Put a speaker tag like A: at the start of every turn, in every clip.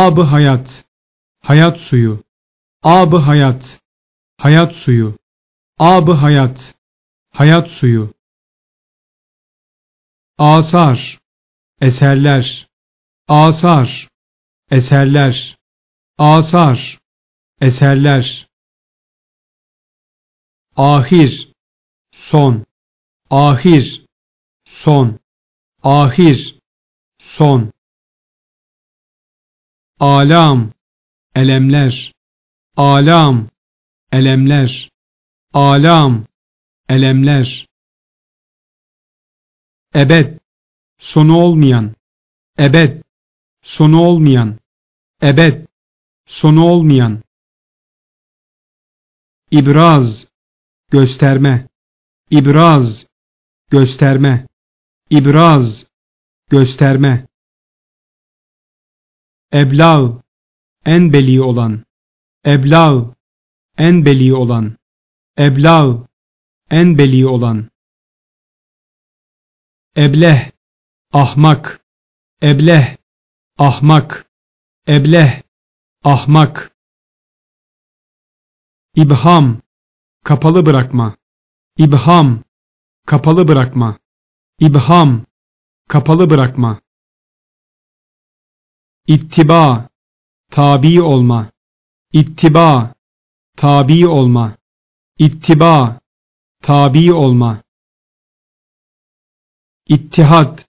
A: Abı hayat, hayat suyu. Abı hayat, hayat suyu. Abı hayat, hayat suyu. Asar, eserler. Asar, eserler. Asar, eserler. Ahir, son. Ahir, son. Ahir, son. Alam, elemler. Alam, elemler. Alam, elemler. Ebed, sonu olmayan. Ebed, sonu olmayan. Ebed, sonu olmayan. İbraz, gösterme. İbraz, gösterme. İbraz, gösterme. Eblav, en beli olan. Eblav, en beli olan. Eblav, en beli olan. Ebleh, ahmak. Ebleh, ahmak. Ebleh, ahmak. İbham, kapalı bırakma. İbham, kapalı bırakma. İbham, kapalı bırakma. İttiba, tabi olma. İttiba, tabi olma. İttiba, tabi olma. İttihat,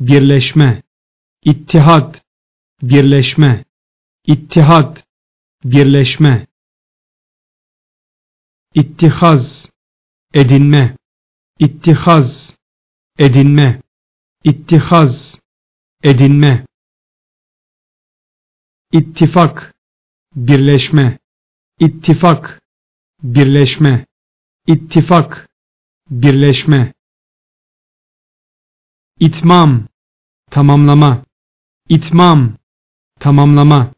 A: birleşme. İttihat, birleşme. İttihat, birleşme. İttihaz, edinme. İttihaz, edinme. İttihaz, edinme. İttifak, birleşme. İttifak, birleşme. İttifak, birleşme. İtmam, tamamlama. İtmam, tamamlama.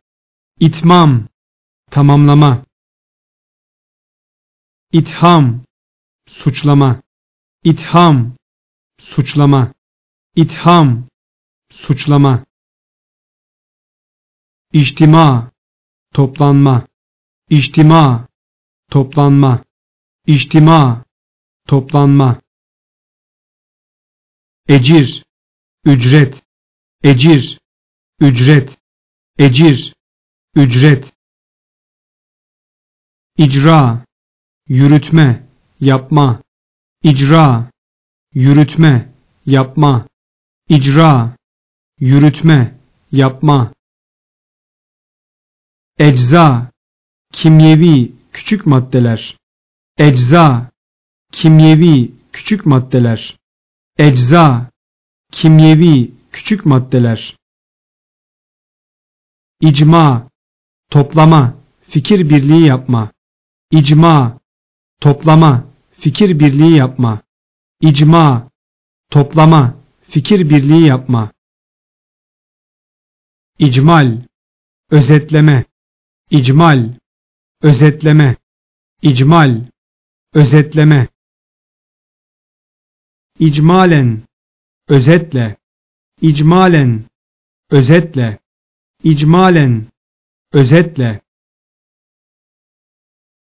A: İtmam, tamamlama. İtham, suçlama. İtham, suçlama. İtham, suçlama. İçtima, toplanma. İçtima, toplanma. İçtima, toplanma. Ecir, ücret. Ecir, ücret. Ecir, ücret. İcra, yürütme, yapma. İcra, yürütme, yapma. İcra, yürütme, yapma. Ecza, kimyevi küçük maddeler. Ecza, kimyevi küçük maddeler. Ecza, kimyevi küçük maddeler. İcma, toplama, fikir birliği yapma. İcma, toplama, fikir birliği yapma. İcma, toplama, fikir birliği yapma. İcmal, özetleme, İcmal, özetleme, İcmal, özetleme. İcmalen, özetle, İcmalen, özetle, İcmalen, özetle.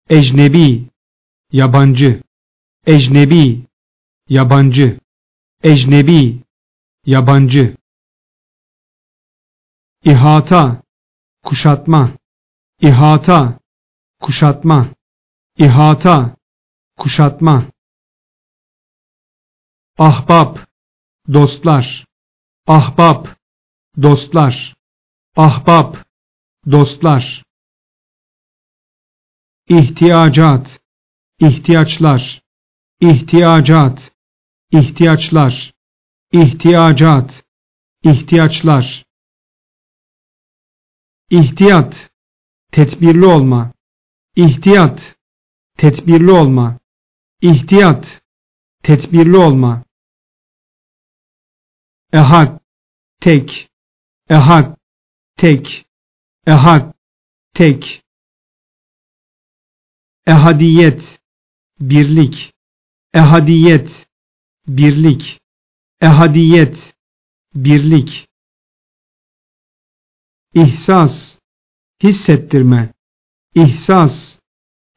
A: Ecnebi, yabancı, ecnebi, yabancı, ecnebi, yabancı. İhata, kuşatma, ihata, kuşatma, ihata, kuşatma. Ahbap, dostlar, ahbap, dostlar, ahbap, dostlar. İhtiyacat, ihtiyaçlar, ihtiyacat, ihtiyaçlar, ihtiyacat, ihtiyaçlar. İhtiyat, tedbirli olma. İhtiyat, tedbirli olma. İhtiyat, tedbirli olma. Ehad, tek. Ehad, tek. Ehad, tek. Ehadiyet, birlik. Ehadiyet, birlik. Ehadiyet, birlik. ihsas, hissettirme, ihsas,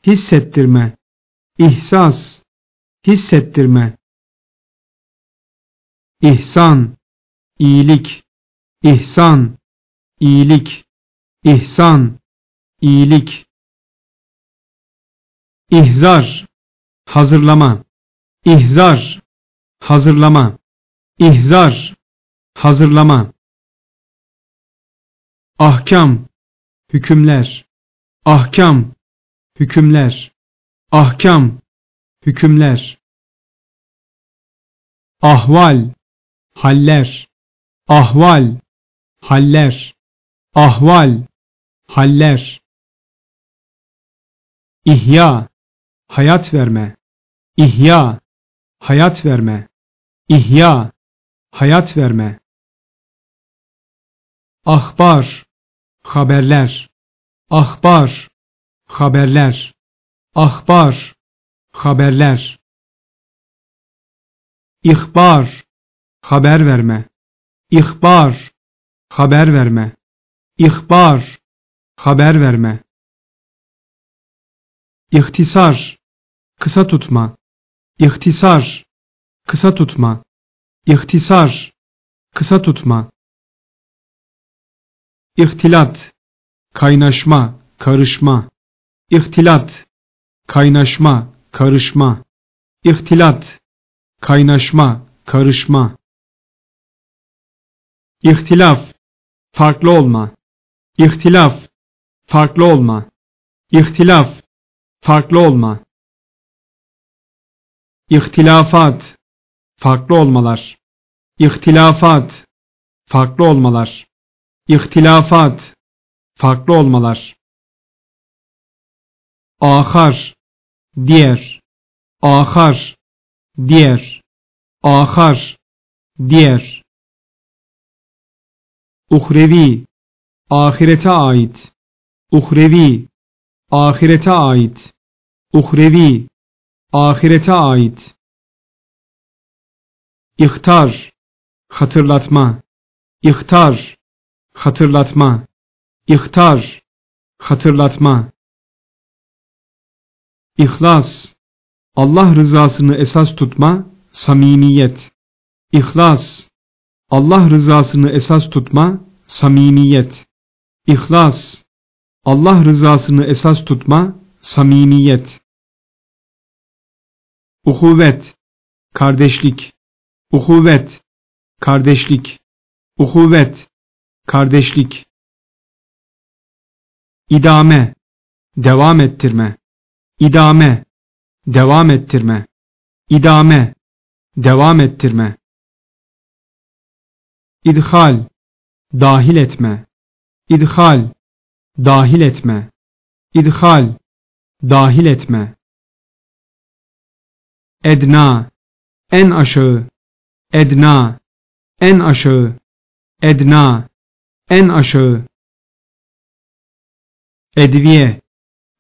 A: hissettirme, ihsas, hissettirme. İhsan, iyilik, ihsan, iyilik, ihsan, iyilik. İhzar, hazırlama, ihzar, hazırlama, ihzar, hazırlama. Ahkam, hükümler, ahkam, hükümler, ahkam, hükümler. Ahval, haller, ahval, haller, ahval, haller. İhya, hayat verme, ihya, hayat verme, ihya, hayat verme. Ahbar, haberler, ahbar, haberler, ahbar, haberler. İhbar, haber verme, ihbar, haber verme, ihbar, haber verme. İhtisar, kısa tutma, İhtisar, kısa tutma, İhtisar, kısa tutma. İhtilat, kaynaşma, karışma. İhtilat, kaynaşma, karışma. İhtilat, kaynaşma, karışma. İhtilaf, farklı olma. İhtilaf, farklı olma. İhtilaf, farklı olma. İhtilafat, farklı olmalar. İhtilafat, farklı olmalar. İhtilafat, farklı olmalar. Ahar, diğer. Ahar, diğer. Ahar, diğer. Uhrevi, ahirete ait. Uhrevi, ahirete ait. Uhrevi, ahirete ait. İhtar, hatırlatma. İhtar, hatırlatma. İhtar, hatırlatma. İhlas, Allah rızasını esas tutma, samimiyet. İhlas, Allah rızasını esas tutma, samimiyet. İhlas, Allah rızasını esas tutma, samimiyet. Uhuvvet, kardeşlik. Uhuvvet, kardeşlik. Uhuvvet, kardeşlik. İdame, devam ettirme. İdame, devam ettirme. İdame, devam ettirme. İdhal, dahil etme. İdhal, dahil etme. İdhal, dahil etme. Edna, en aşağı. Edna, en aşağı. Edna, en aşağı. Edviye,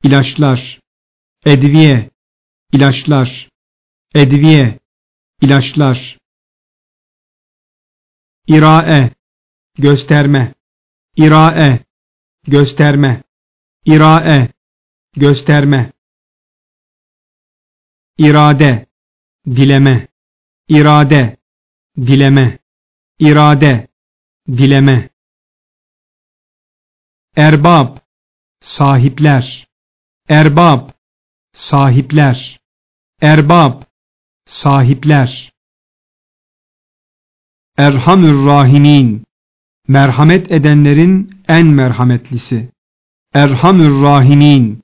A: ilaçlar. Edviye, ilaçlar. Edviye, ilaçlar. İrae, gösterme. İrae, gösterme. İrae, gösterme. İrade, dileme. İrade, dileme. İrade, dileme. Erbab, sahipler. Erbab, sahipler. Erbab, sahipler. Erhamür Rahimin, merhamet edenlerin en merhametlisi. Erhamür Rahimin,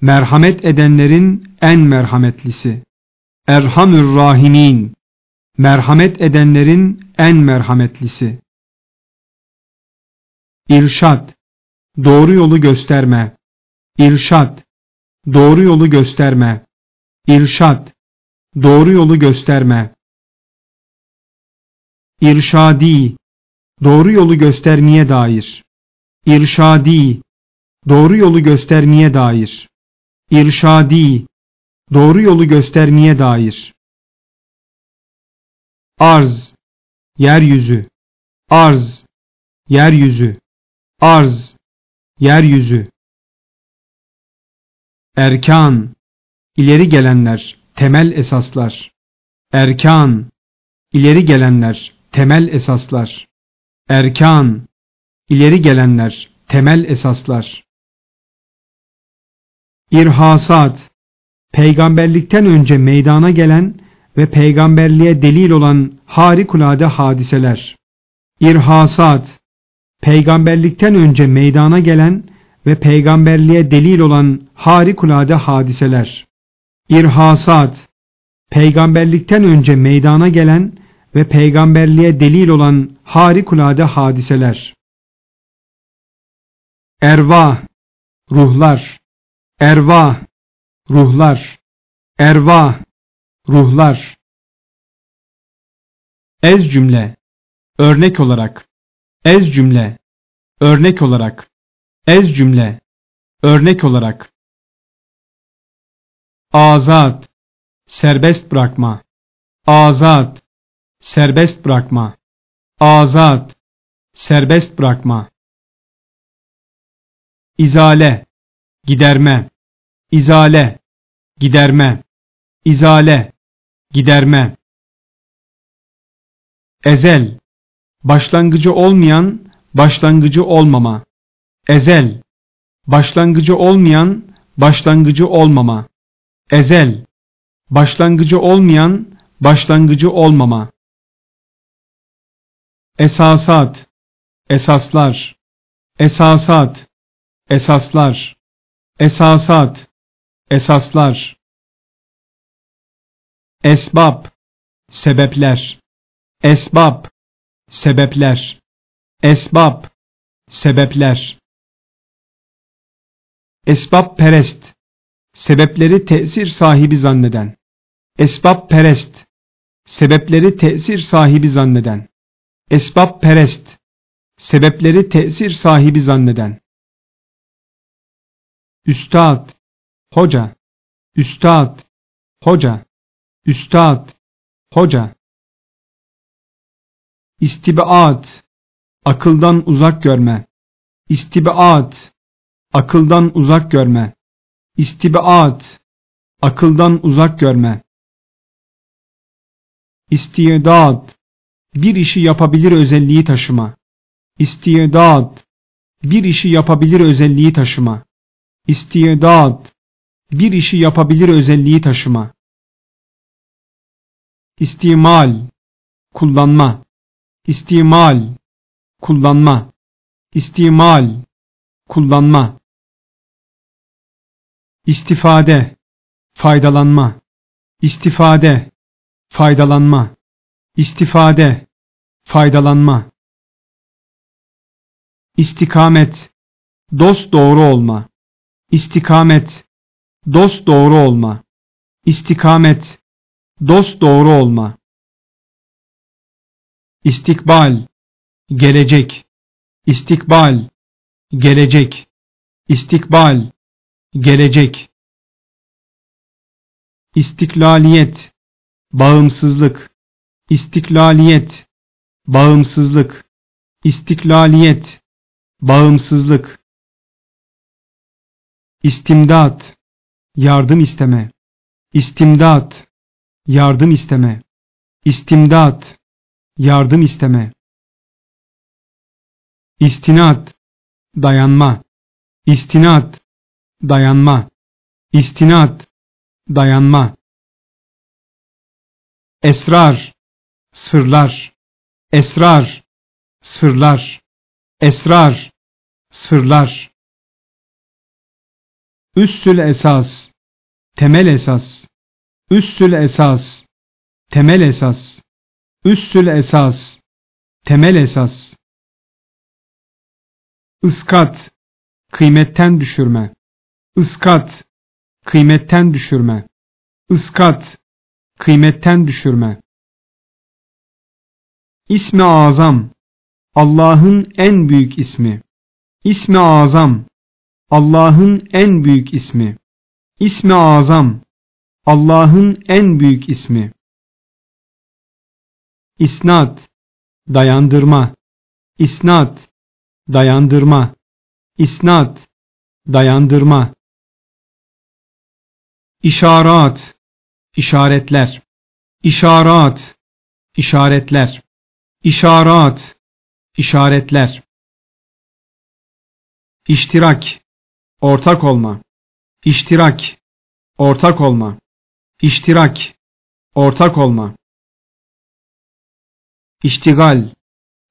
A: merhamet edenlerin en merhametlisi. Erhamür Rahimin, merhamet edenlerin en merhametlisi. İrşad, doğru yolu gösterme. İrşad, doğru yolu gösterme. İrşad, doğru yolu gösterme. İrşadi, doğru yolu göstermeye dair. İrşadi, doğru yolu göstermeye dair. İrşadi, doğru yolu göstermeye dair. Arz, yeryüzü, arz, yeryüzü, arz, yeryüzü. Erkan, ileri gelenler, temel esaslar. Erkan, ileri gelenler, temel esaslar. Erkan, ileri gelenler, temel esaslar. İrhasat, peygamberlikten önce meydana gelen ve peygamberliğe delil olan harikulade hadiseler. İrhasat, peygamberlikten önce meydana gelen ve peygamberliğe delil olan harikulade hadiseler. İrhasat, peygamberlikten önce meydana gelen ve peygamberliğe delil olan harikulade hadiseler. Ervah, ruhlar, ervah, ruhlar, ervah, ruhlar. Ez cümle, örnek olarak, ez cümle, örnek olarak, ez cümle, örnek olarak. Azat, serbest bırakma, azat, serbest bırakma, azat, serbest bırakma. İzale, giderme, izale, giderme, izale, giderme. Ezel, başlangıcı olmayan, başlangıcı olmama. Ezel, başlangıcı olmayan, başlangıcı olmama. Ezel, başlangıcı olmayan, başlangıcı olmama. Esasat, esaslar, esasat, esaslar, esasat, esaslar. Esbab, sebepler, esbab, sebepler, esbab, sebepler. Esbab perest, sebepleri tesir sahibi zanneden. Esbab perest, sebepleri tesir sahibi zanneden. Esbab perest, sebepleri tesir sahibi zanneden. Üstad, hoca, üstad, hoca, üstad, hoca. İstibaat, akıldan uzak görme. İstibaat, akıldan uzak görme. İstibaat, akıldan uzak görme. İstidat, bir işi yapabilir özelliği taşıma. İstidat, bir işi yapabilir özelliği taşıma. İstidat, bir işi yapabilir özelliği taşıma. İstimal, kullanma. İstimal, kullanma. İstimal, kullanma. İstifade, faydalanma. İstifade, faydalanma. İstifade, faydalanma. İstikamet, dost doğru olma. İstikamet, dost doğru olma. İstikamet, dost doğru olma. İstikbal, gelecek. İstikbal, gelecek. İstikbal, gelecek. İstiklaliyet, bağımsızlık. İstiklaliyet, bağımsızlık. İstiklaliyet, bağımsızlık. İstimdat, yardım isteme. İstimdat, yardım isteme. İstimdat, yardım isteme. İstinat, dayanma. İstinat, dayanma. İstinat, dayanma. Esrar, sırlar. Esrar, sırlar. Esrar, sırlar. Üssül esas, temel esas. Üssül esas, temel esas. Üssül esas, temel esas. Iskat, kıymetten düşürme. Iskat, kıymetten düşürme. Iskat, kıymetten düşürme. İsmi azam, Allah'ın en büyük ismi. İsmi azam, Allah'ın en büyük ismi. İsmi azam, Allah'ın en büyük ismi. İsnat, dayandırma. İsnat, dayandırma, isnat, dayandırma. İşarat, işaretler, işarat, işaretler, işarat, işaretler. İştirak, ortak olma, iştirak, ortak olma, iştirak, ortak olma. İştigal,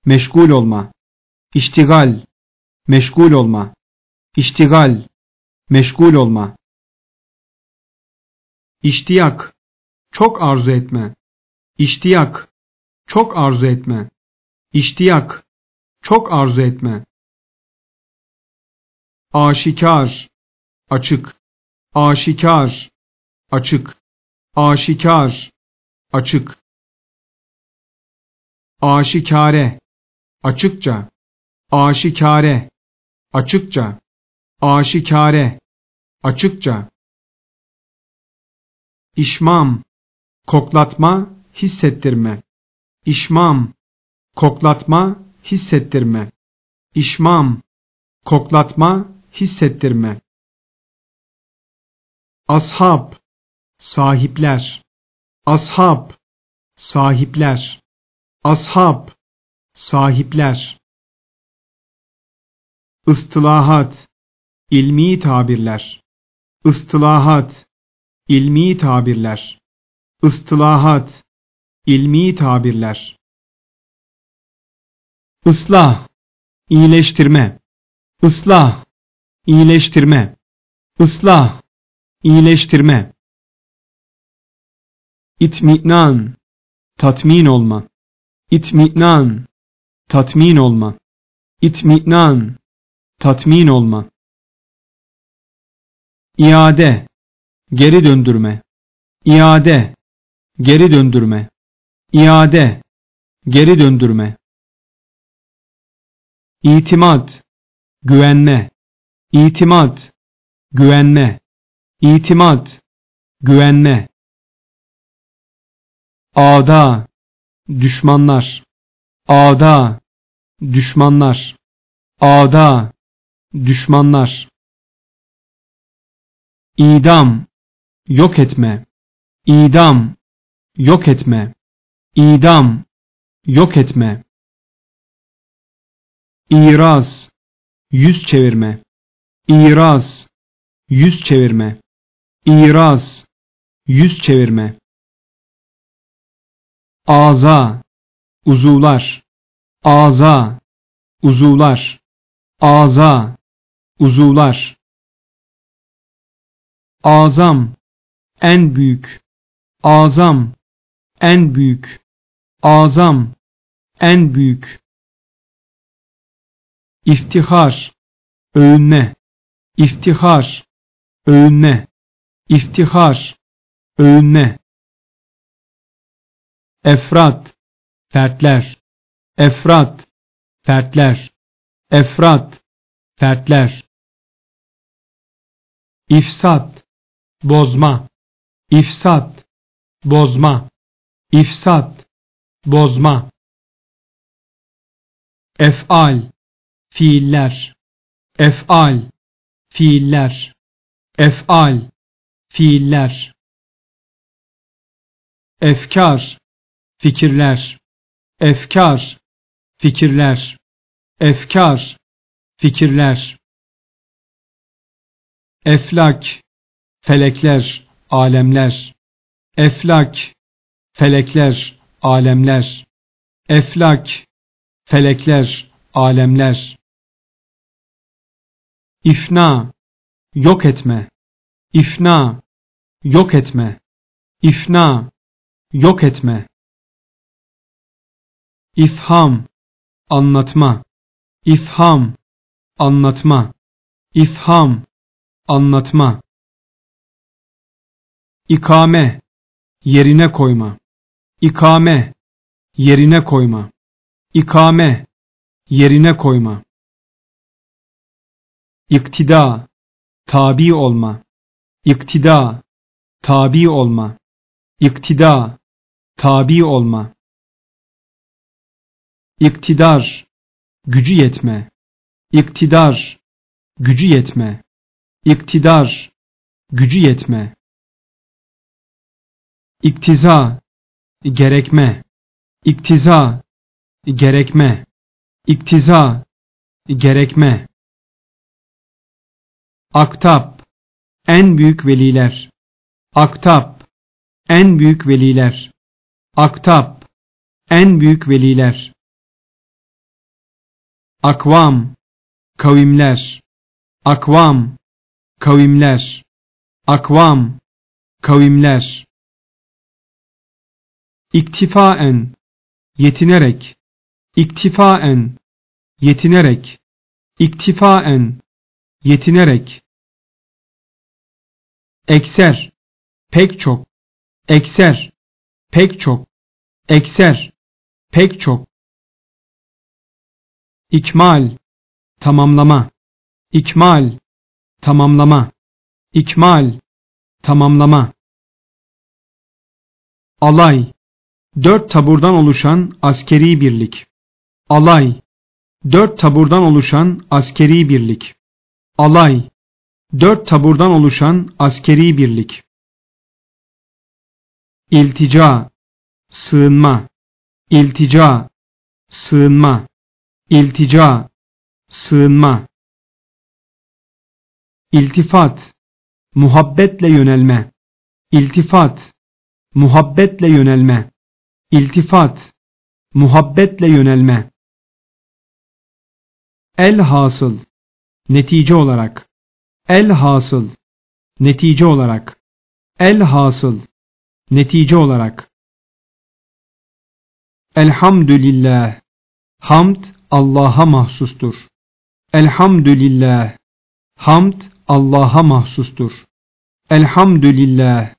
A: meşgul olma, iştigal, meşgul olma, iştigal, meşgul olma. İştiyak, çok arzu etme. İştiyak, çok arzu etme. İştiyak, çok arzu etme. Aşikar, açık. Aşikar, açık. Aşikar, açık. Aşikare, açıkça. Aşikare, açıkça. Aşikare, açıkça. İşmam, koklatma, hissettirme. İşmam, koklatma, hissettirme. İşmam, koklatma, hissettirme. Ashab, sahipler. Ashab, sahipler. Ashab, sahipler. Istılahat, ilmi tabirler. Istılahat, ilmi tabirler. Istılahat, ilmi tabirler. Islah, iyileştirme. Islah, iyileştirme. Islah, iyileştirme. İtminan, tatmin olma. İtminan, tatmin olma. İtminan, tatmin olma. İade, geri döndürme, iade, geri döndürme, iade, geri döndürme. İtimat, güvenme, itimat, güvenme, itimat, güvenme. Ağda, düşmanlar, ağda, düşmanlar, ağda, düşmanlar. İdam, yok etme, idam, yok etme, idam, yok etme. İraz, yüz çevirme, İraz, yüz çevirme, İraz, yüz çevirme. Ağza, uzuvlar, ağza, uzuvlar, ağza, uzuvlar. Azam, en büyük, azam, en büyük, azam, en büyük. İftihar, övünme, iftihar, övünme, iftihar, övünme. Efrat, fertler, efrat, fertler, efrat, fertler. İfsat, bozma, ifsat, bozma, ifsat, bozma. Efal, fiiller, efal, fiiller, efal, fiiller. Efkar, fikirler, efkar, fikirler, efkar, fikirler. Eflak, felekler, alemler. Eflak, felekler, alemler. Eflak, felekler, alemler. İfna, yok etme. İfna, yok etme. İfna, yok etme. İfham, anlatma. İfham, anlatma. İfham, anlatma. İkame, yerine koyma. İkame, yerine koyma. İkame, yerine koyma. İktida, tabi olma. İktida, tabi olma. İktida, tabi olma. İktidar, gücü yetme. iktidar, gücü yetme, iktidar, gücü yetme, iktiza, gerekme, iktiza, gerekme, iktiza, gerekme, aktap, en büyük veliler, aktap, en büyük veliler, aktap, en büyük veliler, akvam, kavimler, akvam, kavimler, akvam, kavimler, iktifaen, yetinerek, iktifaen, yetinerek, iktifaen, yetinerek, ekser, pek çok, ekser, pek çok, ekser, pek çok, ikmal, tamamlama, ikmal, tamamlama, ikmal, tamamlama, alay, dört taburdan oluşan askeri birlik, alay, dört taburdan oluşan askeri birlik, alay, dört taburdan oluşan askeri birlik, iltica, sığınma, iltica, sığınma, iltica, sığınma, iltifat, muhabbetle yönelme, iltifat, muhabbetle yönelme, iltifat, muhabbetle yönelme, el hasıl, netice olarak, el hasıl, netice olarak, el hasıl, netice olarak, elhamdülillah, hamd Allah'a mahsustur. Elhamdülillah, hamd Allah'a mahsustur. Elhamdülillah,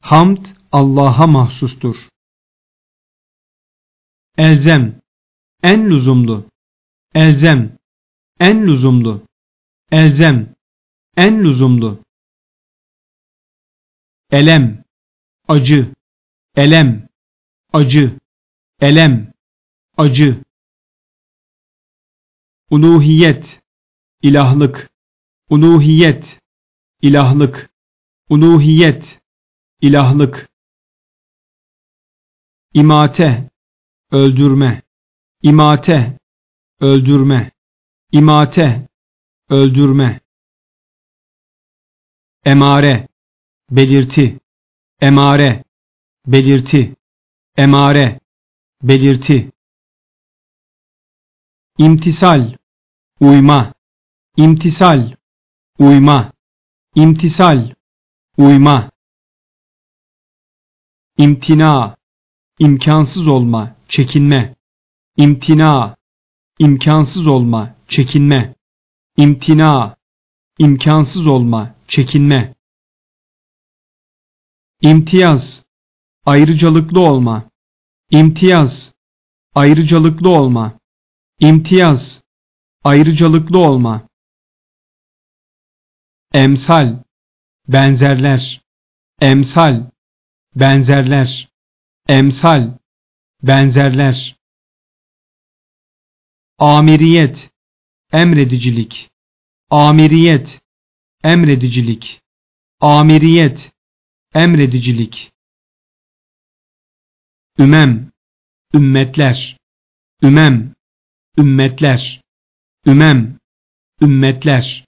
A: hamd Allah'a mahsustur. Elzem, en lüzumlu. Elzem, en lüzumlu. Elzem, en lüzumlu. Elem, acı. Elem, acı. Elem, acı. Uluhiyet, ilahlık. Uluhiyet, ilahlık. Uluhiyet, ilahlık. İmate, öldürme. İmate, öldürme. İmate, öldürme. Emare, belirti. Emare, belirti. Emare, belirti. İmtisal, uyma. İmtisal, uyma. İmtisal, uyma. İmtina, imkansız olma, çekinme. İmtina, imkansız olma, çekinme. İmtina, imkansız olma, çekinme. İmtiyaz, ayrıcalıklı olma. İmtiyaz, ayrıcalıklı olma. İmtiyaz, ayrıcalıklı olma. Emsal, benzerler. Emsal, benzerler. Emsal, benzerler. Amiriyet, emredicilik. Amiriyet, emredicilik. Amiriyet, emredicilik. Ümem, ümmetler. Ümem, ümmetler. Ümem, ümmetler.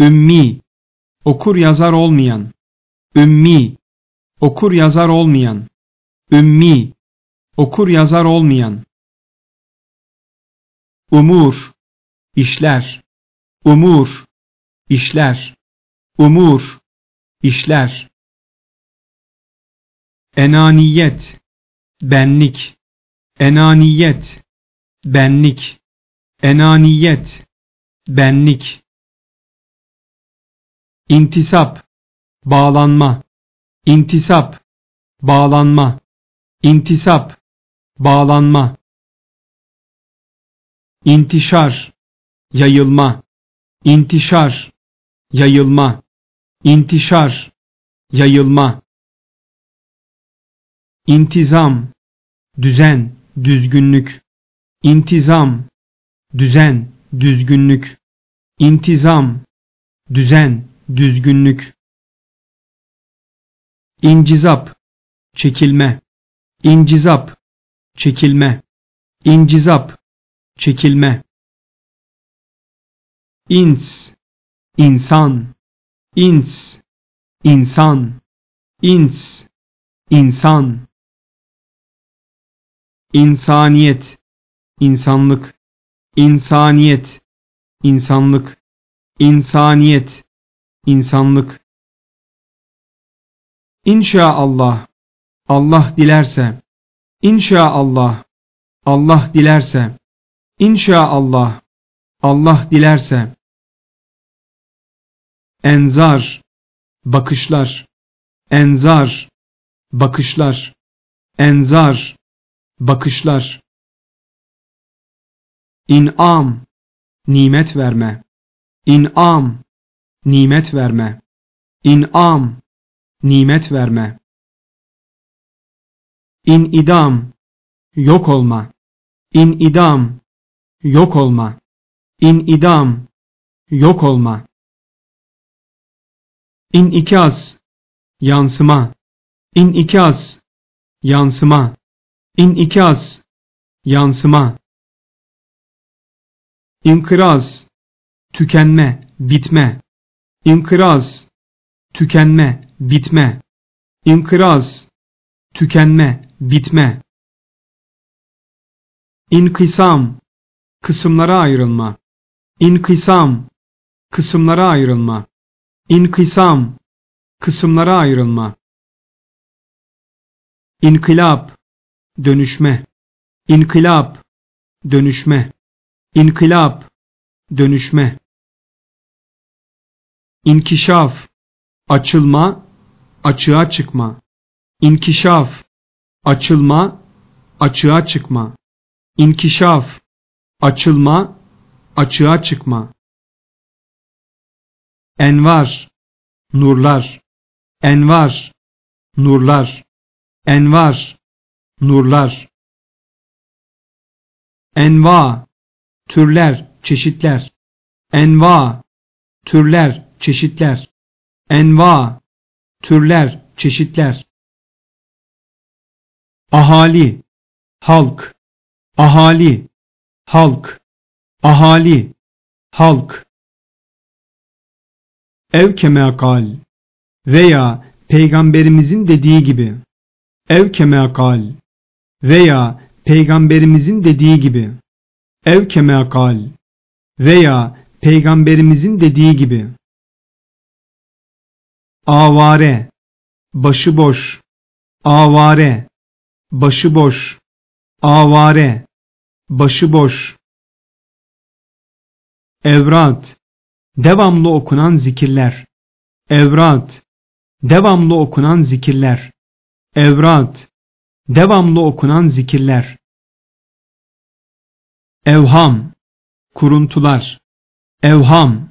A: Ümmi, okur yazar olmayan. Ümmi, okur yazar olmayan. Ümmi, okur yazar olmayan. Umur, işler. Umur, işler. Umur, işler. Enaniyet, benlik. Enaniyet, benlik. Enaniyet, benlik. İntisap, bağlanma. İntisap, bağlanma. İntisap, bağlanma. İntişar, yayılma. İntişar, yayılma. İntişar, yayılma. İntizam, düzen, düzgünlük. İntizam, düzen, düzgünlük, intizam, düzen, düzgünlük, incizap, çekilme, incizap, çekilme, incizap, çekilme, ins, insan, ins, insan, ins, insan, insaniyet, insanlık, insaniyet, insanlık, insaniyet, insanlık. İnşaallah, Allah dilerse, İnşaallah, Allah dilerse, İnşaallah, Allah dilerse. Enzar, bakışlar, enzar, bakışlar, enzar, bakışlar. İn'am, nimet verme, İn'am, nimet verme, İn'am, nimet verme. İn'idam, yok olma, İn'idam, yok olma, İn'idam, yok olma. İnikaz, yansıma, İnikaz, yansıma, İnikaz, yansıma. İnkıraz, tükenme, bitme. İnkıraz, tükenme, bitme. İnkıraz, tükenme, bitme. İnkısam, kısımlara ayrılma. İnkısam, kısımlara ayrılma. İnkısam, kısımlara ayrılma. İnkılap, dönüşme. İnkılap, dönüşme. İnkılap, dönüşme. İnkişaf, açılma, açığa çıkma. İnkişaf, açılma, açığa çıkma. İnkişaf, açılma, açığa çıkma. Envar, nurlar, envar, nurlar, envar, nurlar. Enva, türler, çeşitler. Enva, türler, çeşitler. Enva, türler, çeşitler. Ahali, halk, ahali, halk, ahali, halk. Ev kemakal veya peygamberimizin dediği gibi. Ev kemakal veya peygamberimizin dediği gibi. Ev kemakal veya peygamberimizin dediği gibi. Avare, başıboş, avare, başıboş, avare, başıboş. Evrat, devamlı okunan zikirler. Evrat, devamlı okunan zikirler. Evrat, devamlı okunan zikirler. Evham, kuruntular. Evham,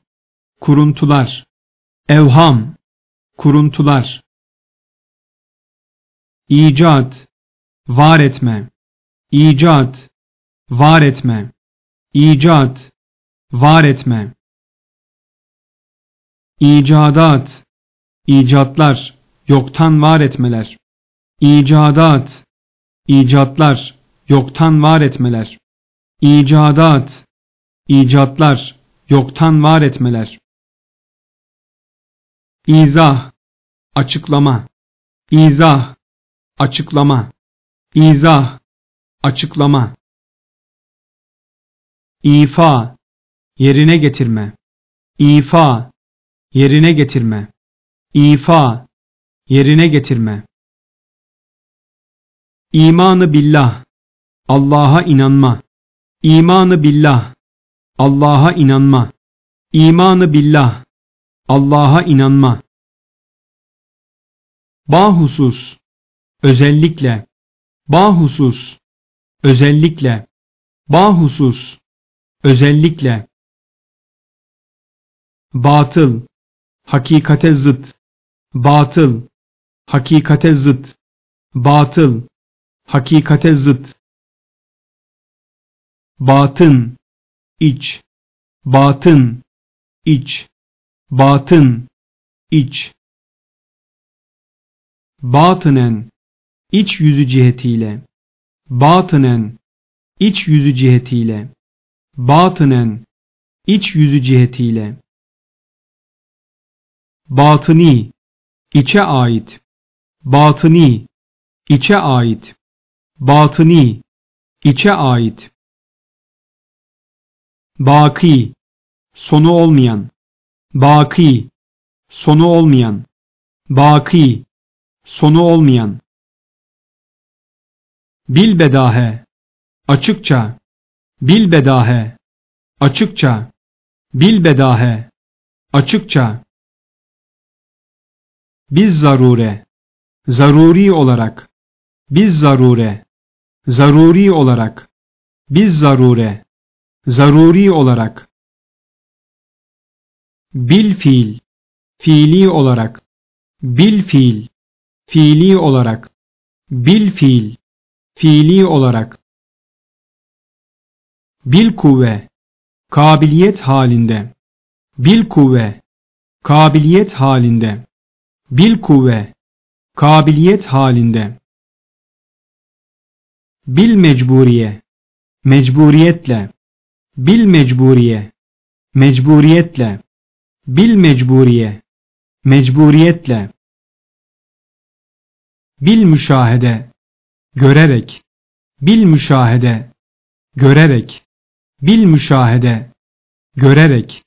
A: kuruntular. Evham, kuruntular. İcat, var etme. İcat, var etme. İcat, var etme. İcadat, icatlar, yoktan var etmeler. İcadat, icatlar, yoktan var etmeler. İcadat, icatlar, yoktan var etmeler. İzah, açıklama. İzah, açıklama. İzah, açıklama. İfa, yerine getirme. İfa, yerine getirme. İfa, yerine getirme. İmanı billah, Allah'a inanma. İmanı billah, Allah'a inanma. İmanı billah, Allah'a inanma. Bahusus, özellikle, bahusus, özellikle, bahusus, özellikle. Batıl, hakikate zıt, batıl, hakikate zıt, batıl, hakikate zıt. Batın, iç, batın, iç, batın, iç. Batınen, iç yüzü cihetiyle, batınen, iç yüzü cihetiyle, batınen, iç yüzü cihetiyle. Batıni, içe ait, batıni, içe ait, batıni, içe ait. Baki, sonu olmayan, baki, sonu olmayan, baki, sonu olmayan. Bilbedahe, açıkça, bilbedahe, açıkça, bilbedahe, açıkça. Biz zarure, zaruri olarak, biz zarure, zaruri olarak, biz zarure, zaruri olarak. Bil fiil, fiili olarak, bil fiil, fiili olarak, bil fiil, fiili olarak. Bil kuvve, kabiliyet halinde, bil kuvve, kabiliyet halinde, bil kuvve, kabiliyet halinde. Bil mecburiye, mecburiyetle, bil mecburiye, mecburiyetle, bil mecburiye, mecburiyetle. Bil müşahede, görerek, bil müşahede, görerek, bil müşahede, görerek.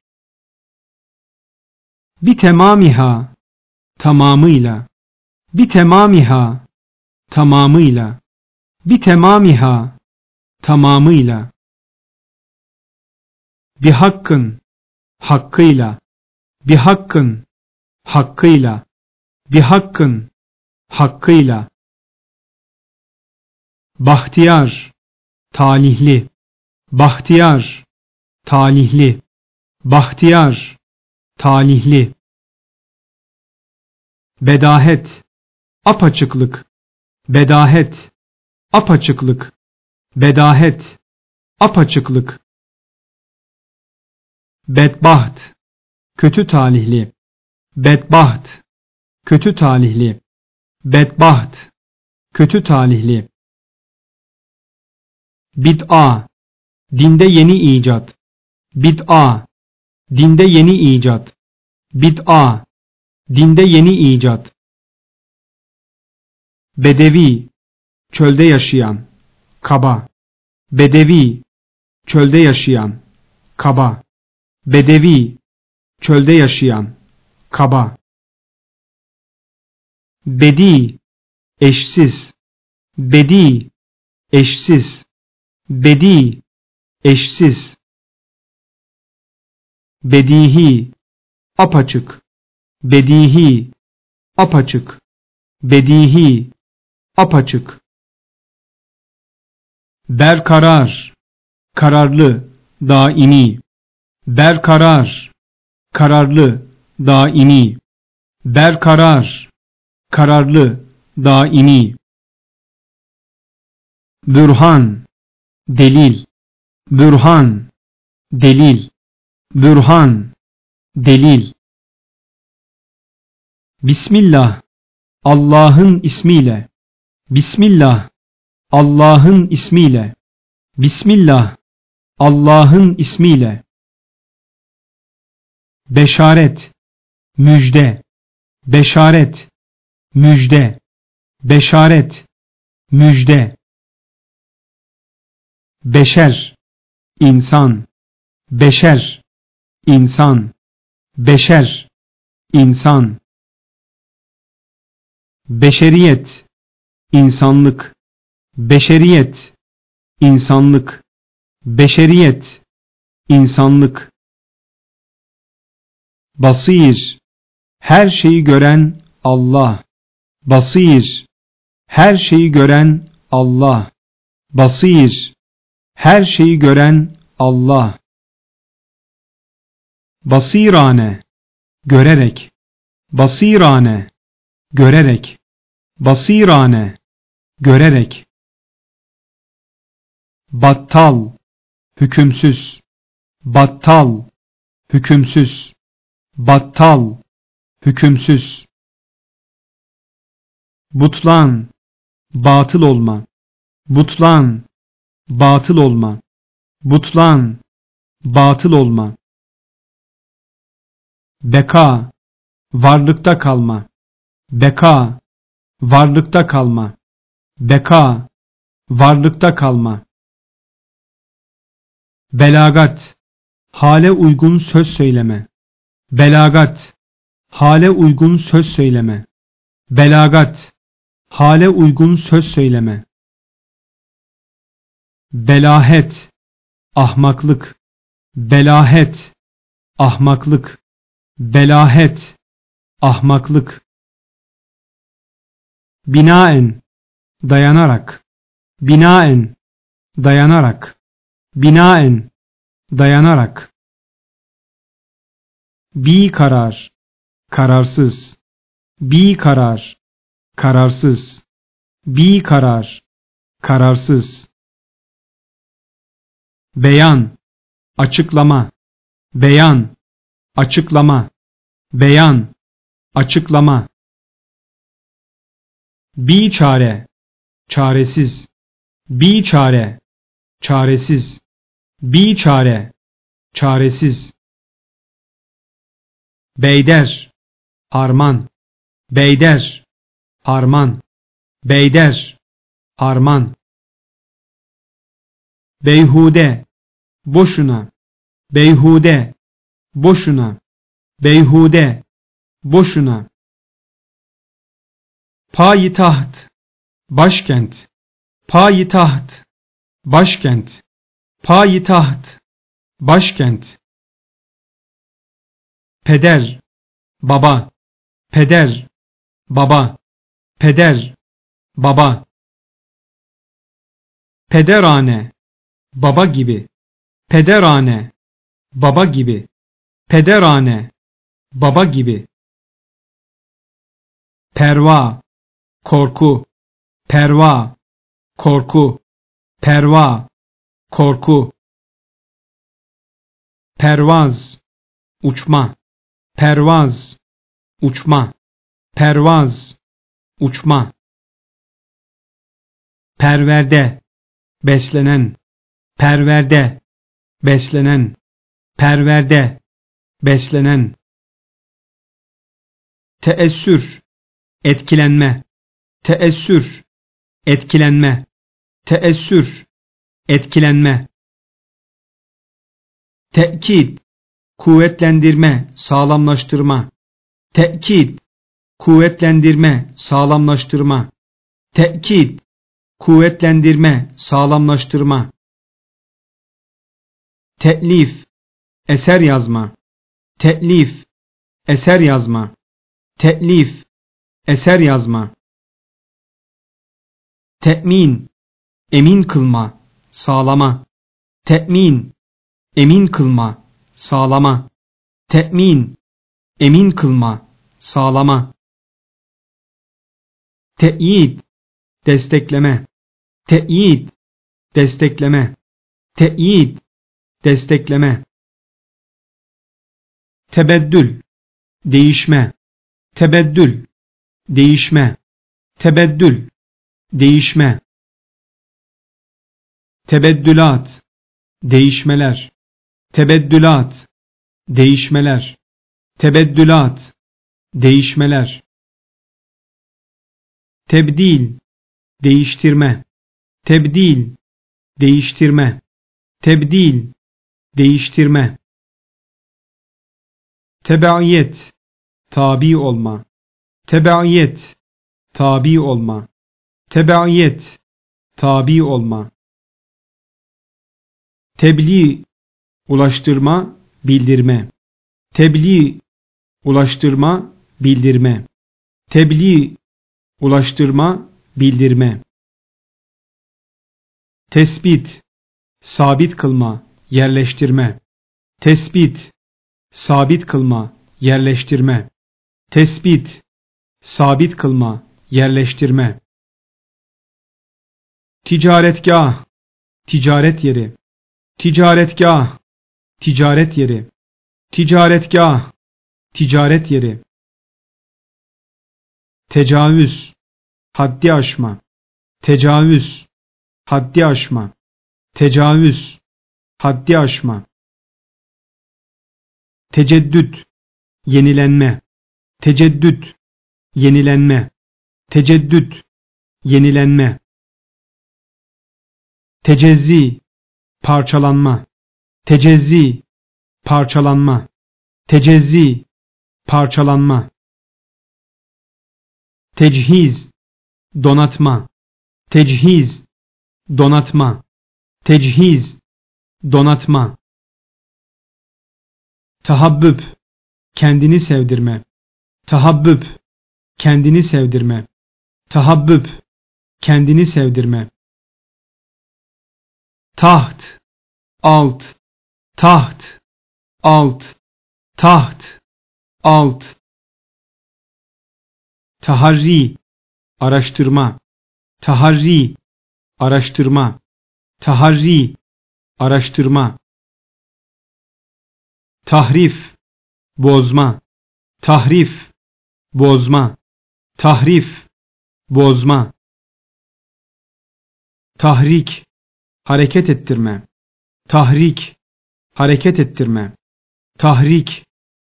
A: Bi temamiha, tamamıyla, bi temamiha, tamamıyla, bi temamiha, tamamıyla. Bi hakkın, hakkıyla, bi hakkın, hakkıyla, bi hakkın, hakkıyla. Bahtiyar, talihli, bahtiyar, talihli, bahtiyar, talihli. Bedahet, apaçıklık, bedahet, apaçıklık, bedahet, apaçıklık. Bedbaht, kötü talihli, bedbaht, kötü talihli, bedbaht, kötü talihli. Bid'a, dinde yeni icat, bid'a, dinde yeni icat, bid'a, dinde yeni icat. Bedevi, çölde yaşayan, kaba, bedevi, çölde yaşayan, kaba, bedevi, çölde yaşayan, kaba. Bedi, eşsiz, bedi, eşsiz, bedi, eşsiz. Bedihi, apaçık, bedihi, apaçık, bedihi, apaçık. Berkarar, kararlı, daimi, berkarar, kararlı, daimi, berkarar, kararlı, daimi. Bürhan, delil, bürhan, delil, bürhan, delil. Bismillah, Allah'ın ismiyle, Bismillah, Allah'ın ismiyle, Bismillah, Allah'ın ismiyle. Beşaret, müjde, beşaret, müjde, beşaret, müjde. Beşer, insan, beşer, insan, beşer, insan. Beşeriyet, insanlık, beşeriyet, insanlık, beşeriyet, insanlık. Basir, her şeyi gören Allah. Basir, her şeyi gören Allah. Basir, her şeyi gören Allah. Basirane, görerek. Basirane, görerek. Basirane, görerek. Battal, hükümsüz. battal, hükümsüz, battal, hükümsüz. Butlan, batıl olma, butlan, batıl olma, butlan, batıl olma. Beka, varlıkta kalma, beka, varlıkta kalma, beka, varlıkta kalma. Belagat, hale uygun söz söyleme. Belagat, hale uygun söz söyleme. Belagat, hale uygun söz söyleme. Belahet, ahmaklık. Belahet, ahmaklık. Belahet, ahmaklık. Binaen, dayanarak. Binaen, dayanarak. Binaen, dayanarak. Bi karar, kararsız. Bi karar, kararsız. Bi karar, kararsız. Beyan, açıklama. Beyan, açıklama. Beyan, açıklama. Bi çare, çaresiz. Bi çare, çaresiz. Bi çare, çaresiz. Beyder, harman. Beyder, harman. Beyder, harman. Beyhude, boşuna. Beyhude, boşuna. Beyhude, boşuna. Payitaht, başkent. Payitaht, başkent. Payitaht, başkent. Peder, baba. Peder, baba. Peder, baba. Pederane, baba gibi. Pederane, baba gibi. Pederane, baba gibi. Perva, korku. Perva, korku. Perva, korku. Pervaz, uçma. Pervaz, uçma. Pervaz, uçma. Perverde, beslenen. Perverde, beslenen. Perverde, beslenen. Teessür, etkilenme. Teessür, etkilenme. Teessür, etkilenme. Tekit, kuvvetlendirme, sağlamlaştırma. Tekit, kuvvetlendirme, sağlamlaştırma. Tekit, kuvvetlendirme, sağlamlaştırma. Te'lif, eser yazma. Te'lif, eser yazma. Te'lif, eser yazma. Te'min, emin kılma, sağlama. Te'min, emin kılma, sağlama. Te'min, emin kılma, sağlama. Te'yid, destekleme. Te'yid, destekleme. Te'yid, destekleme. Tebeddül, değişme. Tebeddül, değişme. Tebeddül, değişme. Tebeddülat, değişmeler. Tebeddülat, değişmeler. Tebeddülat, değişmeler. Tebdil, değiştirme. Tebdil, değiştirme. Tebdil, değiştirme. Tebaiyet, tabi olma. Tebaiyet, tabi olma. Tebaiyet, tabi olma. Tebliğ, ulaştırma, bildirme. Tebliğ, ulaştırma, bildirme. Tebliğ, ulaştırma, bildirme. Tespit, sabit kılma, yerleştirme. Tespit, sabit kılma, yerleştirme. Tespit, sabit kılma, yerleştirme. Ticaretgah, ticaret yeri. Ticaretgah, ticaret yeri, ticaretgah, ticaret yeri, tecavüz, haddi aşma, tecavüz, haddi aşma, tecavüz, haddi aşma, teceddüt, yenilenme, teceddüt, yenilenme, teceddüt, yenilenme, tecezzi, parçalanma, tecezzi, parçalanma, tecezzi, parçalanma, tecihiz, donatma, tecihiz, donatma, tecihiz, donatma, tahabbüp, kendini sevdirme, tahabbüp, kendini sevdirme, tahabbüp, kendini sevdirme, taht, alt, taht, alt, taht, alt, taharri, araştırma, taharri, araştırma, taharri, araştırma, tahrif, bozma, tahrif, bozma, tahrif, bozma, tahrik, hareket ettirme, tahrik, hareket ettirme, tahrik,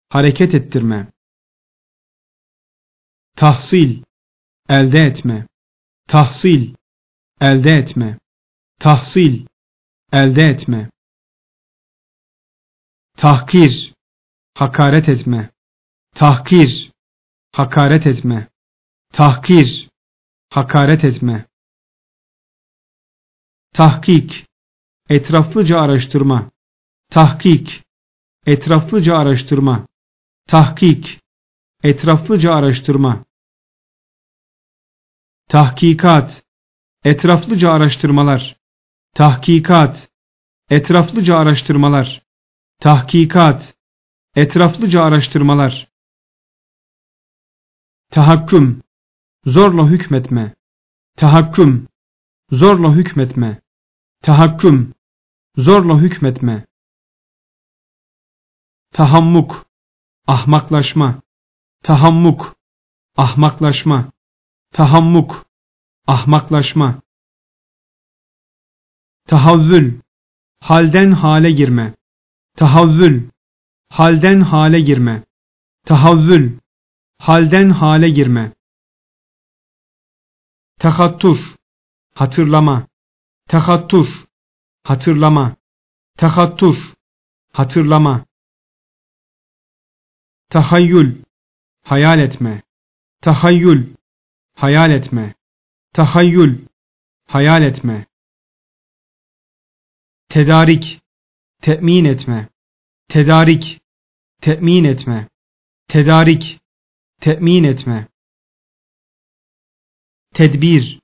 A: hareket ettirme, tahsil, elde etme, tahsil, elde etme, tahsil, elde etme, tahkir, hakaret etme, tahkir, hakaret etme, tahkir, hakaret etme, tahkik, etraflıca araştırma, tahkik, etraflıca araştırma, tahkik, etraflıca araştırma, tahkikat, etraflıca araştırmalar, tahkikat, etraflıca araştırmalar, tahkikat, etraflıca araştırmalar, tahakküm, zorla hükmetme, tahakküm, zorla hükmetme, tahakküm, zorla hükmetme, tahammuk, ahmaklaşma, tahammuk, ahmaklaşma, tahammuk, ahmaklaşma, tahavvül, halden hale girme, tahavvül, halden hale girme, tahavvül, halden hale girme, tahattur, hatırlama, tahattur, hatırlama, tahattur, hatırlama, tahayyül, hayal etme, tahayyül, hayal etme, tahayyül, hayal etme, tedarik, temin etme, tedarik, temin etme, tedarik, temin etme, tedbir,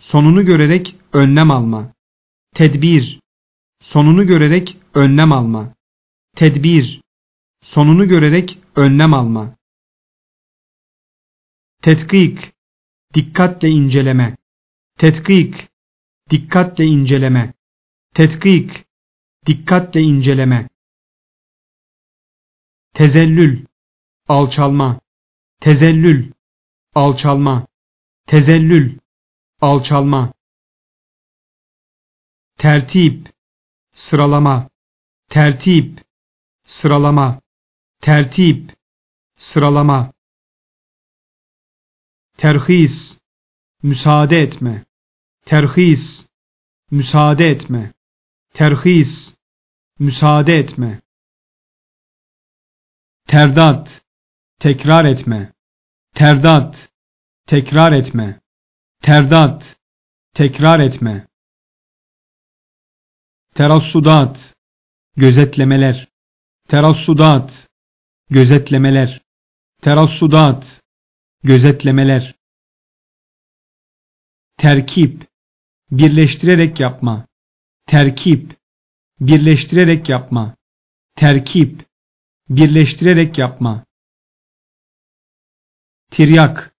A: sonunu görerek önlem alma, tedbir, sonunu görerek önlem alma, tedbir, sonunu görerek önlem alma, tetkik, dikkatle inceleme, tetkik, dikkatle inceleme, tetkik, dikkatle inceleme, tezellül, alçalma, tezellül, alçalma, tezellül, alçalma, tertip, sıralama, tertip, sıralama, tertip, sıralama, terhis, müsaade etme, terhis, müsaade etme, terhis, müsaade etme, terdat, tekrar etme, terdat, tekrar etme, terdat, tekrar etme, terassudat, gözetlemeler, terassudat, gözetlemeler, terassudat, gözetlemeler, terkip, birleştirerek yapma, terkip, birleştirerek yapma, terkip, birleştirerek yapma, tiryak,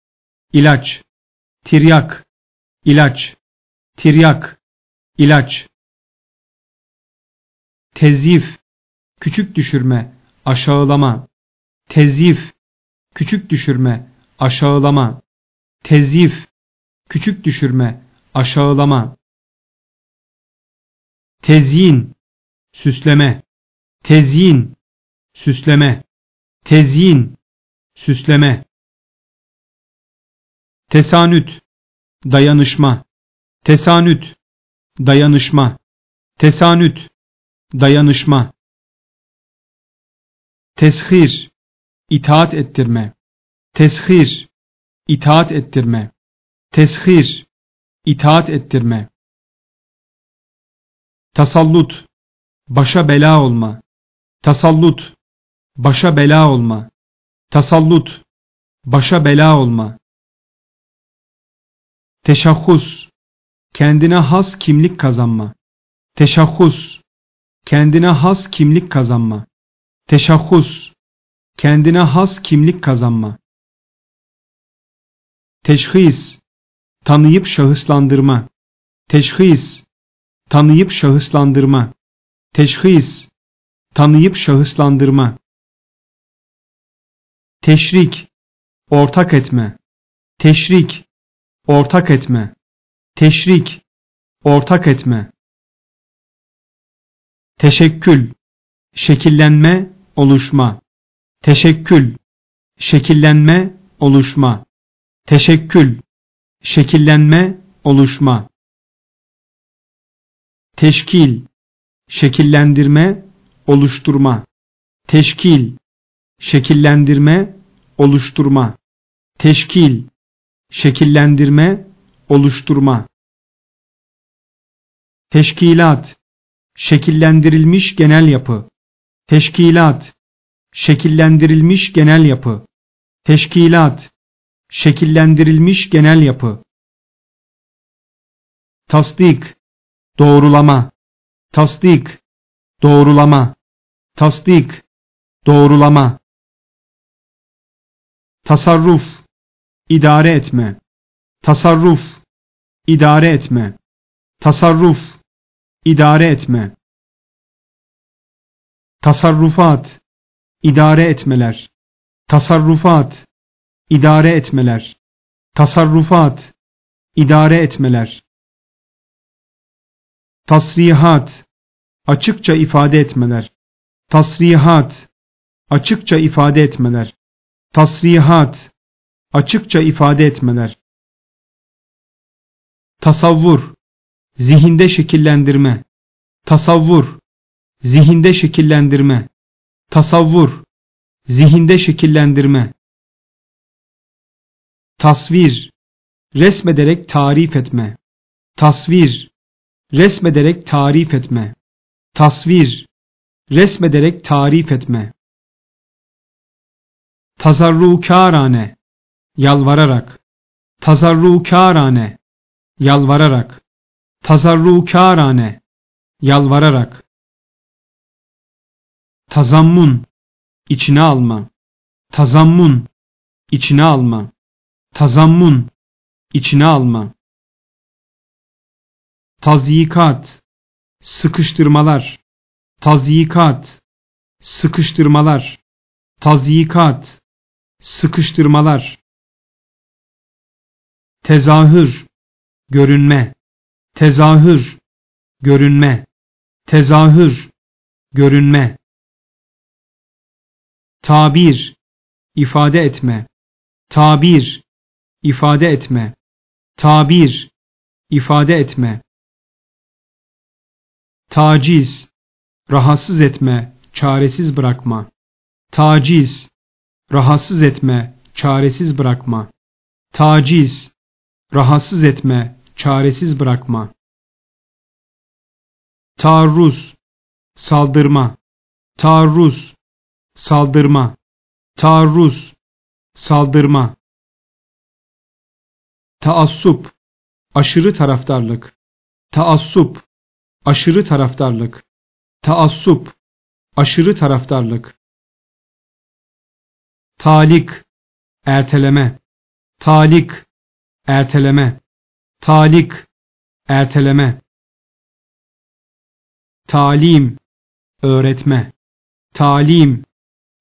A: ilaç, tiryak, ilaç, tiryak, ilaç, tezif, küçük düşürme, aşağılama. Tezyif, küçük düşürme, aşağılama. Tezyif, küçük düşürme, aşağılama. Tezyin, süsleme. Tezyin, süsleme. Tezyin, süsleme. Tesanüt, dayanışma. Tesanüt, dayanışma. Tesanüt, dayanışma. Teshir, itaat ettirme. Teshir, itaat ettirme. Teshir, itaat ettirme. Tasallut, başa bela olma. Tasallut, başa bela olma. Tasallut, başa bela olma. Teşahhus, kendine has kimlik kazanma. Teşahhus, kendine has kimlik kazanma. Teşahhus, kendine has kimlik kazanma. Teşhis, tanıyıp şahıslandırma. Teşhis, tanıyıp şahıslandırma. Teşhis, tanıyıp şahıslandırma. Teşrik, ortak etme. Teşrik, ortak etme. Teşrik, ortak etme. Teşekkül, şekillenme, oluşma. Teşekkül, şekillenme, oluşma. Teşekkül, şekillenme, oluşma. Teşkil, şekillendirme, oluşturma. Teşkil, şekillendirme, oluşturma. Teşkil, şekillendirme, oluşturma. Teşkilat, şekillendirilmiş genel yapı. Teşkilat, şekillendirilmiş genel yapı. Teşkilat, şekillendirilmiş genel yapı. Tasdik, doğrulama. Tasdik, doğrulama. Tasdik, doğrulama. Tasarruf, idare etme. Tasarruf, idare etme. Tasarruf, idare etme. Tasarrufat, idare etmeler. Tasarrufat, idare etmeler. Tasarrufat, idare etmeler. Tasrihat, açıkça ifade etmeler. Tasrihat, açıkça ifade etmeler. Tasrihat, açıkça ifade etmeler. Tasavvur, zihinde şekillendirme. Tasavvur, zihinde şekillendirme. Tasavvur, zihinde şekillendirme. Tasvir, resmederek tarif etme. Tasvir, resmederek tarif etme. Tasvir, resmederek tarif etme. Tazarrukârane, yalvararak. Tazarrukârane, yalvararak. Tazarrukârane, yalvararak. Tazammun, içine alma. Tazammun, içine alma. Tazammun, içine alma. Tazyikat, sıkıştırmalar. Tazyikat, sıkıştırmalar. Tazyikat, sıkıştırmalar. Tezahür, görünme. Tezahür, görünme. Tezahür, görünme. Tabir, ifade etme. Tabir, ifade etme. Tabir, ifade etme. Taciz, rahatsız etme, çaresiz bırakma. Taciz, rahatsız etme, çaresiz bırakma. Taciz, rahatsız etme, çaresiz bırakma. Taarruz, saldırma. Taarruz, saldırma. Taarruz, saldırma. Taassup, aşırı taraftarlık. Taassup, aşırı taraftarlık. Taassup, aşırı taraftarlık. Talik, erteleme. Talik, erteleme. Talik, erteleme. Talim, öğretme. talim,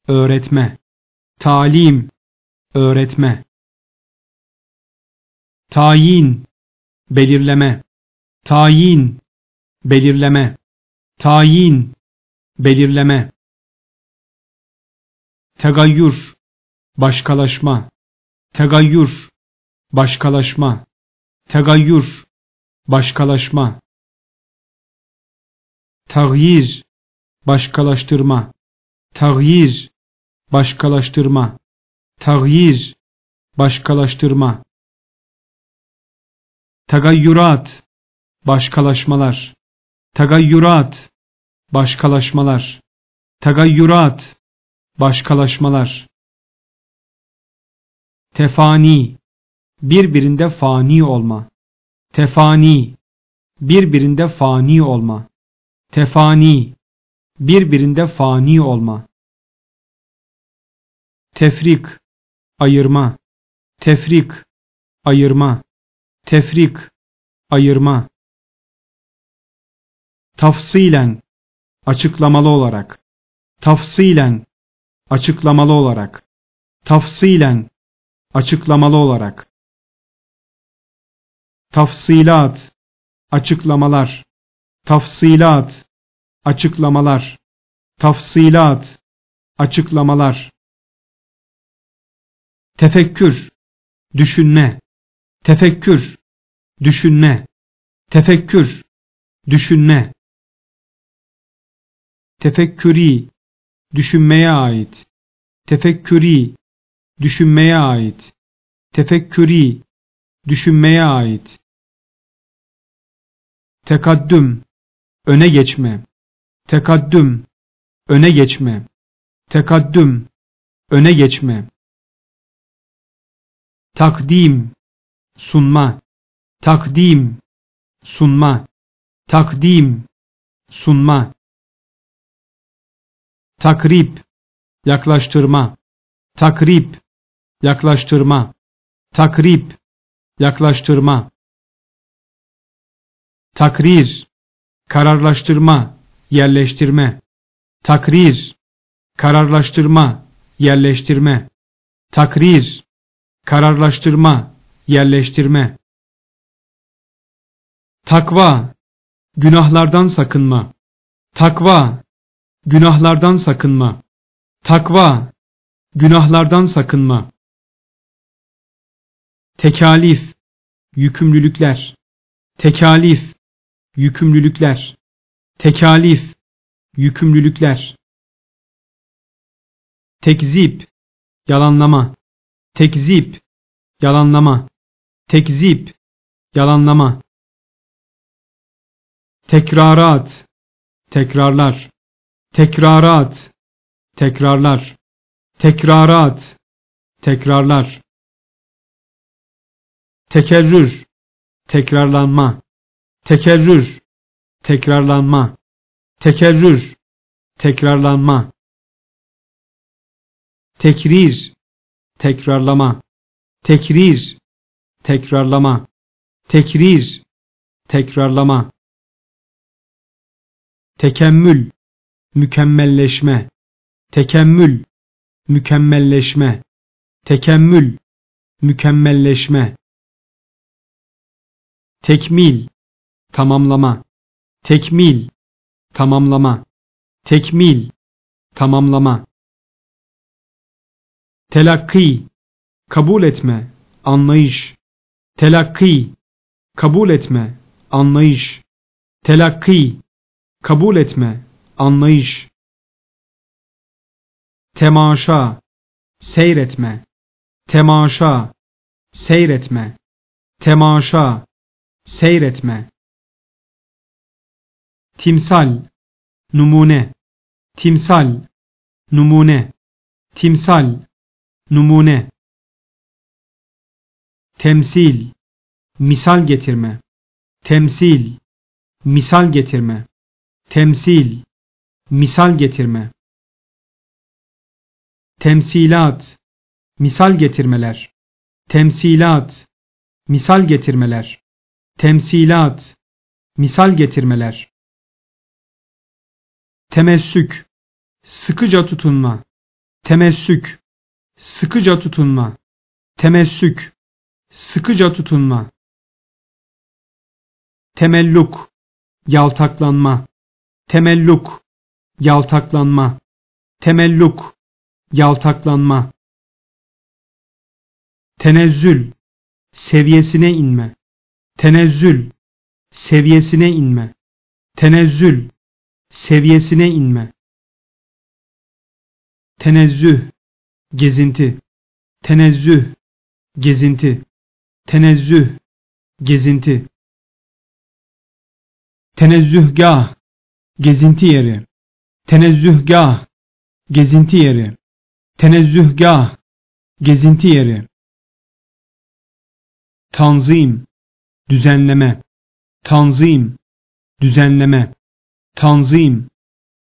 A: öğretme, talim, öğretme. Tayin, belirleme, tayin, belirleme, tayin, belirleme. Tegayyür, başkalaşma, tegayyür, başkalaşma, tegayyür, başkalaşma. Tagyir, başkalaştırma, tagyir, başkalaştırma, tagyir, başkalaştırma. Tagayyurat, başkalaşmalar, tagayyurat, başkalaşmalar, tagayyurat, başkalaşmalar. Tefani, birbirinde fani olma, tefani, birbirinde fani olma, tefani, birbirinde fani olma. Tefrik, ayırma, tefrik, ayırma, tefrik, ayırma. Tafsilen, açıklamalı olarak, tafsilen, açıklamalı olarak, tafsilen, açıklamalı olarak. Tafsilat, açıklamalar, tafsilat, açıklamalar, tafsilat, açıklamalar. Tefekkür, düşünme, tefekkür, düşünme, tefekkür, düşünme. Tefekküri, düşünmeye ait, tefekküri, düşünmeye ait, tefekküri, düşünmeye ait. Tekaddüm, öne geçme, tekaddüm, öne geçme, tekaddüm, öne geçme. Takdim, sunma, takdim, sunma, takdim, sunma. Takrip, yaklaştırma, takrip, yaklaştırma, takrip, yaklaştırma. Takrir, kararlaştırma, yerleştirme. Takrir, kararlaştırma, yerleştirme. Takrir, kararlaştırma, yerleştirme. Takva, günahlardan sakınma. Takva, günahlardan sakınma. Takva, günahlardan sakınma. Tekalif, yükümlülükler. Tekalif, yükümlülükler. Tekalif, yükümlülükler. Tekzip, yalanlama. Tekzip, yalanlama. Tekzip, yalanlama. Tekrarat, tekrarlar. Tekrarat, tekrarlar. Tekrarat, tekrarlar. Tekerrür, tekrarlanma. Tekerrür, tekrarlanma. Tekerrür, tekrarlanma. Tekrir, tekrarlama. Tekrir, tekrarlama. Tekrir, tekrarlama. Tekemmül, mükemmelleşme. Tekemmül, mükemmelleşme. Tekemmül, mükemmelleşme. Tekmil, tamamlama. Tekmil, tamamlama. Tekmil, tamamlama. Telakki, kabul etme, anlayış. Telakki, kabul etme, anlayış. Telakki, kabul etme, anlayış. Temaşa, seyretme. Temaşa, seyretme. Temaşa, seyretme. Timsal, numune. Timsal, numune. Timsal, numune. Temsil, misal getirme. Temsil, misal getirme. Temsil, misal getirme. Temsilat, misal getirmeler. Temsilat, misal getirmeler. Temsilat, misal getirmeler. Temessük, sıkıca tutunma, temessük, sıkıca tutunma, temessük, sıkıca tutunma, temelluk, yaltaklanma, temelluk, yaltaklanma, temelluk, yaltaklanma, tenezzül, seviyesine inme, tenezzül, seviyesine inme, tenezzül, seviyesine inme, tenezzüh, gezinti, tenezzüh, gezinti, tenezzüh, gezinti, tenezzühgah, gezinti yeri, tenezzühgah, gezinti yeri, tenezzühgah, gezinti yeri, tanzim, düzenleme, tanzim, düzenleme, tanzim,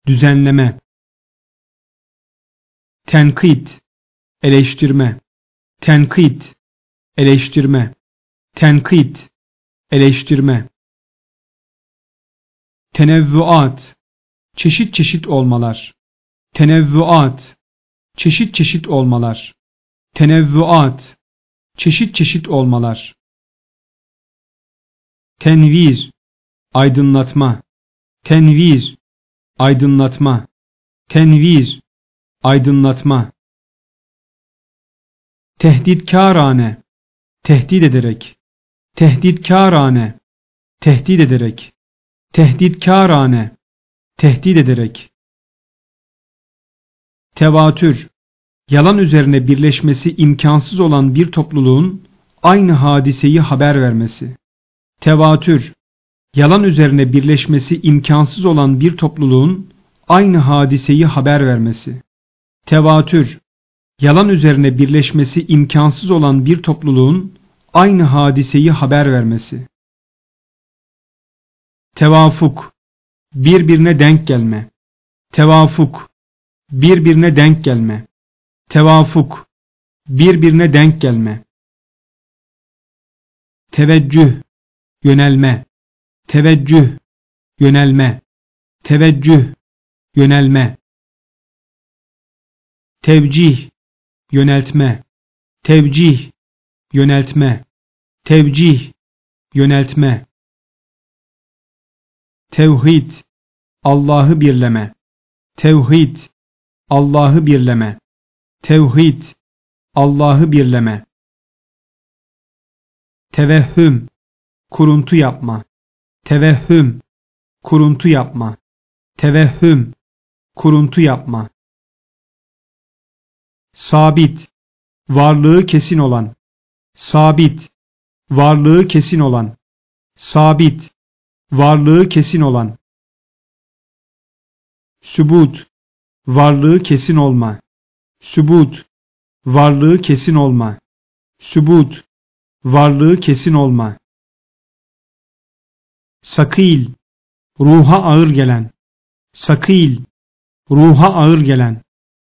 A: düzenleme, tenkit, eleştirme, tenkit, eleştirme, tenkit, eleştirme, tenevvuat, çeşit çeşit olmalar, tenevvuat, çeşit çeşit olmalar, tenevvuat, çeşit çeşit olmalar, tenvir, aydınlatma, tenvir, aydınlatma, tenvir, aydınlatma, tehditkârane, tehdit ederek, tehditkârane, tehdit ederek, tehditkârane, tehdit ederek, tevatür, yalan üzerine birleşmesi imkansız olan bir topluluğun aynı hadiseyi haber vermesi, tevatür, yalan üzerine birleşmesi imkansız olan bir topluluğun aynı hadiseyi haber vermesi, tevatür, yalan üzerine birleşmesi imkansız olan bir topluluğun aynı hadiseyi haber vermesi. Tevafuk, birbirine denk gelme. Tevafuk, birbirine denk gelme. Tevafuk, birbirine denk gelme. Teveccüh, yönelme. Teveccüh, yönelme. Teveccüh, yönelme. Tevcih, yöneltme, tevcih, yöneltme, tevcih, yöneltme. Tevhid, Allah'ı birleme, tevhid, Allah'ı birleme, tevhid, Allah'ı birleme. Tevehhüm, kuruntu yapma, tevehhüm, kuruntu yapma, tevehhüm, kuruntu yapma sabit, varlığı kesin olan, sabit, varlığı kesin olan, sabit, varlığı kesin olan, sübut, varlığı kesin olma, sübut, varlığı kesin olma, sübut, varlığı kesin olma, sakil, ruha ağır gelen, sakil, ruha ağır gelen,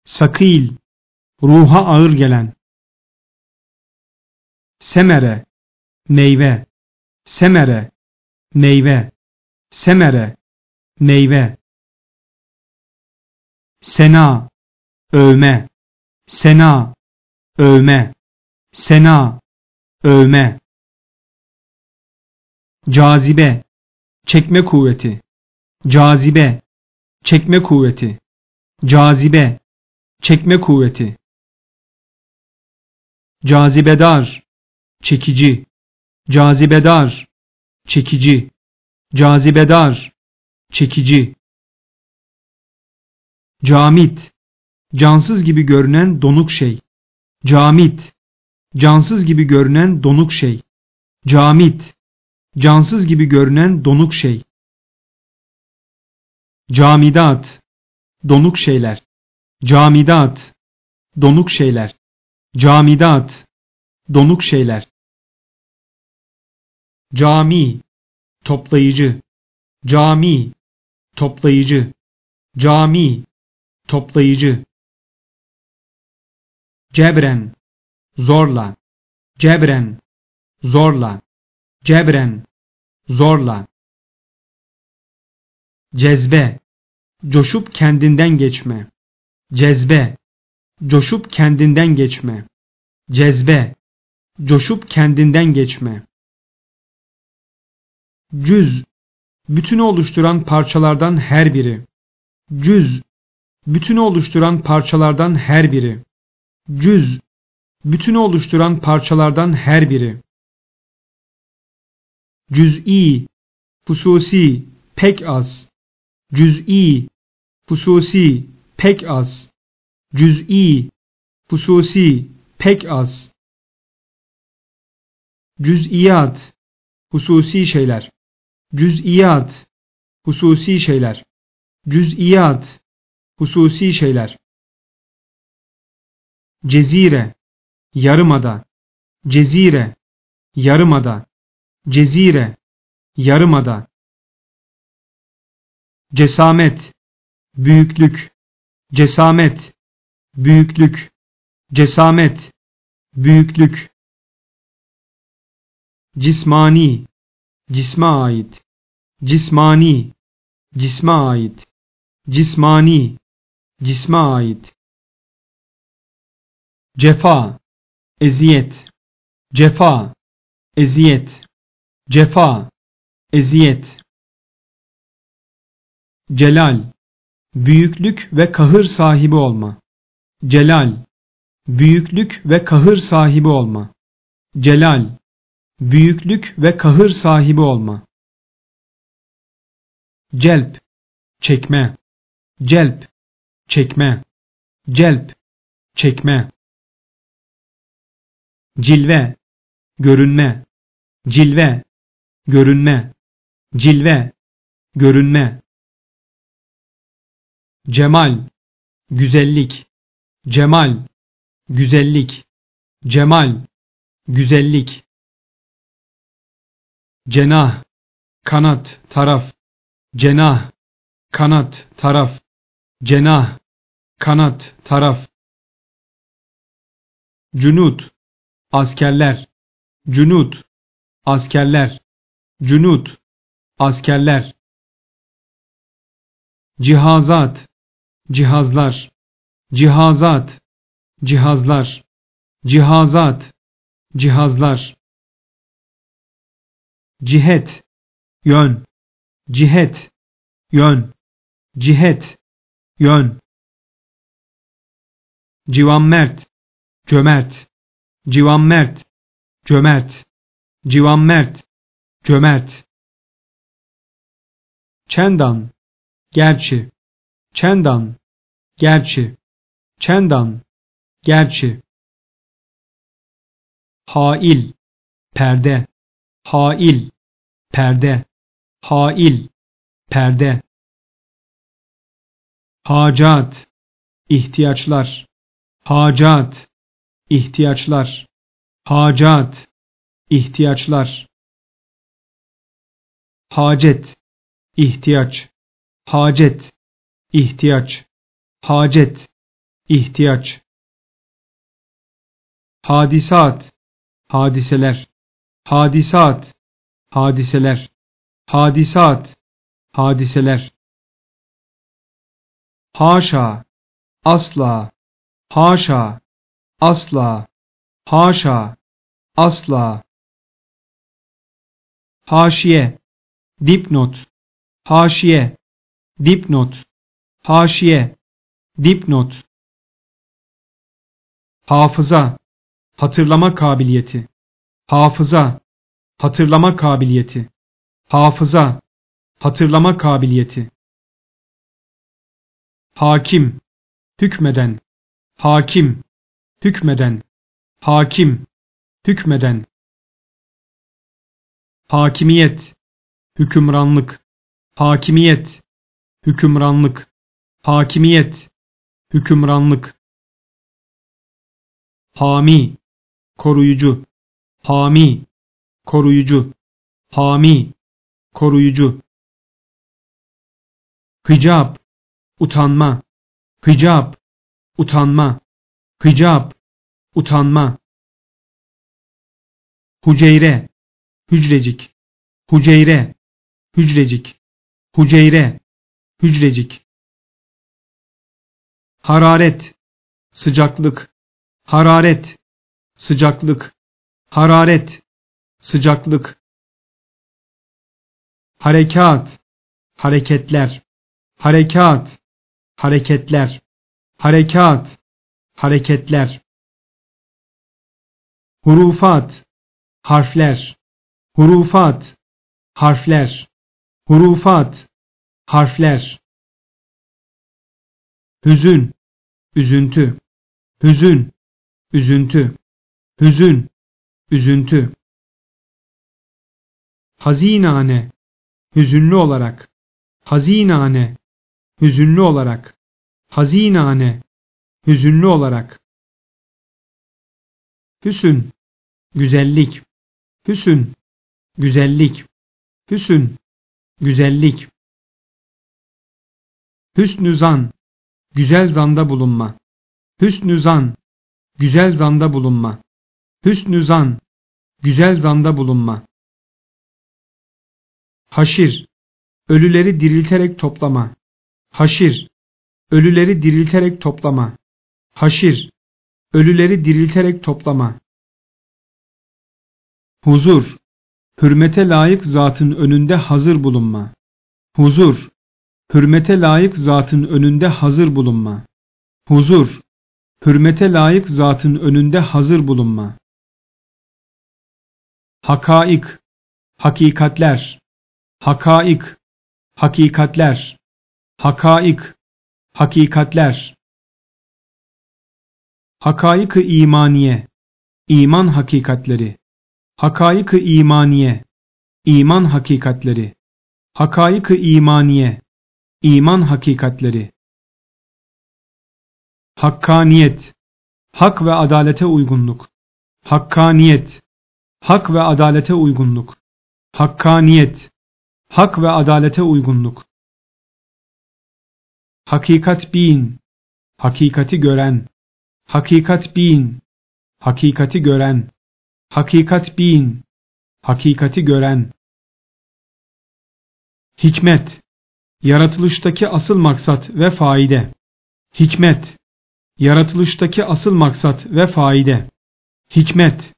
A: sakil, ruha ağır gelen. Semere, meyve, semere, meyve, semere, meyve. Sena, övme, sena, övme, sena, övme. Cazibe, çekme kuvveti, cazibe, çekme kuvveti, cazibe, çekme kuvveti cazibedar, çekici, cazibedar, çekici, cazibedar, çekici. Camit, cansız gibi görünen donuk şey. Camit, cansız gibi görünen donuk şey. Camit, cansız gibi görünen donuk şey. Camidat, donuk şeyler. Camidat, donuk şeyler. Camidat, donuk şeyler. Cami, toplayıcı. Cami, toplayıcı. Cami, toplayıcı. Cebren, zorla. Cebren, zorla. Cebren, zorla. Cezbe, coşup kendinden geçme, cezbe, coşup kendinden geçme, cezbe, coşup kendinden geçme. Cüz, bütünü oluşturan parçalardan her biri. Cüz, bütünü oluşturan parçalardan her biri. Cüz, bütünü oluşturan parçalardan her biri. Cüz'i, hususi, pek az. Cüz'i, hususi, pek az. Cüz'i, hususi, pek az. Cüz'iyat, hususi şeyler. Cüz'iyat, hususi şeyler. Cüz'iyat, hususi şeyler. Cezire, yarımada. Cezire, yarımada. Cezire, yarımada. Cesamet, büyüklük. Cesamet, büyüklük. Cesamet, büyüklük. Cismani, cisme ait. Cismani, cisme ait. Cismani, cisme ait. Cefa, eziyet. Cefa, eziyet. Cefa, eziyet. Celal, büyüklük ve kahır sahibi olma. Celal, büyüklük ve kahır sahibi olma. Celal, büyüklük ve kahır sahibi olma. Celp, çekme. Celp, çekme. Celp, çekme. Cilve, görünme. Cilve, görünme. Cilve, görünme. Cemal, güzellik. Cemal, güzellik. Cemal, güzellik. Cenah, kanat, taraf. Cenah, kanat, taraf. Cenah, kanat, taraf. Cunut, askerler. Cunut, askerler. Cunut, askerler. Cihazat, cihazlar. Cihazat, cihazlar. Cihazat, cihazlar. Cihet, yön. Cihet, yön. Cihet, yön. Civanmert, cömert. Civanmert, cömert. Civanmert, cömert. Çendan, gerçi. Çendan, gerçi. Çendan, gerçi. Hail, perde. Hail, perde. Hail, perde. Hacat, ihtiyaçlar. Hacat, ihtiyaçlar. Hacat, ihtiyaçlar. Hacet, ihtiyaç. Hacet, ihtiyaç. Hacet, ihtiyaç. Hadisat, hadiseler. Hadisat, hadiseler. Hadisat, hadiseler. Haşa, asla, haşa, asla, haşa, asla. Haşiye, dipnot, haşiye, dipnot, haşiye, dipnot. Hafıza, hatırlama kabiliyeti, hafıza, hatırlama kabiliyeti, hafıza, hatırlama kabiliyeti. Hakim, hükmeden, hakim, hükmeden, hakim, hükmeden. Hakimiyet, hükümranlık, hakimiyet, hükümranlık, hakimiyet, hükümranlık. Hami, koruyucu, hami, koruyucu, hami, koruyucu. Hicab, utanma, hicab, utanma, hicab, utanma. Huceyre, hücrecik, huceyre, hücrecik, huceyre, hücrecik. hararet, sıcaklık, hararet, sıcaklık, hararet, sıcaklık, harekat, hareketler, harekat, hareketler, harekat, hareketler, hurufat, harfler, hurufat, harfler, hurufat, harfler, hüzün, üzüntü, hüzün, üzüntü, hüzün, üzüntü, hazinane, hüzünlü olarak, hazinane, hüzünlü olarak, hazinane, hüzünlü olarak, hüsün, güzellik, hüsün, güzellik, hüsün, güzellik, hüsnü zan, güzel zanda bulunma, hüsnü zan, güzel zanda bulunma, hüsnü zan, güzel zanda bulunma, haşir, ölüleri dirilterek toplama, haşir, ölüleri dirilterek toplama, haşir, ölüleri dirilterek toplama, huzur, hürmete layık zatın önünde hazır bulunma, huzur, hürmete layık zatın önünde hazır bulunma, huzur, hürmete layık zatın önünde hazır bulunma, hakaik, hakikatler, hakaik, hakikatler, hakaik, hakikatler, hakaik-ı imaniye, iman hakikatleri, hakaik-ı imaniye, iman hakikatleri, hakaik-ı imaniye, iman hakikatleri, hakkaniyet, hak ve adalete uygunluk, hakkaniyet, hak ve adalete uygunluk, hakkaniyet, hak ve adalete uygunluk, hakikat bin, hakikati gören, hakikat bin, hakikati gören, hakikat bin, hakikati gören, hikmet, yaratılıştaki asıl maksat ve faide, hikmet, yaratılıştaki asıl maksat ve faide, hikmet,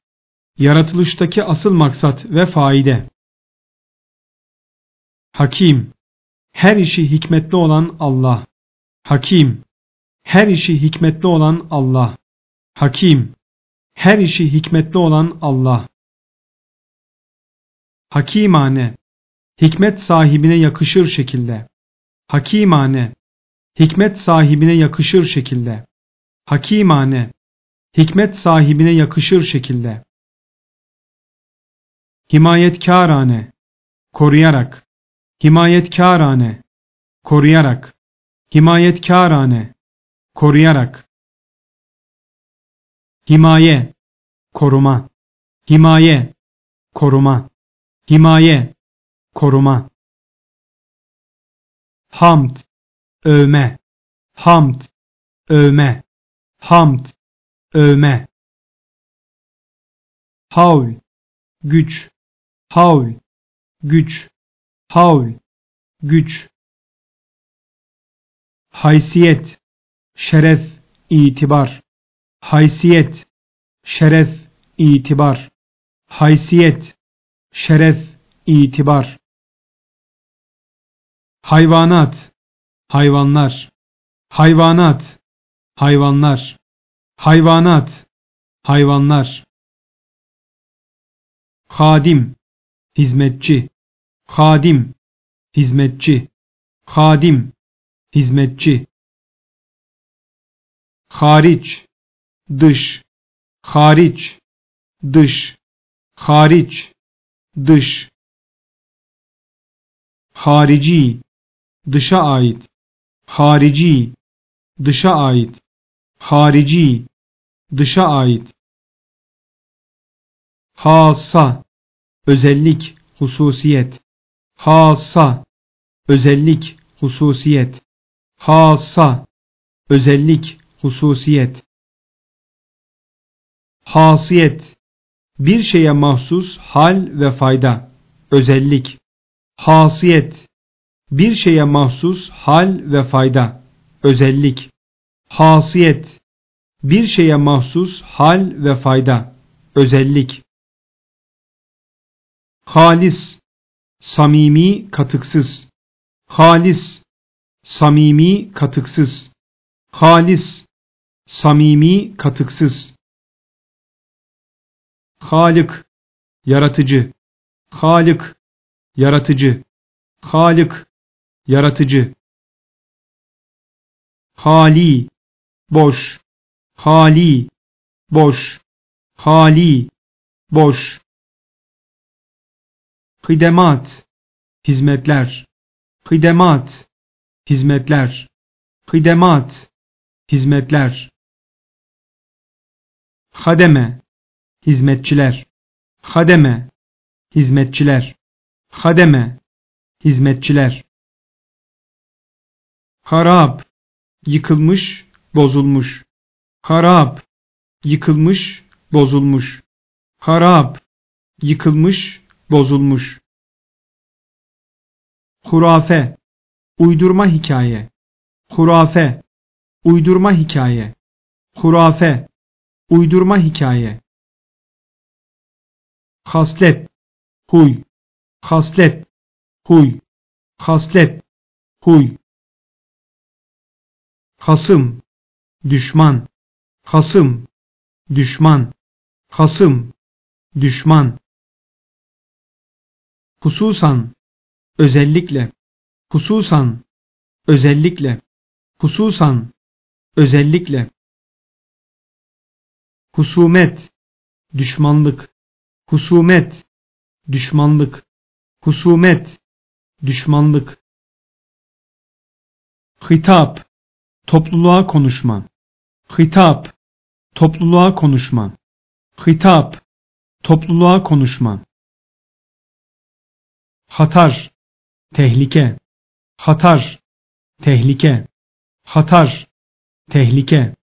A: yaratılıştaki asıl maksat ve faide, hakim, her işi hikmetli olan Allah, hakim, her işi hikmetli olan Allah, hakim, her işi hikmetli olan Allah. Hakimane, hikmet sahibine yakışır şekilde. Hakimane, hikmet sahibine yakışır şekilde. Hakimane, hikmet sahibine yakışır şekilde. Himayetkârane, koruyarak. Himayetkârane, koruyarak. Himayetkârane, koruyarak. Himaye, koruma. Himaye, koruma. Himaye, koruma. Hamd, övme. Hamd, övme. Hamd, övme. Havl, güç. Havl, güç. Havl, güç. Haysiyet, şeref, itibar haysiyet, şeref, itibar, haysiyet, şeref, itibar. Hayvanat, hayvanlar, hayvanat, hayvanlar, hayvanat, hayvanlar. Hadim, hizmetçi, hadim, hizmetçi, hadim, hizmetçi. Hariç, dış, hariç, dış, hariç, dış. Harici, dışa ait, harici, dışa ait, harici, dışa ait. Hassa, özellik, hususiyet. Hassa, özellik, hususiyet. Hassa, özellik, hususiyet. Hasiyet bir şeye mahsus hal ve fayda, özellik. Hasiyet bir şeye mahsus hal ve fayda, özellik. Hasiyet bir şeye mahsus hal ve fayda, özellik. Halis, samimi, katıksız. Halis, samimi, katıksız. Halis, samimi, katıksız. Halık, yaratıcı. Halık, yaratıcı. Halık, yaratıcı. Hali, boş. Hali, boş. Hali, boş. Hidemat, hizmetler. Hidemat, hizmetler. Hidemat, hizmetler. Hademe, hizmetçiler. Hademe, hizmetçiler. Hademe, hizmetçiler. Harap, yıkılmış, bozulmuş. Harap, yıkılmış, bozulmuş. Harap, yıkılmış, bozulmuş. Hurafe, uydurma hikaye. Hurafe, uydurma hikaye. Hurafe, uydurma hikaye. Haslet, huy. Haslet, huy. Haslet, huy. Hasım, düşman. Hasım, düşman. Hasım, düşman. Hususan, özellikle. Hususan, özellikle. Hususan, özellikle. Husumet, düşmanlık. Husumet, düşmanlık. Husumet, düşmanlık. Hitap, topluluğa konuşma. Hitap, topluluğa konuşma. Hitap, topluluğa konuşma. Hatar, tehlike. Hatar, tehlike. Hatar, tehlike.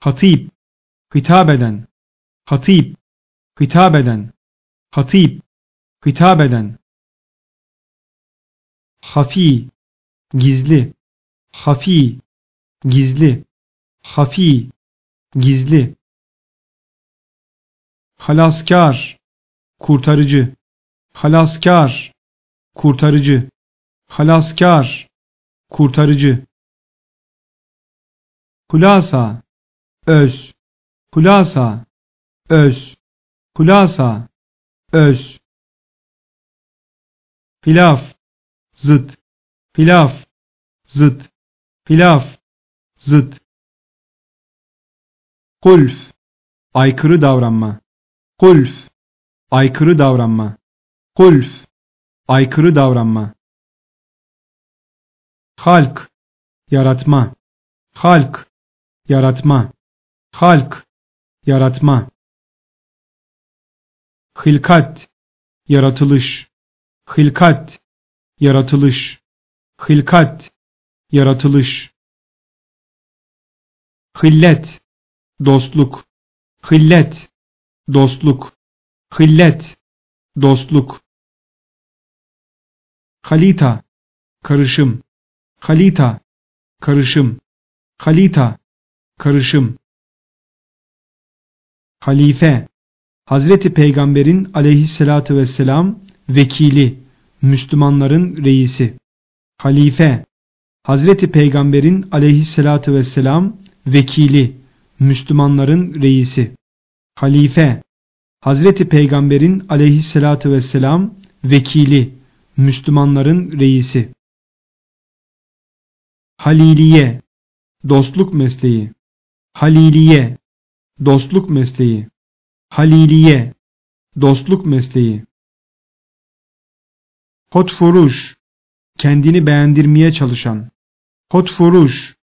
A: Hatip, hitap eden. Hatip, hitap eden. Hatip, hitap eden. Hafi, gizli. Hafi, gizli. Hafi, gizli. Halaskar, kurtarıcı. Halaskar, kurtarıcı. Halaskar, kurtarıcı. Hulasa, öz. Hulasa, öz. Hulasa, öz. Hilaf, zıt. Hilaf, zıt. Hilaf, zıt. Kulf, aykırı davranma. Kulf, aykırı davranma. Kulf, aykırı davranma. Halk, yaratma. Halk, yaratma. Halk, yaratma. Hilkat, yaratılış. Hilkat, yaratılış. Hilkat, yaratılış. Hillet, dostluk. Hillet, dostluk. Hillet, dostluk. Halita, karışım. Halita, karışım. Halita, karışım. Halife, Hazreti Peygamber'in aleyhissalatü vesselam vekili, Müslümanların reisi. Halife, Hazreti Peygamber'in aleyhissalatü vesselam vekili, Müslümanların reisi. Halife, Hazreti Peygamber'in aleyhissalatü vesselam vekili, Müslümanların reisi. Haliliye, dostluk mesleği. Haliliye, dostluk mesleği. Haliliye, dostluk mesleği. Hotfuruş, kendini beğendirmeye çalışan. Hotfuruş,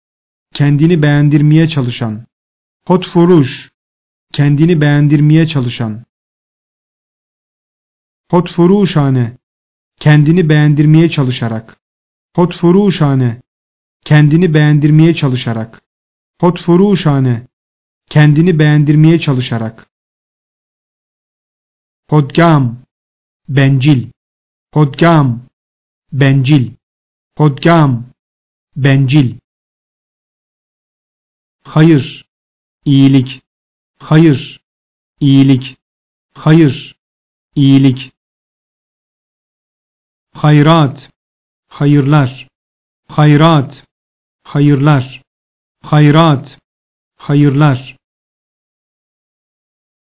A: kendini beğendirmeye çalışan. Hotfuruş, kendini beğendirmeye çalışan. Hotfuruşane, kendini beğendirmeye çalışarak. Hotfuruşane, kendini beğendirmeye çalışarak. Hotfuruşane, kendini beğendirmeye çalışarak. Hodgam, bencil. Hodgam, bencil. Hodgam, bencil. Hayır, iyilik, hayır, iyilik, hayır, iyilik. Hayrat, hayırlar, hayrat, hayırlar, hayrat, hayırlar.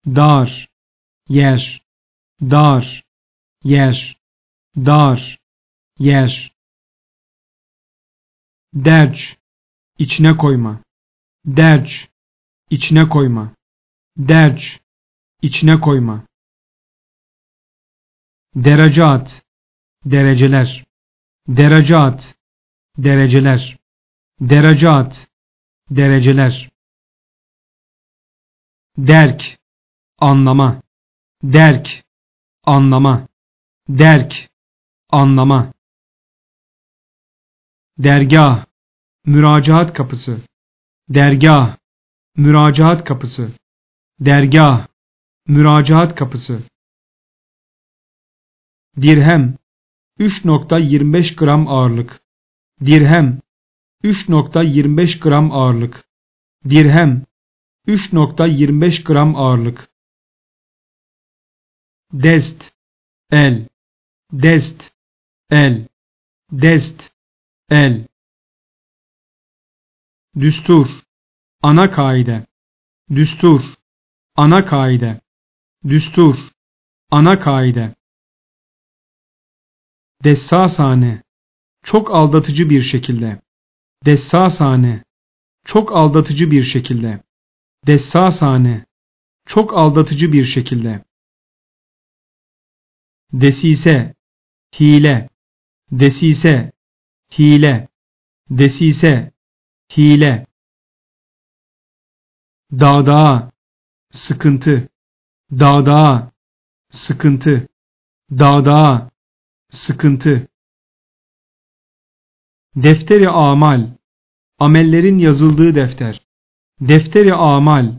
A: Dar, yer, dar, yer, dar, yer. Derç, içine koyma. Derç, içine koyma. Derç, içine koyma. Derecat, dereceler. Derecat, dereceler. Derecat, dereceler. Derk, anlama. Derk, anlama. Derk, anlama. Dergah, müracaat kapısı. Dergah, müracaat kapısı. Dergah, müracaat kapısı. Dirhem, 3.25 gram ağırlık. Dirhem, 3.25 gram ağırlık. Dirhem, 3.25 gram ağırlık. Dest, el, dest, el, dest, el. Düstur, ana kaide, düstur, ana kaide, düstur, ana kaide. Dessasane, çok aldatıcı bir şekilde. Dessasane, çok aldatıcı bir şekilde. Dessasane, çok aldatıcı bir şekilde. Desise, hile, desise, hile, desise, hile. Dağdağa, sıkıntı, dağdağa, sıkıntı, dağdağa, sıkıntı. Defteri amal, amellerin yazıldığı defter. Defteri amal,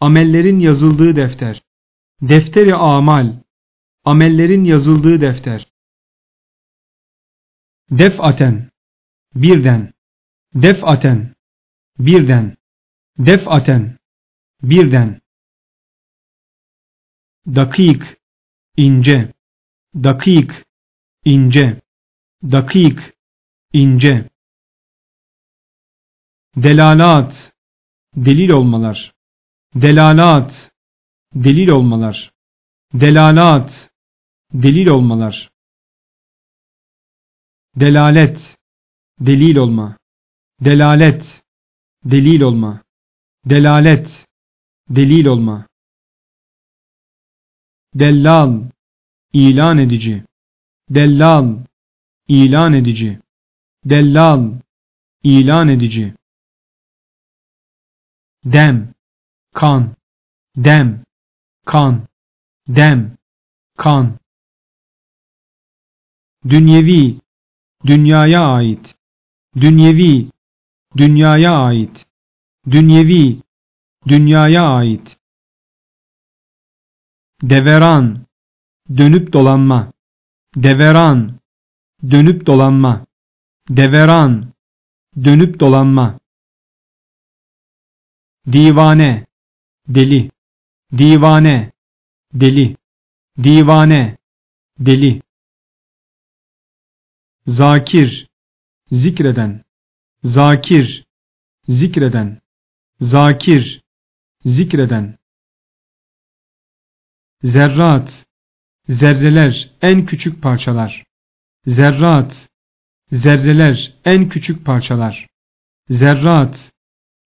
A: amellerin yazıldığı defter. Defteri amal, amellerin yazıldığı defter. Defaten, birden. Defaten, birden. Defaten, birden. Dakik, ince. Dakik, ince. Dakik, ince. Delalat, delil olmalar. Delalat, delil olmalar. Delalat, delil olmalar. Delalet, delil olma. Delalet, delil olma. Delalet, delil olma. Dellal, ilan edici. Dellal, ilan edici. Dellal, ilan edici. Dem, kan, dem, kan, dem, kan. Dünyevi, dünyaya ait. Dünyevi, dünyaya ait. Dünyevi, dünyaya ait. Deveran, dönüp dolanma. Deveran, dönüp dolanma. Deveran, dönüp dolanma. Divane, deli. Divane, deli. Divane, deli. Zakir, zikreden. Zakir, zikreden. Zakir, zikreden. Zerrat, zerreler, en küçük parçalar. Zerrat, zerreler, en küçük parçalar. Zerrat,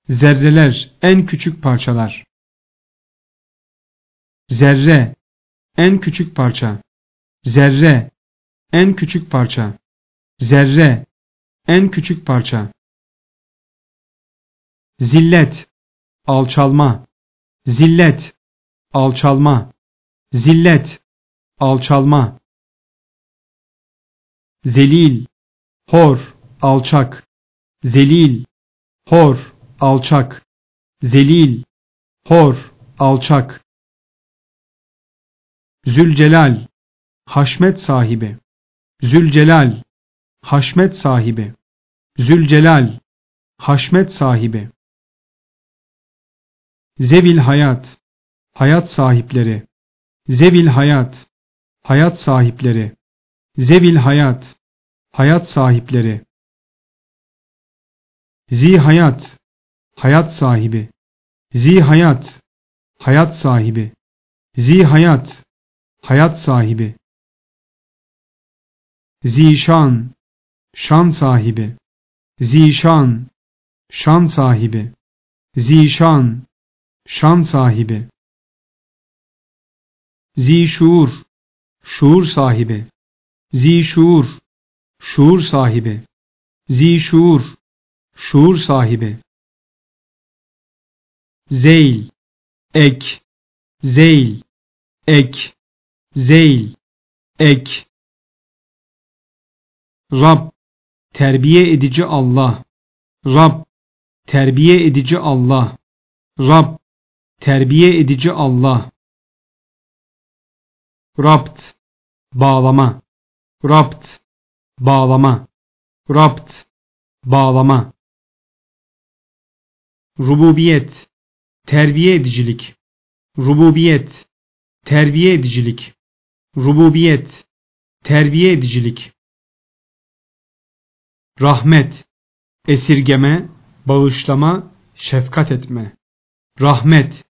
A: zerreler, en küçük parçalar. Zerre, en küçük parça. Zerre, en küçük parça. Zerre, en küçük parça. Zillet, alçalma. Zillet, alçalma. Zillet, alçalma. Zelil, hor, alçak. Zelil, hor, alçak. Zelil, hor, alçak. Zülcelal, haşmet sahibi. Zülcelal, haşmet sahibi. Zülcelal, haşmet sahibi. Zevil hayat, hayat sahipleri. Zevil hayat, hayat sahipleri. Zevil hayat, hayat sahipleri. Zi hayat, hayat sahibi. Zi hayat, hayat sahibi. Zi hayat, hayat sahibi. Zişan, şan sahibi. Zişan, şan sahibi. Zişan, şan sahibi. Zişuur, şuur sahibi. Zişuur, şuur sahibi. Zişuur, şuur sahibi. Zeyl, ek, zeyl, ek, zeyl, ek. Rab, terbiye edici Allah. Rab, terbiye edici Allah. Rab, terbiye edici Allah. Rabt, bağlama. Rabt, bağlama. Rabt, bağlama. Rububiyet, terbiye edicilik. Rububiyet, terbiye edicilik. Rububiyet, terbiye edicilik. Rahmet, esirgeme, bağışlama, şefkat etme. Rahmet,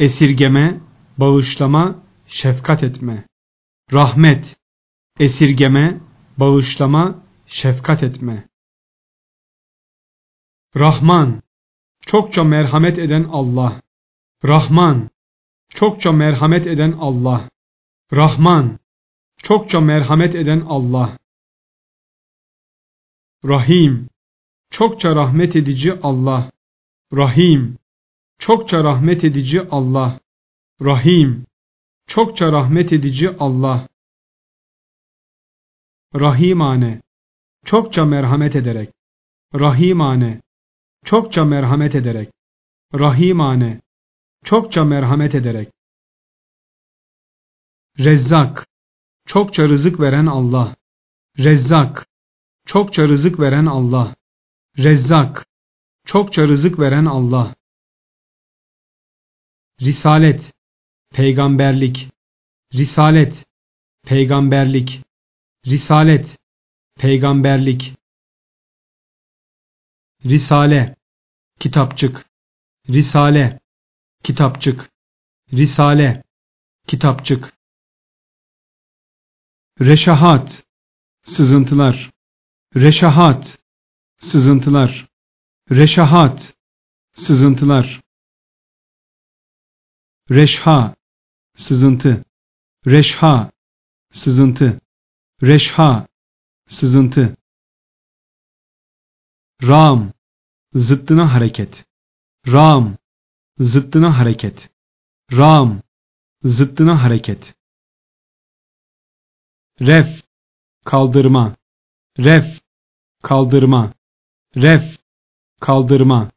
A: esirgeme, bağışlama, şefkat etme. Rahmet, esirgeme, bağışlama, şefkat etme. Rahman, çokça merhamet eden Allah. Rahman, çokça merhamet eden Allah. Rahman, çokça merhamet eden Allah. Rahim, çokça rahmet edici Allah. Rahim, çokça rahmet edici Allah. Rahim, çokça rahmet edici Allah. Rahimane, çokça merhamet ederek. Rahimane, çokça merhamet ederek. Rahimane, çokça merhamet ederek. Rezzak, çokça rızık veren Allah. Rezzak, çokça rızık veren Allah. Rezzak, çokça rızık veren Allah. Risalet, peygamberlik. Risalet, peygamberlik. Risalet, peygamberlik. Risale, kitapçık. Risale, kitapçık. Risale, kitapçık. Reşahat, sızıntılar. Reşahat, sızıntılar. Reşahat, sızıntılar. Reşha, sızıntı. Reşha, sızıntı. Reşha, sızıntı. Ram, zıttına hareket. Ram, zıttına hareket. Ram, zıttına hareket. Ref, kaldırma. Ref, kaldırma. Ref, kaldırma.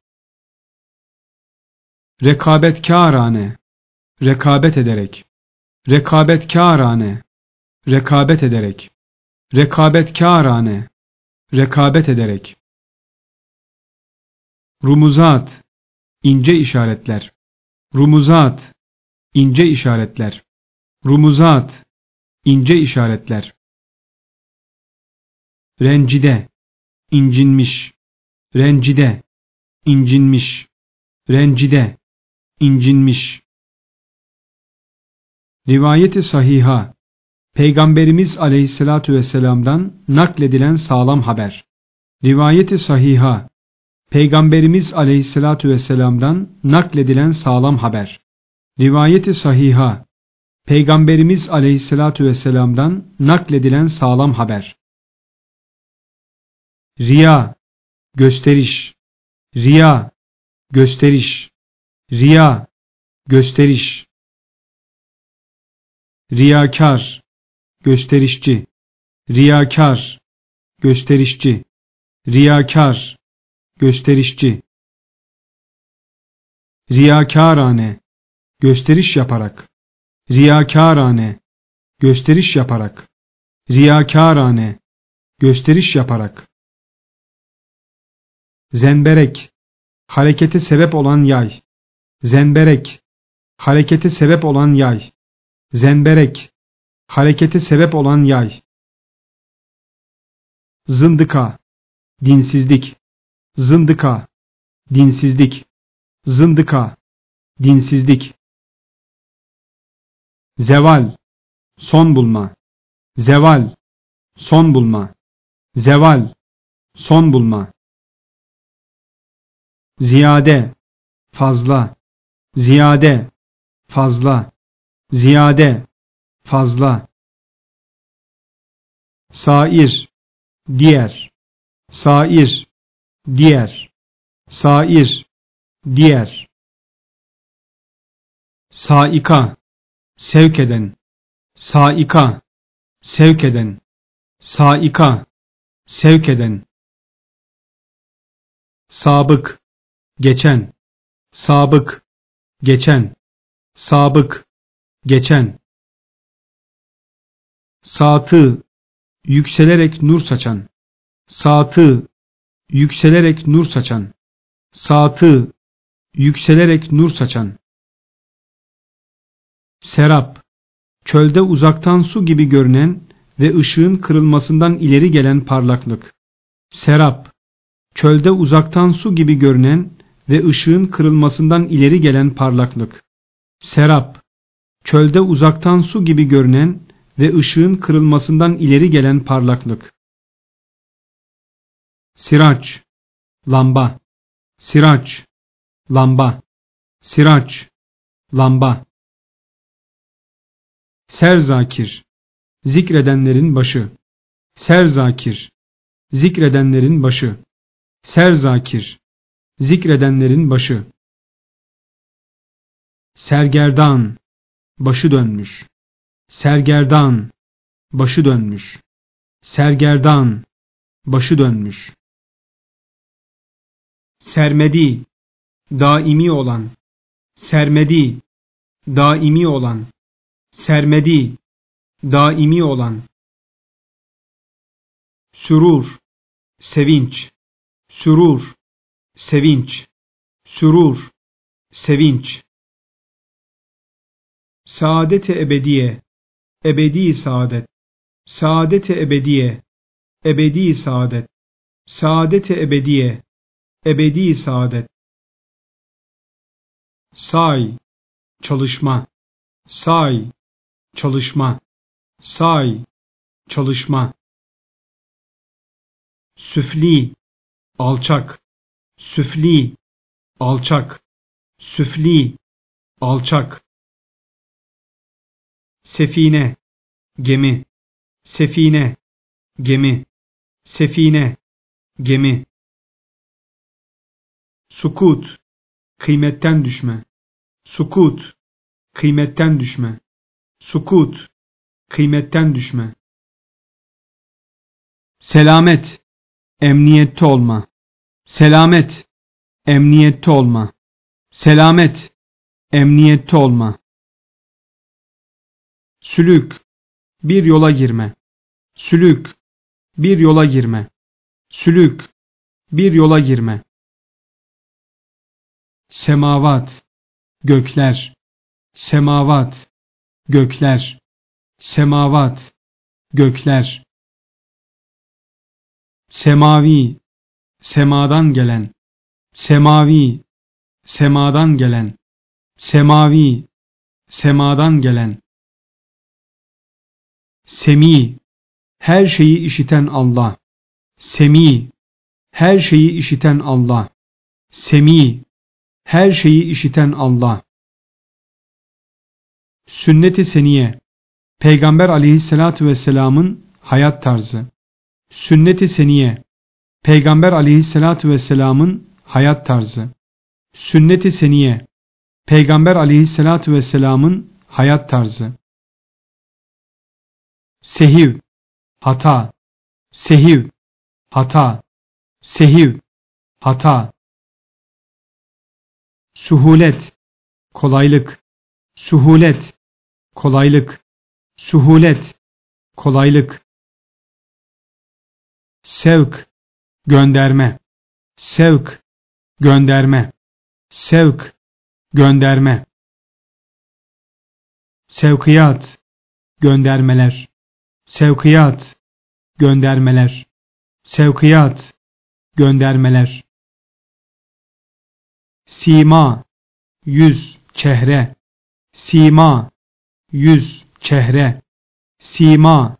A: Rekabetkârane, rekabet ederek. Rekabetkârane, rekabet ederek. Rekabetkârane, rekabet ederek. Rumuzat, ince işaretler. Rumuzat, ince işaretler. Rumuzat, ince işaretler. Rencide, incinmiş. Rencide, incinmiş. Rencide, incinmiş. Rivayeti sahiha, Peygamberimiz aleyhissalatu vesselam'dan nakledilen sağlam haber. Rivayeti sahiha, Peygamberimiz aleyhissalatu vesselam'dan nakledilen sağlam haber. Rivayeti sahiha, Peygamberimiz aleyhissalatu vesselam'dan nakledilen sağlam haber. Riya, gösteriş. Riya, gösteriş. Riya, gösteriş. Riyakar, gösterişçi. Riyakar, gösterişçi. Riyakar, gösterişçi. Riyakarane, gösteriş yaparak. Riyakarane, gösteriş yaparak. Riyakarane, gösteriş yaparak. Zemberek, harekete sebep olan yay. Zenberek, harekete sebep olan yay. Zenberek, harekete sebep olan yay. Zındıka, dinsizlik. Zındıka, dinsizlik. Zındıka, dinsizlik. Zeval, son bulma. Zeval, son bulma. Zeval, son bulma. Ziyade, fazla. Ziyade, fazla. Ziyade, fazla. Sair, diğer. Sair, diğer. Sair, diğer. Saika, sevk eden. Saika, sevk eden. Saika, sevk eden. Sabık, geçen. Sabık, geçen. Sabık, geçen. Saatı, yükselerek nur saçan. Saatı, yükselerek nur saçan. Saatı, yükselerek nur saçan. Serap, çölde uzaktan su gibi görünen ve ışığın kırılmasından ileri gelen parlaklık. Serap, çölde uzaktan su gibi görünen ve ışığın kırılmasından ileri gelen parlaklık. Serap, çölde uzaktan su gibi görünen ve ışığın kırılmasından ileri gelen parlaklık. Siraç, lamba, siraç, lamba, siraç, lamba. Serzakir, zikredenlerin başı. Serzakir, zikredenlerin başı. Serzakir, zikredenlerin başı. Sergerdan, başı dönmüş. Sergerdan, başı dönmüş. Sergerdan, başı dönmüş. Sermedi, daimi olan. Sermedi, daimi olan. Sermedi, daimi olan. Sürur, sevinç. Sürur, sevinç. Sürur, sevinç. Saadet-i ebediye, ebedi saadet. Saadet-i ebediye, ebedi saadet. Saadet-i ebediye, ebedi saadet. Say, çalışma. Say, çalışma. Say, çalışma. Süfli, alçak. Süfli, alçak. Süfli, alçak. Sefine, gemi. Sefine, gemi. Sefine, gemi. Sukut, kıymetten düşme. Sukut, kıymetten düşme. Sukut, kıymetten düşme. Selamet, emniyette olma. Selamet, emniyette olma. Selamet, emniyette olma. Sülük, bir yola girme. Sülük, bir yola girme. Sülük, bir yola girme. Semavat, gökler. Semavat, gökler. Semavat, gökler. Semavi, semadan gelen. Semavi, semadan gelen. Semavi, semadan gelen. Semi, her şeyi işiten Allah. Semi, her şeyi işiten Allah. Semi, her şeyi işiten Allah. Sünnet-i Seniye Peygamber aleyhissalatü vesselamın hayat tarzı. Sünnet-i Seniye Peygamber aleyhissalatü vesselamın hayat tarzı. Sünnet-i Seniye Peygamber aleyhissalatü vesselamın hayat tarzı. Sehiv Hata. Sehiv Hata. Sehiv Hata. Suhulet Kolaylık. Suhulet kolaylık, suhulet, kolaylık. Sevk, gönderme, sevk, gönderme, sevk, gönderme. Sevkiyat göndermeler sevkiyat göndermeler. Sevkiyat göndermeler. Sima yüz çehre. Sima yüz çehre. Sima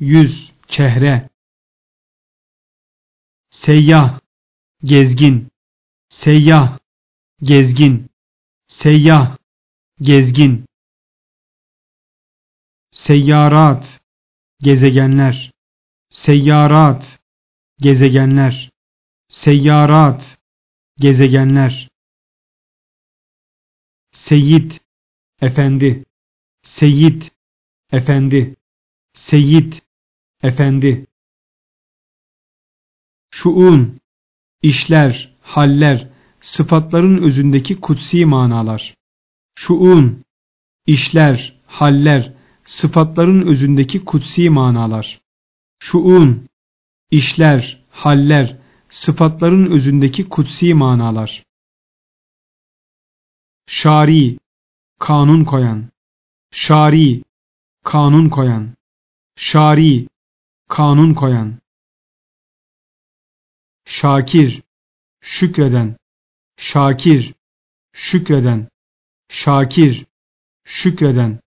A: yüz çehre. Seyyah gezgin. Seyyah gezgin. Seyyah gezgin. Seyyarat gezegenler. Seyyarat gezegenler. Seyyarat gezegenler. Seyyid efendi. Seyyid efendi. Seyyid efendi. Şuun işler, haller, sıfatların özündeki kutsi manalar. Şuun işler, haller, sıfatların özündeki kutsi manalar. Şuun işler, haller, sıfatların özündeki kutsi manalar. Şari, kanun koyan. Şari, kanun koyan. Şari, kanun koyan. Şakir, şükreden. Şakir, şükreden. Şakir, şükreden.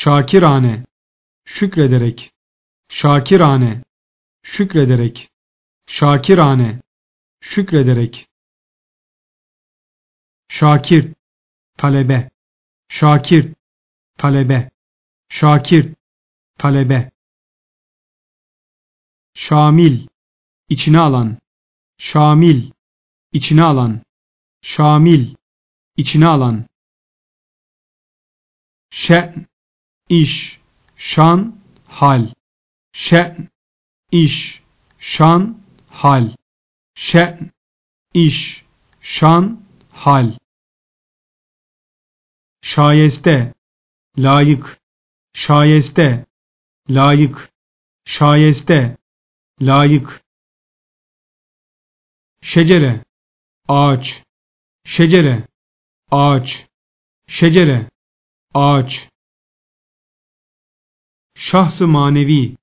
A: Şakirane, şükrederek. Şakirane, şükrederek. Şakirane, şükrederek. Şakir, talebe. Şakir, talebe. Şakir, talebe. Şamil, içine alan. Şamil, içine alan. Şamil, içine alan. Şe'n, iş, şan, hal. Şe'n, iş, şan, hal. Şe'n, iş, şan, hal şayeste, layık, şayeste, layık, şayeste, layık. Şecere, ağaç, şecere, ağaç, şecere, ağaç. Şahsı manevi,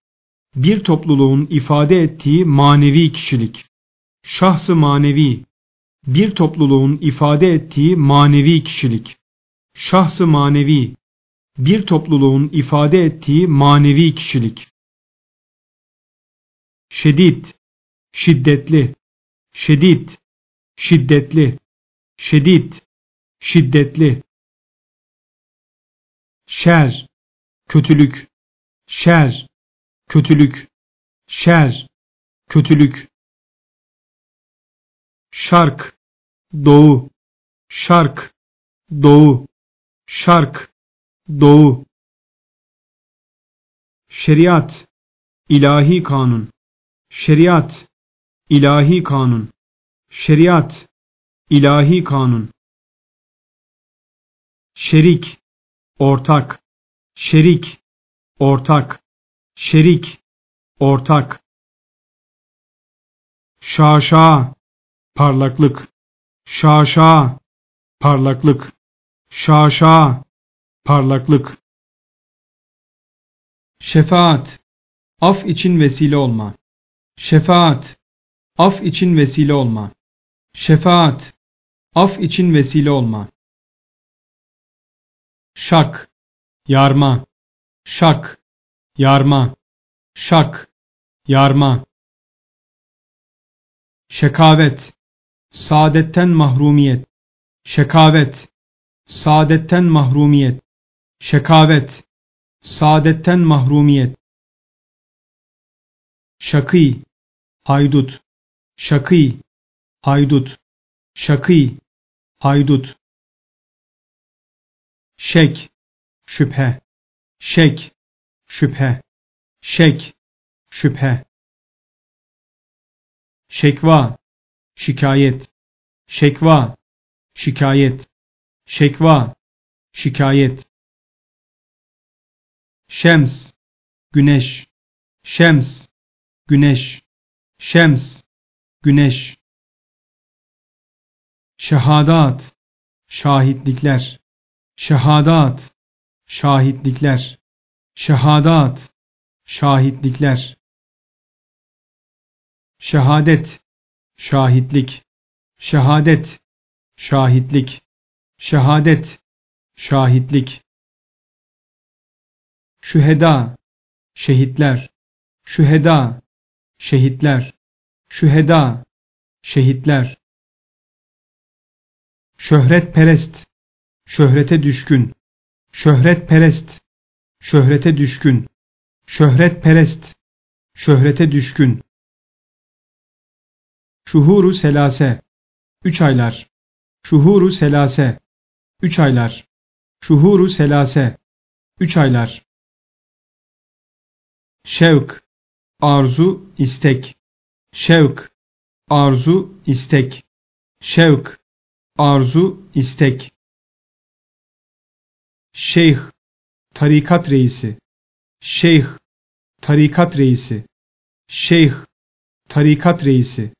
A: bir topluluğun ifade ettiği manevi kişilik. Şahsı manevi, bir topluluğun ifade ettiği manevi kişilik şahsı manevi, bir topluluğun ifade ettiği manevi kişilik. Şedid, şiddetli, şedid, şiddetli, şedid, şiddetli. Şer, kötülük, şer, kötülük, şer, kötülük. Şark, doğu, şark, doğu. Şark, doğu, şeriat, ilahi kanun, şeriat, ilahi kanun, şeriat, ilahi kanun, şerik, ortak, şerik, ortak, şerik, ortak, şaşa, parlaklık, şaşa, parlaklık, şaşa, parlaklık. Şefaat, af için vesile olma. Şefaat, af için vesile olma. Şefaat, af için vesile olma. Şak, yarma. Şak, yarma. Şak, yarma. Şekavet, saadetten mahrumiyet. Şekavet, saadetten mahrumiyet, şekavet, saadetten mahrumiyet, şakî, haydut, şakî, haydut, şakî, haydut, şek, şüphe, şek, şüphe, şek, şüphe, şekva, şikayet, şekva, şikayet, şekva, şikayet. Şems, güneş, şems, güneş, şems, güneş. şehadat, şahitlikler, şehadat, şahitlikler, şehadat, şahitlikler, şehadet, şahitlik, şehadet, şahitlik, şehadet, şahitlik, şüheda, şehitler, şüheda, şehitler, şüheda, şehitler, şöhret perest, şöhrete düşkün, şöhret perest, şöhrete düşkün, şöhret perest, şöhrete düşkün, şuhuru selase, üç aylar, şuhuru selase, üç aylar, şuhuru selase, üç aylar, şevk, arzu, istek, şevk, arzu, istek, şevk, arzu, istek. Şeyh, tarikat reisi, şeyh, tarikat reisi, şeyh, tarikat reisi.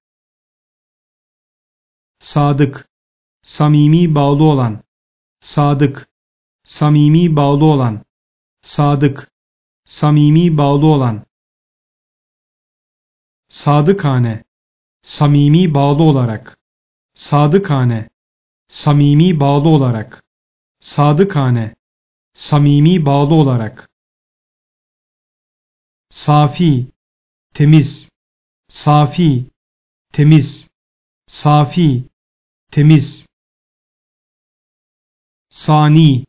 A: Sadık, samimi bağlı olan, sadık, samimi bağlı olan, sadık, samimi bağlı olan. Sadıkane, samimi bağlı olarak, sadıkane, samimi bağlı olarak, sadıkane, samimi bağlı olarak, safi, temiz, safi, temiz, safi, temiz, sani,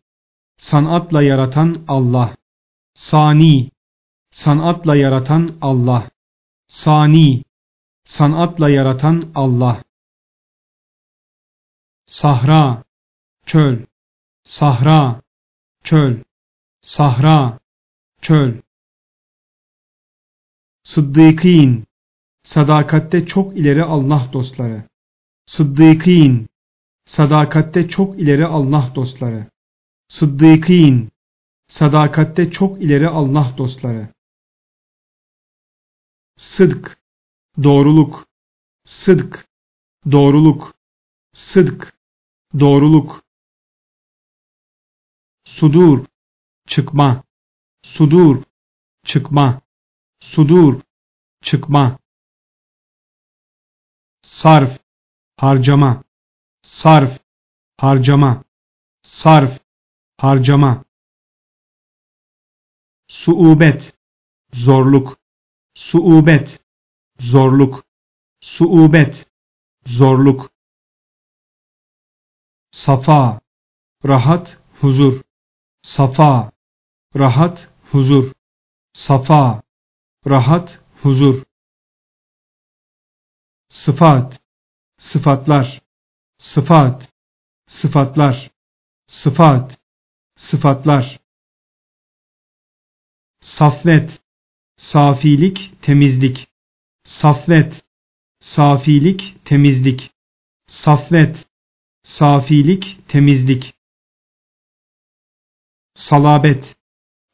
A: sanatla yaratan Allah, sani, sanatla yaratan Allah, sani, sanatla yaratan Allah, Sahra, çöl, sahra, çöl, sahra, çöl. Sıddıkîn, sadakatte çok ileri Allah dostları. Sıddıkîn, sadakatte çok ileri Allah dostları. Sıddıkîn, sadakatte çok ileri Allah dostları. Sıdk, doğruluk, sıdk, doğruluk, sıdk, doğruluk. Sudur, çıkma, sudur, çıkma, sudur, çıkma. Sarf, harcama, sarf, harcama, sarf, harcama. Suubet, zorluk, suubet, zorluk, suubet, zorluk. Safa, rahat, huzur. Safa, rahat, huzur. Safa, rahat, huzur. Sıfat, sıfatlar. Sıfat, sıfatlar. Sıfat, sıfatlar. Safvet, safilik, temizlik. Safvet, safilik, temizlik. Safvet, safilik, temizlik. Salabet,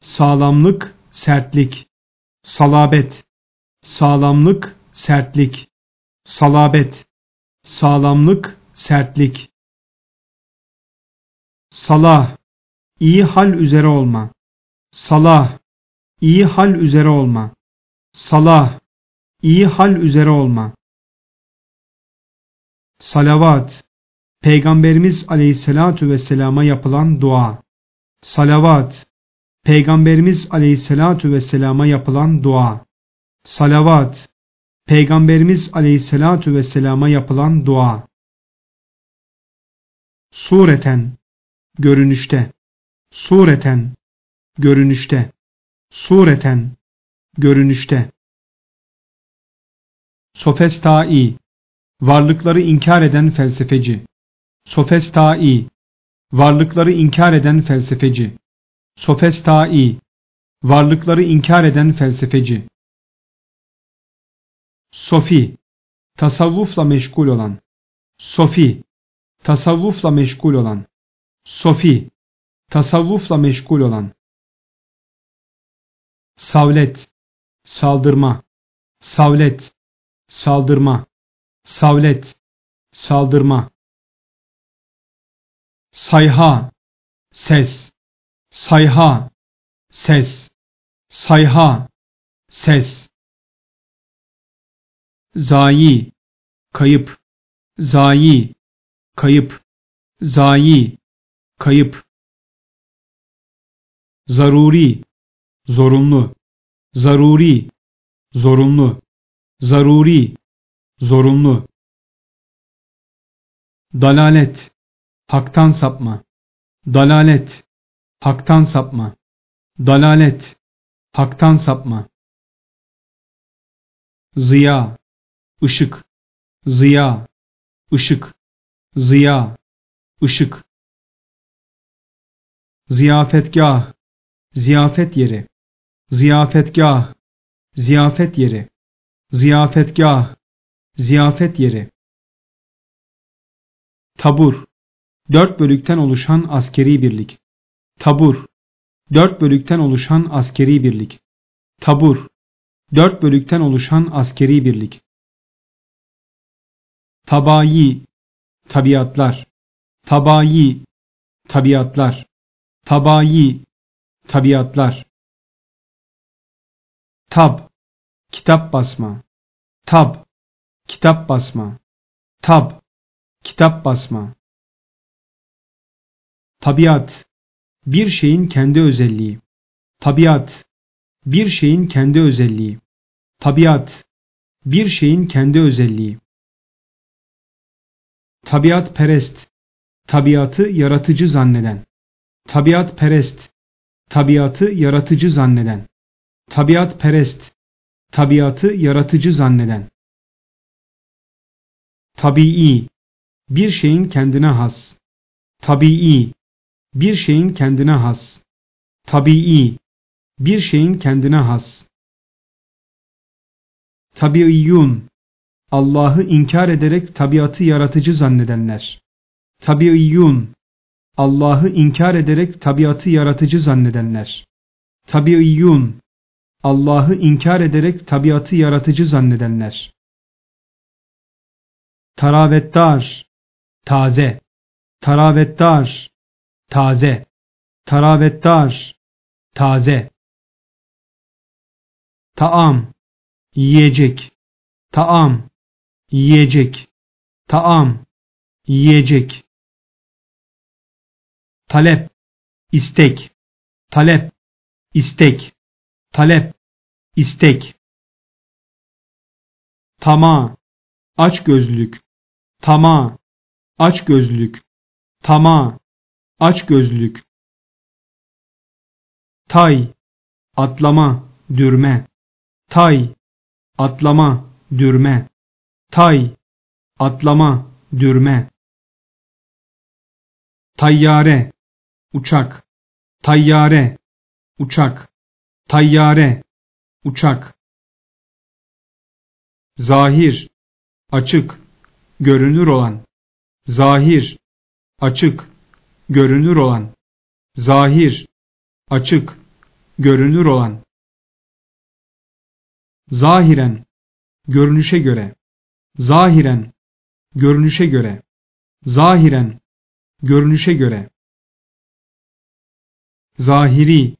A: sağlamlık, sertlik. Salabet, sağlamlık, sertlik. Salabet, sağlamlık, sertlik. Salah, iyi hal üzere olma. Salah, iyi hal üzere olma. Salah, iyi hal üzere olma. Salavat, Peygamberimiz aleyhissalatu vesselama yapılan dua. Salavat. Peygamberimiz aleyhissalatu vesselama yapılan dua. Salavat. Peygamberimiz aleyhissalatu vesselama yapılan dua. Sureten. Görünüşte. Sureten. Görünüşte. Sureten. Görünüşte. Sofestai. Varlıkları inkar eden felsefeci. Sofestai, varlıkları inkar eden felsefeci. Sofestai, varlıkları inkar eden felsefeci. Sofi, tasavvufla meşgul olan. Sofi, tasavvufla meşgul olan. Sofi, tasavvufla meşgul olan. Savlet, saldırma. Savlet, saldırma. Savlet, saldırma. Sayha, ses, sayha, ses, sayha, ses. Zayi, kayıp, zayi, kayıp, zayi, kayıp. Zaruri, zorunlu, zaruri, zorunlu, zaruri, zorunlu. Dalalet, haktan sapma, dalalet, haktan sapma, dalalet, haktan sapma. Ziya, ışık, ziya, ışık, ziya, ışık. Ziyafetgah, ziyafet yeri, ziyafetgah, ziyafet yeri, ziyafetgah, ziyafet yeri. Tabur, dört bölükten oluşan askeri birlik. Tabur, dört bölükten oluşan askeri birlik. Tabur, dört bölükten oluşan askeri birlik. Tabayi, tabiatlar. Tabayi, tabiatlar. Tabayi, tabiatlar. Tab, kitap basma. Tab, kitap basma. Tab, kitap basma. Tabiat, bir şeyin kendi özelliği. Tabiat, bir şeyin kendi özelliği. Tabiat, bir şeyin kendi özelliği. Tabiat perest, tabiatı yaratıcı zanneden. Tabiat perest, tabiatı yaratıcı zanneden. Tabiat perest, tabiatı yaratıcı zanneden. Tabii, bir şeyin kendine has. Tabii, bir şeyin kendine has. Tabii, bir şeyin kendine has. Tabiiyyun, Allah'ı inkar ederek tabiatı yaratıcı zannedenler. Tabiiyyun, Allah'ı inkar ederek tabiatı yaratıcı zannedenler. Tabiiyyun, Allah'ı inkar ederek tabiatı yaratıcı zannedenler. Taravettar, taze, taravettar, taze, taravettar, taze. Taam, yiyecek, taam, yiyecek, taam, yiyecek. Talep, istek, talep, istek, talep, istek. Tama, aç gözlük, tama, aç gözlük, tama, aç gözlük. Tay, atlama, dürme, tay, atlama, dürme, tay, atlama, dürme. Tayyare, uçak, tayyare, uçak, tayyare, uçak. Zahir, açık, görünür olan, zahir, açık, görünür olan, zahir, açık, görünür olan. Zahiren, görünüşe göre, zahiren, görünüşe göre, zahiren, görünüşe göre. Zahiri,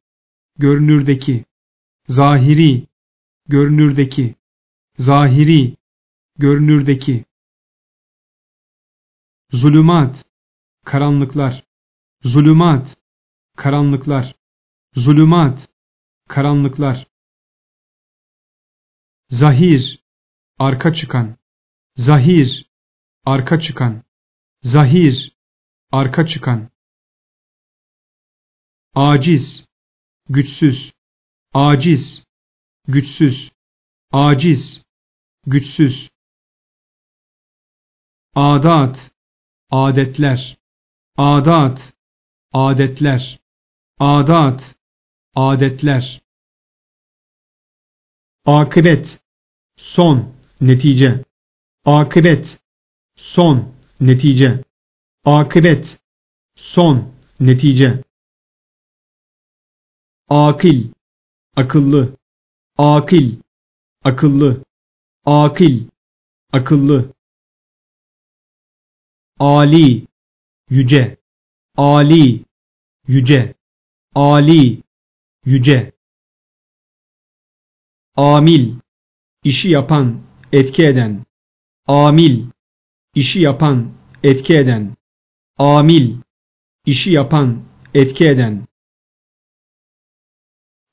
A: görünürdeki, zahiri, görünürdeki, zahiri, görünürdeki. Zulümat, karanlıklar, zulümat, karanlıklar, zulümat, karanlıklar. Zahir, arka çıkan, zahir, arka çıkan, zahir, arka çıkan. Aciz, güçsüz, aciz, güçsüz, aciz, güçsüz. Adat, adetler, adat, adetler, adat, adetler. Akıbet, son, netice. Akıbet, son, netice. Akıbet, son, netice. Akil, akıllı, akil, akıllı, akil, akıllı. Ali, yüce, Ali, yüce, Ali, yüce. Amil, işi yapan, etki eden. Amil, işi yapan, etki eden. Amil, işi yapan, etki eden.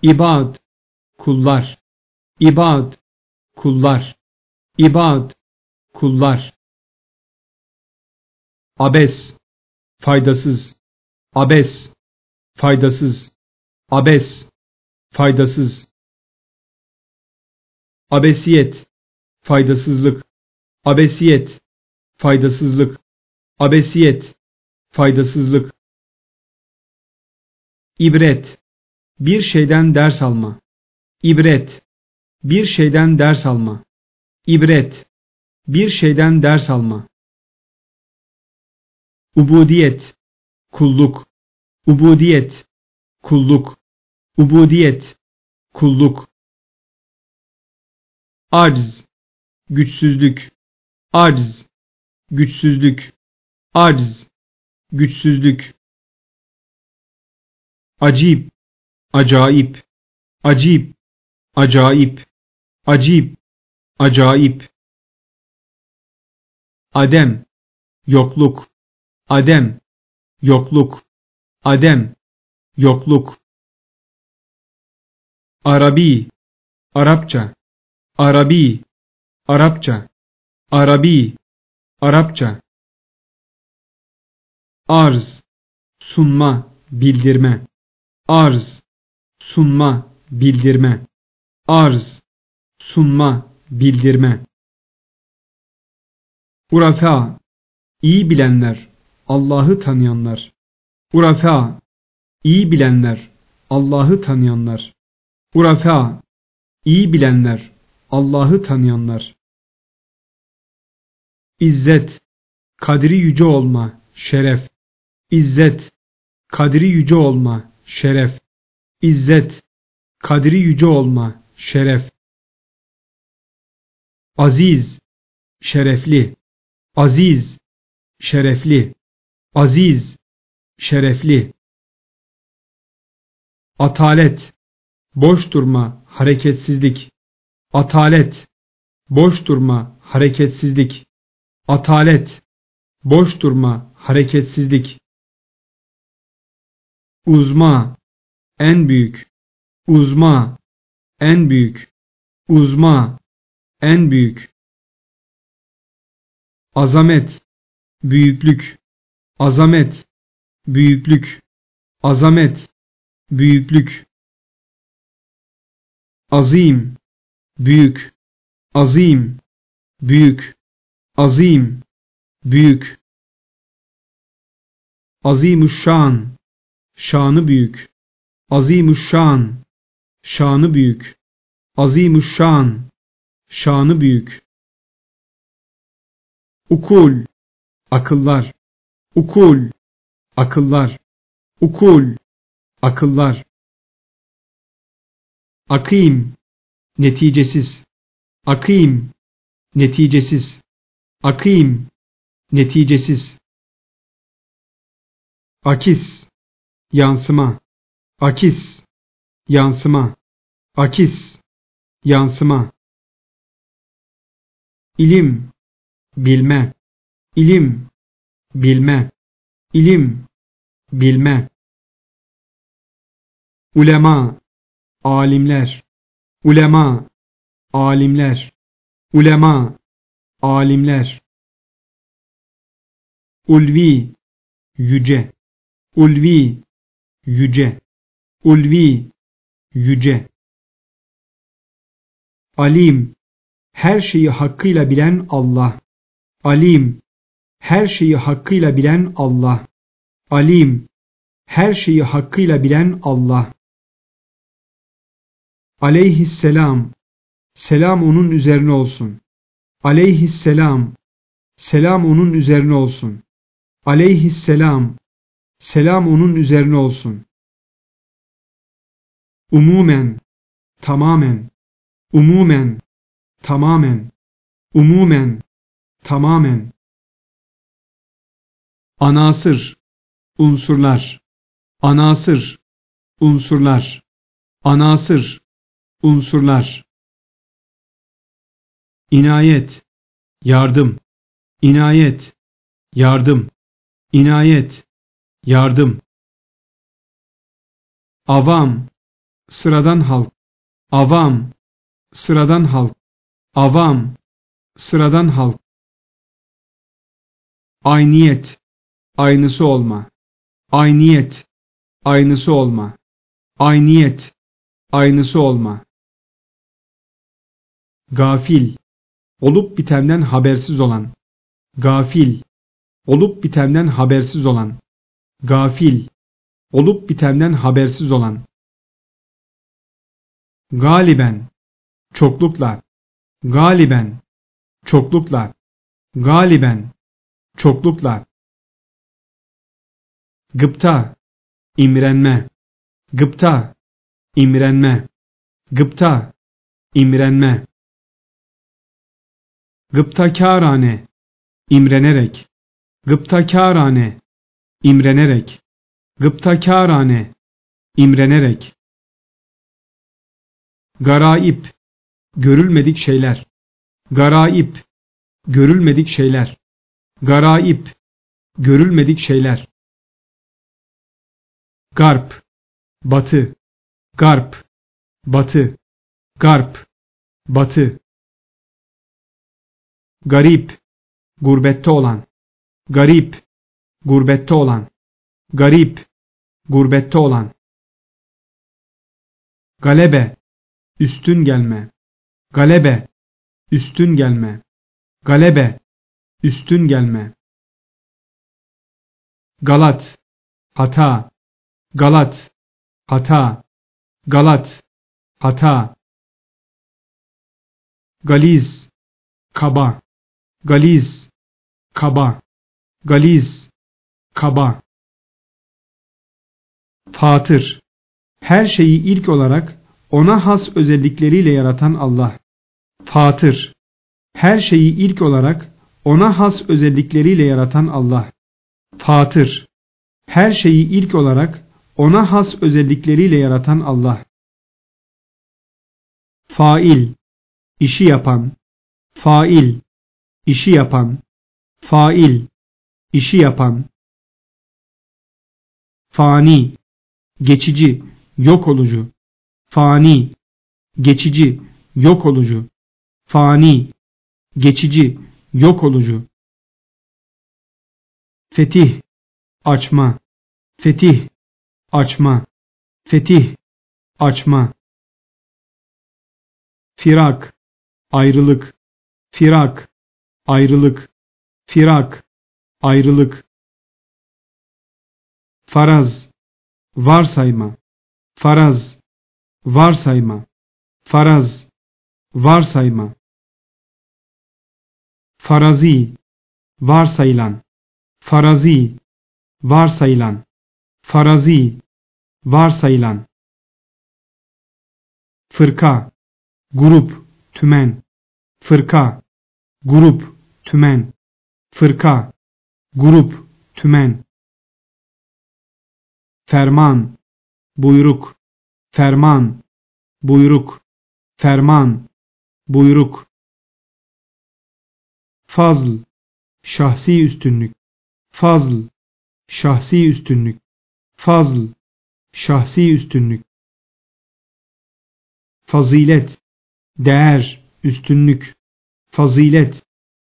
A: İbad, kullar. İbad, kullar. İbad, kullar. Abes, faydasız. Abes, faydasız. Abes, faydasız. Abesiyet, faydasızlık. Abesiyet, faydasızlık. Abesiyet, faydasızlık. İbret, bir şeyden ders alma. İbret, bir şeyden ders alma. İbret, bir şeyden ders alma. Ubudiyet, kulluk. Ubudiyet, kulluk. Ubudiyet, kulluk. Arz, güçsüzlük. Arz, güçsüzlük. Arz, güçsüzlük. Acip, acayip, acip, acayip, acip, acayip. Adem, yokluk, adem, yokluk, adem, yokluk. Arabi, Arapça, Arabi, Arapça, Arabi, Arapça. Arz, sunma, bildirme. Arz, sunma, bildirme. Arz, sunma, bildirme. Urafa, iyi bilenler, Allah'ı tanıyanlar. Urafa, iyi bilenler, Allah'ı tanıyanlar. Urafa, iyi bilenler, Allah'ı tanıyanlar. İzzet, kadri yüce olma, şeref. İzzet, kadri yüce olma, şeref. İzzet, kadri yüce olma, şeref. Aziz, şerefli. Aziz, şerefli. Aziz, şerefli. Atalet, boş durma, hareketsizlik. Atalet, boş durma, hareketsizlik. Atalet, boş durma, hareketsizlik. Uzma, en büyük. Uzma, en büyük. Uzma, en büyük. Azamet, büyüklük. Azamet, büyüklük. Azamet, büyüklük. Azim, büyük. Azim, büyük. Azim, büyük. Azimuşşan, şanı büyük. Azimuşşan, şanı büyük. Azimuşşan, şanı büyük. Ukul, akıllar. Ukul, akıllar. Ukul, akıllar. Akim, neticesiz. Akim, neticesiz. Akim, neticesiz. Akis, yansıma. Akis, yansıma. Akis, yansıma. İlim, bilme. İlim, bilme. İlim, bilme. Ulema, alimler. Ulema, alimler. Ulema, alimler. Ulvi, yüce. Ulvi, yüce. Ulvi, yüce. Alim, her şeyi hakkıyla bilen Allah. Alim, her şeyi hakkıyla bilen Allah. Alim, her şeyi hakkıyla bilen Allah. Aleyhisselam, selam onun üzerine olsun. Aleyhisselam, selam onun üzerine olsun. Aleyhisselam, selam onun üzerine olsun. Umumen, tamamen, umumen, tamamen, umumen, tamamen. Anasır, unsurlar, anasır, unsurlar, anasır, unsurlar. İnayet, yardım, inayet, yardım, inayet, yardım. Avam, sıradan halk, avam, sıradan halk, avam, sıradan halk. Ayniyet, aynısı olma, ayniyet, aynısı olma, ayniyet, aynısı olma. Gafil, olup bitenden habersiz olan, gafil, olup bitenden habersiz olan, gafil, olup bitenden habersiz olan. Galiben, çoklukla, galiben, çoklukla, galiben, çoklukla. Gıpta, imrenme, gıpta, imrenme, gıpta, imrenme. Gıptakârane, imrenerek, gıptakârane, imrenerek, gıptakârane, imrenerek. Garaip, görülmedik şeyler, garaip, görülmedik şeyler, garaip, görülmedik şeyler. Garp, batı, garp, batı, garp, batı. Garip, gurbette olan, garip, gurbette olan, garip, gurbette olan. Galebe, üstün gelme, galebe, üstün gelme, galebe, üstün gelme. Galat, hata, galat, hata, galat, hata. Galiz, kaba, galiz, kaba, galiz, kaba. Fatır, her şeyi ilk olarak ona has özellikleriyle yaratan Allah. Fatır, her şeyi ilk olarak ona has özellikleriyle yaratan Allah. Fatır, her şeyi ilk olarak ona has özellikleriyle yaratan Allah. Fail, işi yapan, fail, işi yapan, fail, işi yapan. Fani, geçici, yok olucu, fani, geçici, yok olucu, fani, geçici, yok olucu. Fetih, açma, fetih, açma, fetih, açma. Firak, ayrılık, firak, ayrılık, firak, ayrılık. Faraz, varsayma, faraz, varsayma, faraz, varsayma. Farazi, varsayılan, farazi, varsayılan, farazi, varsayılan. Fırka, grup, tümen, fırka, grup, tümen, fırka, grup, tümen. Ferman, buyruk, ferman, buyruk, ferman, buyruk. Fazl, şahsi üstünlük, fazl, şahsi üstünlük, fazl, şahsi üstünlük. Fazilet, değer, üstünlük, fazilet,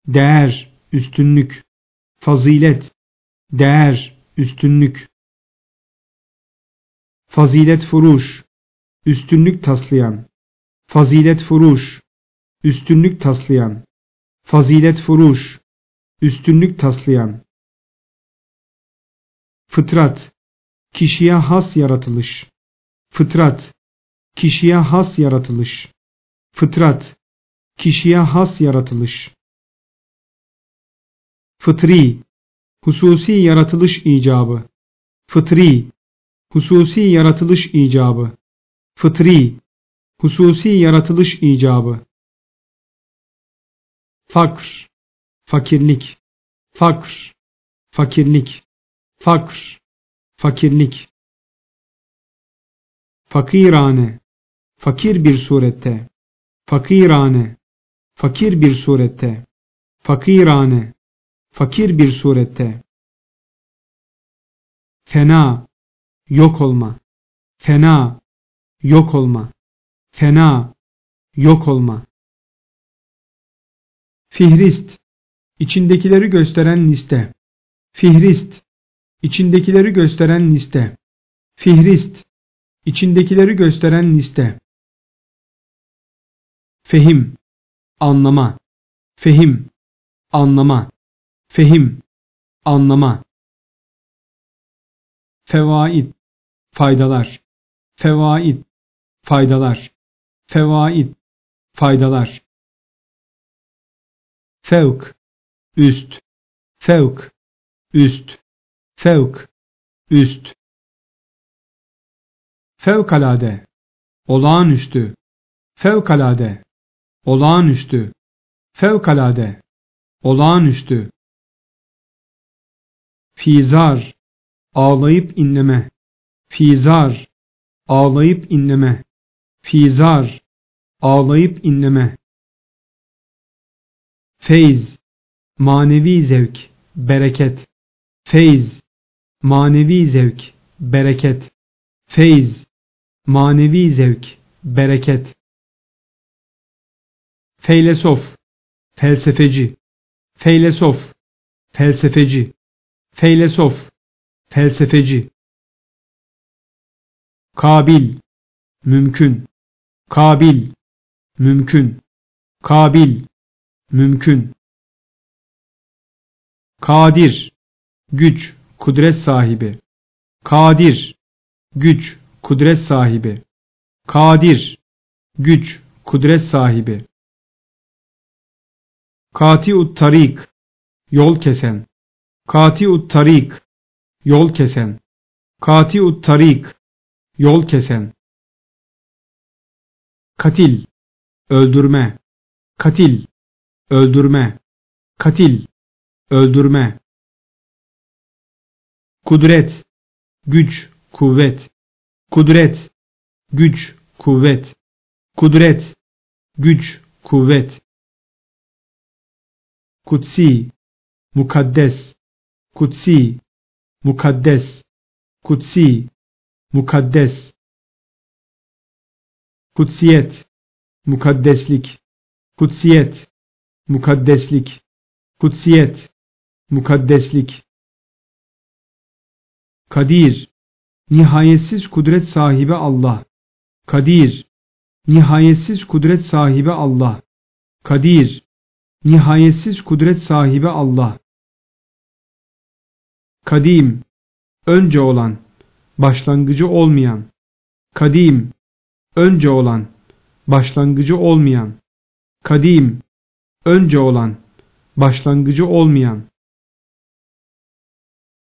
A: değer, üstünlük, fazilet, değer, üstünlük. Fazilet furuş, üstünlük taslayan, fazilet furuş, üstünlük taslayan, fazilet furuş, üstünlük taslayan. Fıtrat, kişiye has yaratılış. Fıtrat, kişiye has yaratılış. Fıtrat, kişiye has yaratılış. Fıtri, hususi yaratılış icabı. Fıtri, hususi yaratılış icabı. Fıtri, hususi yaratılış icabı. Fakr, fakirlik, fakr, fakirlik, fakr, fakirlik fakirane fakir bir surette fakirane fakir bir surette fakirane fakir bir surette. Fena yok olma fena yok olma fena yok olma. Fihrist içindekileri gösteren liste. Fihrist içindekileri gösteren liste. Fihrist. İçindekileri gösteren liste. Fehim. Anlama. Fehim. Anlama. Fehim. Anlama. Fevaid. Faydalar. Fevaid. Faydalar. Fevaid. Faydalar. Fevk. Üst. Fevk. Üst fevk üst. Fevkalade olağanüstü. Fevkalade olağanüstü. Fevkalade olağanüstü. Fizar ağlayıp inleme. Fizar ağlayıp inleme. Fizar ağlayıp inleme. Feyz manevi zevk bereket. Feyz manevi zevk bereket. Feyz manevi zevk bereket. Feylesof, felsefeci, feylesof, felsefeci, feylesof, felsefeci. Kabil, mümkün, kabil, mümkün, kabil, mümkün. Kadir, güç, kudret sahibi. Kadir, güç, kudret sahibi. Kadir, güç, kudret sahibi. Kati'ut tarik, yol kesen. Kati'ut tarik, yol kesen. Kati'ut tarik, yol kesen. Katil, öldürme. Katil, öldürme. Katil, öldürme. Kudret, güç, kuvvet. Kudret, güç, kuvvet. Kudret, güç, kuvvet kutsi, mukaddes, kutsi, mukaddes, kutsi, mukaddes. Kutsiyet, mukaddeslik, kutsiyet, mukaddeslik, kutsiyet, mukaddeslik. Kadir, nihayetsiz kudret sahibi Allah. Kadir, nihayetsiz kudret sahibi Allah. Kadir, Nihayetsiz kudret sahibi Allah. Kadim, önce olan, başlangıcı olmayan. Kadim, önce olan, başlangıcı olmayan. Kadim, önce olan, başlangıcı olmayan.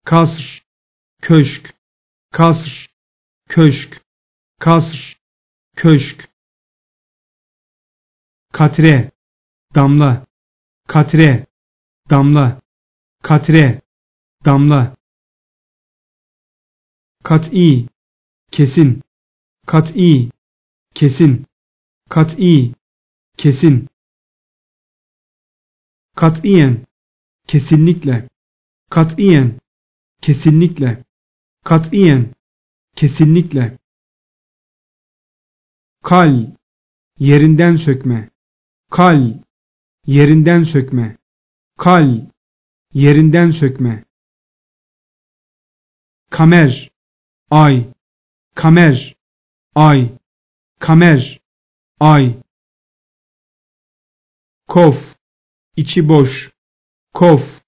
A: Kasr, köşk, kasr, köşk, kasr, köşk. Katre, damla, katre, damla, katre, damla. Kat'i, kesin, kat'i, kesin, kat'i, kesin. Katiyen, kesinlikle, katiyen, kesinlikle, katiyen, kesinlikle. Kal, yerinden sökme, kal, yerinden sökme. Kal, yerinden sökme. Kamer, ay, kamer, ay, kamer, ay. Kof, içi boş, kof,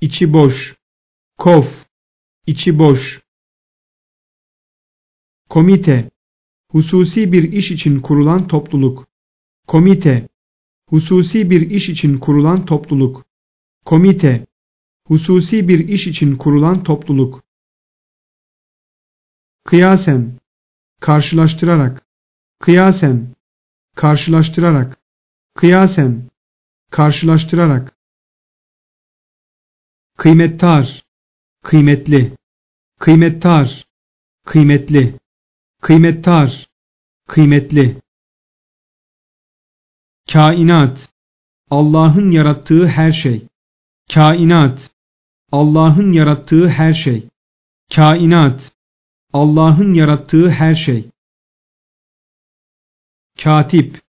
A: içi boş, kof, içi boş. Komite, hususi bir iş için kurulan topluluk. Komite, hususi bir iş için kurulan topluluk. Komite, hususi bir iş için kurulan topluluk. Kıyasen, karşılaştırarak, kıyasen, karşılaştırarak, kıyasen, karşılaştırarak. Kıymettar, kıymetli, kıymettar, kıymetli, kıymettar, kıymetli. Kainat, Allah'ın yarattığı her şey. Kainat, Allah'ın yarattığı her şey. Kainat, Allah'ın yarattığı her şey. Katip,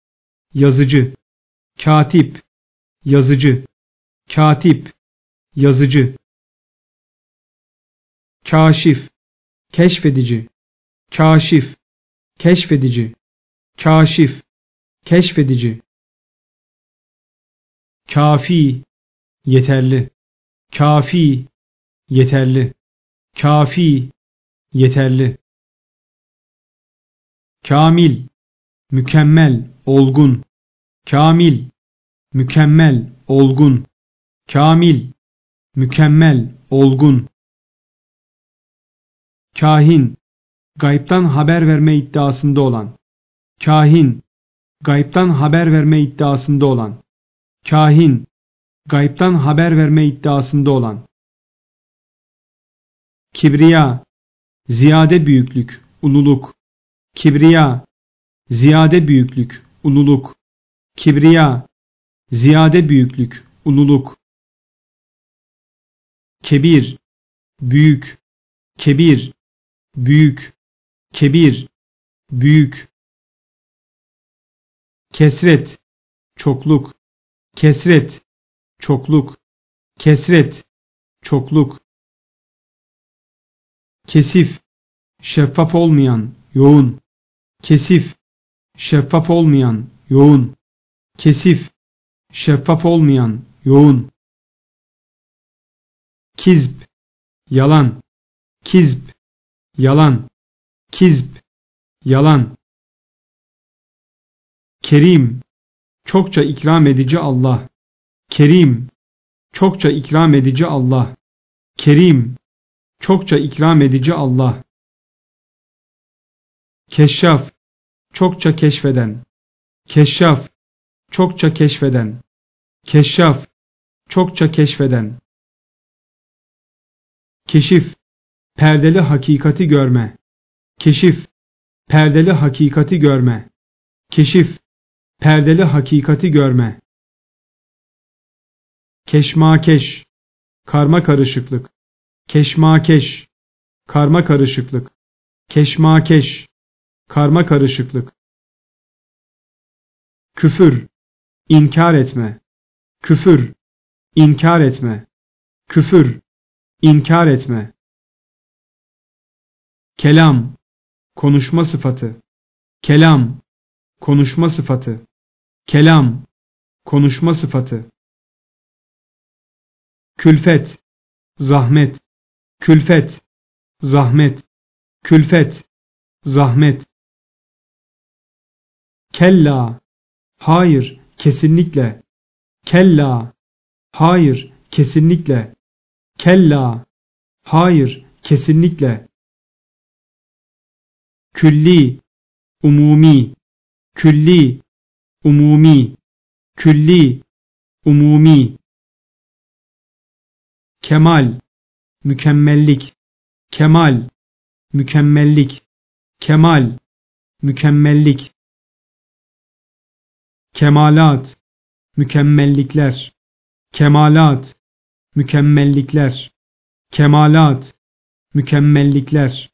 A: yazıcı. Katip, yazıcı. Katip, yazıcı. Kaşif, keşfedici. Kaşif, keşfedici. Kaşif, keşfedici. Kafi, yeterli. Kafi, yeterli. Kafi, yeterli. Kamil, mükemmel, olgun. Kamil, mükemmel, olgun. Kamil, mükemmel, olgun. Kahin, gaybtan haber verme iddiasında olan. Kahin, gaybtan haber verme iddiasında olan. Kahin, gaybtan haber verme iddiasında olan. Kibriya, ziyade büyüklük, ululuk. Kibriya, ziyade büyüklük, ululuk. Kibriya, ziyade büyüklük, ululuk. Kebir, büyük, kebir, büyük, kebir, büyük. Kesret, çokluk, kesret, çokluk, kesret, çokluk. Kesif, şeffaf olmayan, yoğun. Kesif, şeffaf olmayan, yoğun. Kesif, şeffaf olmayan, yoğun. Kizb, yalan. Kizb, yalan. Kizb, yalan. Kerim, çokça ikram edici Allah. Kerim, çokça ikram edici Allah. Kerim, çokça ikram edici Allah. Keşşaf, çokça keşfeden. Keşşaf, çokça keşfeden. Keşşaf, çokça keşfeden. Keşif, perdeli hakikati görme. Keşif, perdeli hakikati görme. Keşif, perdeli hakikati görme. Keşmakeş, karma karışıklık. Keşmakeş, karma karışıklık. Keşmakeş, karma karışıklık. Küfür, inkar etme. Küfür, inkar etme. Küfür, inkar etme. Kelam, konuşma sıfatı. Kelam, konuşma sıfatı. Kelam, konuşma sıfatı. Külfet, zahmet. Külfet, zahmet. Külfet, zahmet. Kella, hayır, kesinlikle. Kella, hayır, kesinlikle. Kella, hayır, kesinlikle. Külli, umumi, külli, umumi, külli, umumi. Kemal, mükemmellik, kemal, mükemmellik, kemal, mükemmellik. Kemalat, mükemmellikler, kemalat, mükemmellikler, kemalat, mükemmellikler.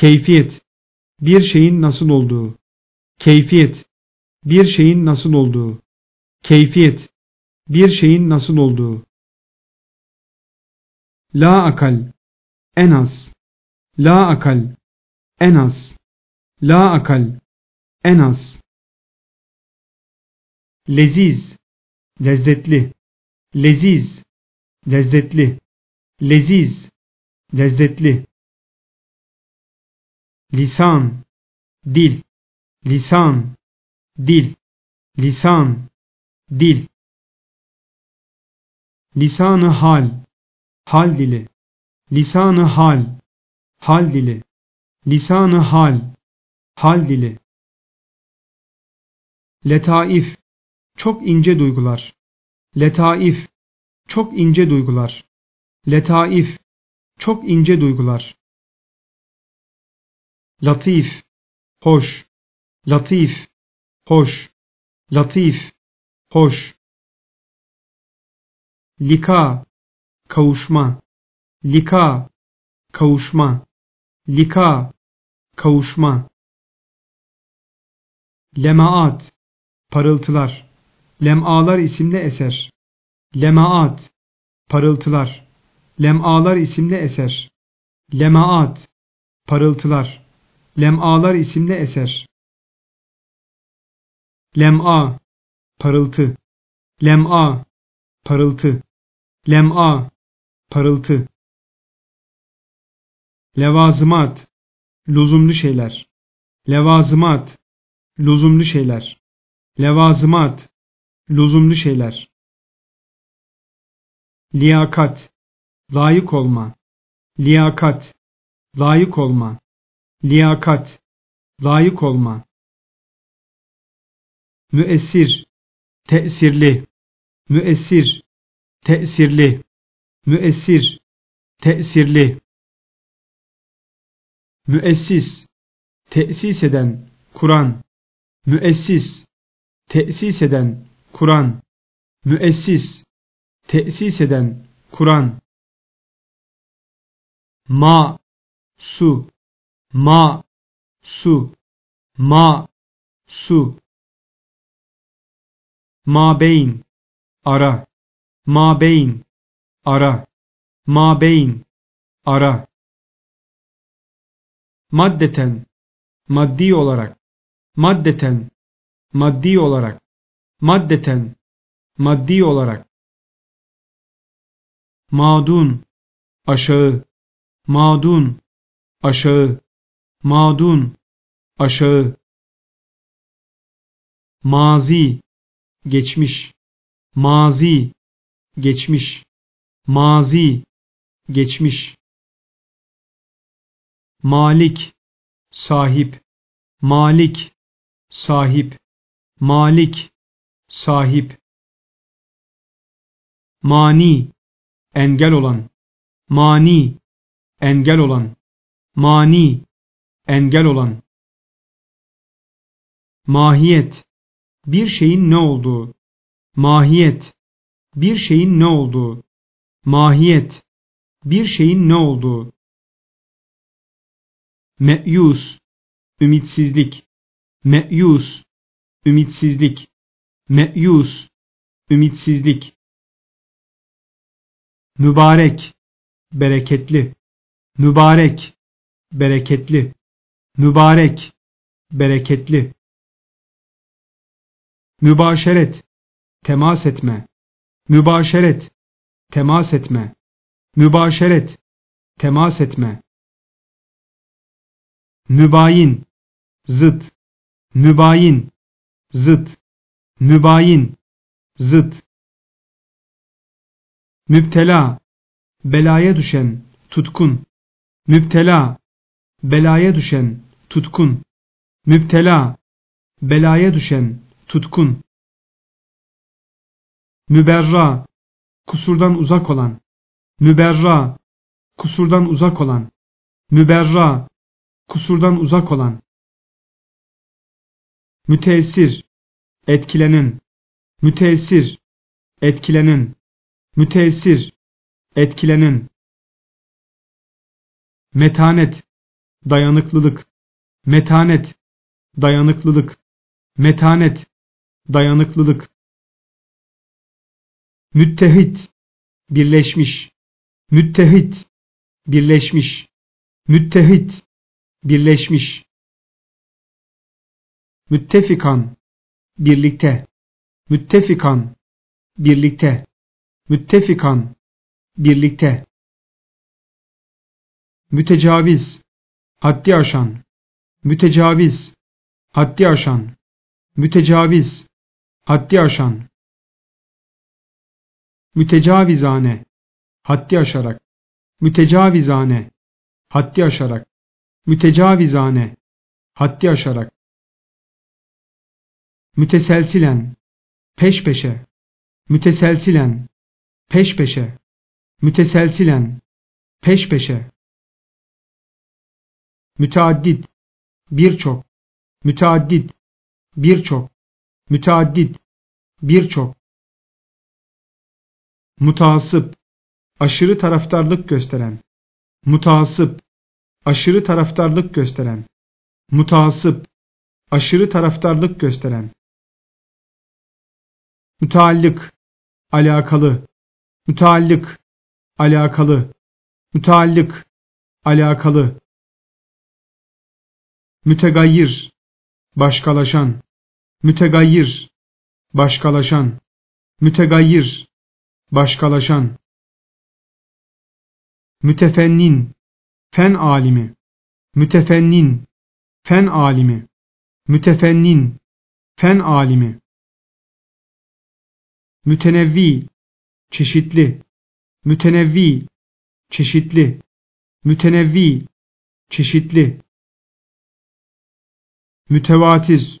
A: Keyfiyet, bir şeyin nasıl olduğu. Keyfiyet, bir şeyin nasıl olduğu. Keyfiyet, bir şeyin nasıl olduğu. La akal, en az. La akal, en az. La akal, en az. Leziz, lezzetli. Leziz, lezzetli. Leziz, lezzetli. Lisan, dil. Lisan, dil. Lisan, dil. Lisanı hal, hal dili. Lisanı hal, hal dili. Lisanı hal, hal dili. Letaif, çok ince duygular. Letaif, çok ince duygular. Letaif, çok ince duygular. Latif, hoş, latif, hoş, latif, hoş. Lika, kavuşma, lika, kavuşma, lika, kavuşma. Lemaat, parıltılar, lemalar isimli eser. Lemaat, parıltılar, lemalar isimli eser. Lemaat, parıltılar, lemalar isimli eser. Lem'a, parıltı, lem'a, parıltı, lem'a, parıltı. Levazımat, lüzumlu şeyler. Levazımat, lüzumlu şeyler. Levazımat, lüzumlu şeyler. Liyakat, layık olma. Liyakat, layık olma. Liyakat, layık olma. Müessir, tesirli. Müessir, tesirli. Müessir, tesirli. Müessis, tesis eden, Kur'an. Müessis, tesis eden, Kur'an. Müessis, tesis eden, Kur'an. Ma, su, ma, su, ma, su. Mabeyn, ara, mabeyn, ara, mabeyn, ara. Maddeten, maddi olarak, maddeten, maddi olarak, maddeten, maddi olarak. Madun, aşağı, madun, aşağı, madun, aşağı. Mazi, geçmiş, mazi, geçmiş, mazi, geçmiş. Malik, sahip, malik, sahip, malik, sahip. Mani, engel olan, mani, engel olan, mani, engel olan. Mahiyet, bir şeyin ne olduğu, mahiyet, bir şeyin ne olduğu, mahiyet, bir şeyin ne olduğu. Me'yus, ümitsizlik, me'yus, ümitsizlik, me'yus, ümitsizlik. Mübarek, bereketli, mübarek, bereketli, mübarek, bereketli. Mübaşeret, temas etme, mübaşeret, temas etme, mübaşeret, temas etme. Mübayin, zıt, mübayin, zıt, mübayin, zıt. Müptela, belaya düşen, tutkun. Müptela, belaya düşen, tutkun. Müptela, belaya düşen, tutkun. Müberra, kusurdan uzak olan. Müberra, kusurdan uzak olan. Müberra, kusurdan uzak olan. Müteessir, etkilenen. Müteessir, etkilenen. Müteessir, etkilenen. Metanet, dayanıklılık. Metanet, dayanıklılık. Metanet, dayanıklılık. Müttehit, birleşmiş. Müttehit, birleşmiş. Müttehit, birleşmiş. Müttefikan, birlikte. Müttefikan, birlikte. Müttefikan, birlikte. Mütecaviz, haddi aşan. Mütecaviz, haddi aşan. Mütecaviz, haddi aşan. Mütecavizane, haddi aşarak. Mütecavizane, haddi aşarak. Mütecavizane, haddi aşarak. Müteselsilen, peş peşe. Müteselsilen, peş peşe. Müteselsilen, peş peşe müteaddit birçok müteaddit birçok müteaddit birçok. Mutasip aşırı taraftarlık gösteren. Mutasip aşırı taraftarlık gösteren. Mutasip aşırı taraftarlık gösteren. Müteallık alakalı. Müteallık alakalı. Müteallık alakalı mütegayyir başkalaşan mütegayyir başkalaşan mütegayyir başkalaşan mütefennin fen alimi mütefennin fen alimi mütefennin fen alimi mütenevvi çeşitli mütenevvi çeşitli mütenevvi çeşitli mütevatir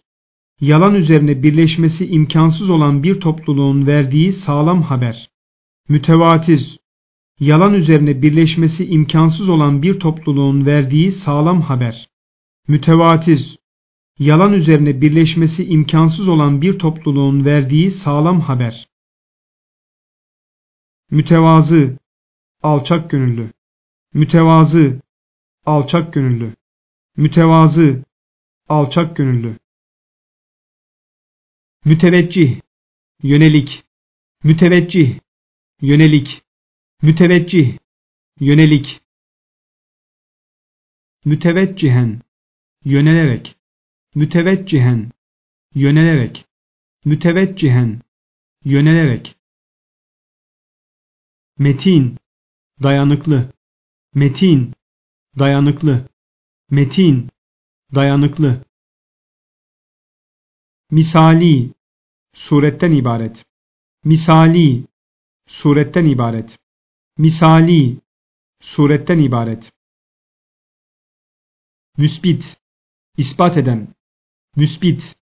A: yalan üzerine birleşmesi imkansız olan bir topluluğun verdiği sağlam haber. Mütevatir yalan üzerine birleşmesi imkansız olan bir topluluğun verdiği sağlam haber. Mütevatir yalan üzerine birleşmesi imkansız olan bir topluluğun verdiği sağlam haber. Mütevazı alçak gönüllü. Mütevazı alçak gönüllü. Mütevazı alçak gönüllü. Müteveccih yönelik. Müteveccih yönelik. Müteveccih yönelik. Müteveccihen yönelerek. Müteveccihen yönelerek. Müteveccihen yönelerek. Metin dayanıklı. Metin dayanıklı. Metin dayanıklı misali suretten ibaret misali suretten ibaret misali suretten ibaret. Müsbit ispat eden müsbit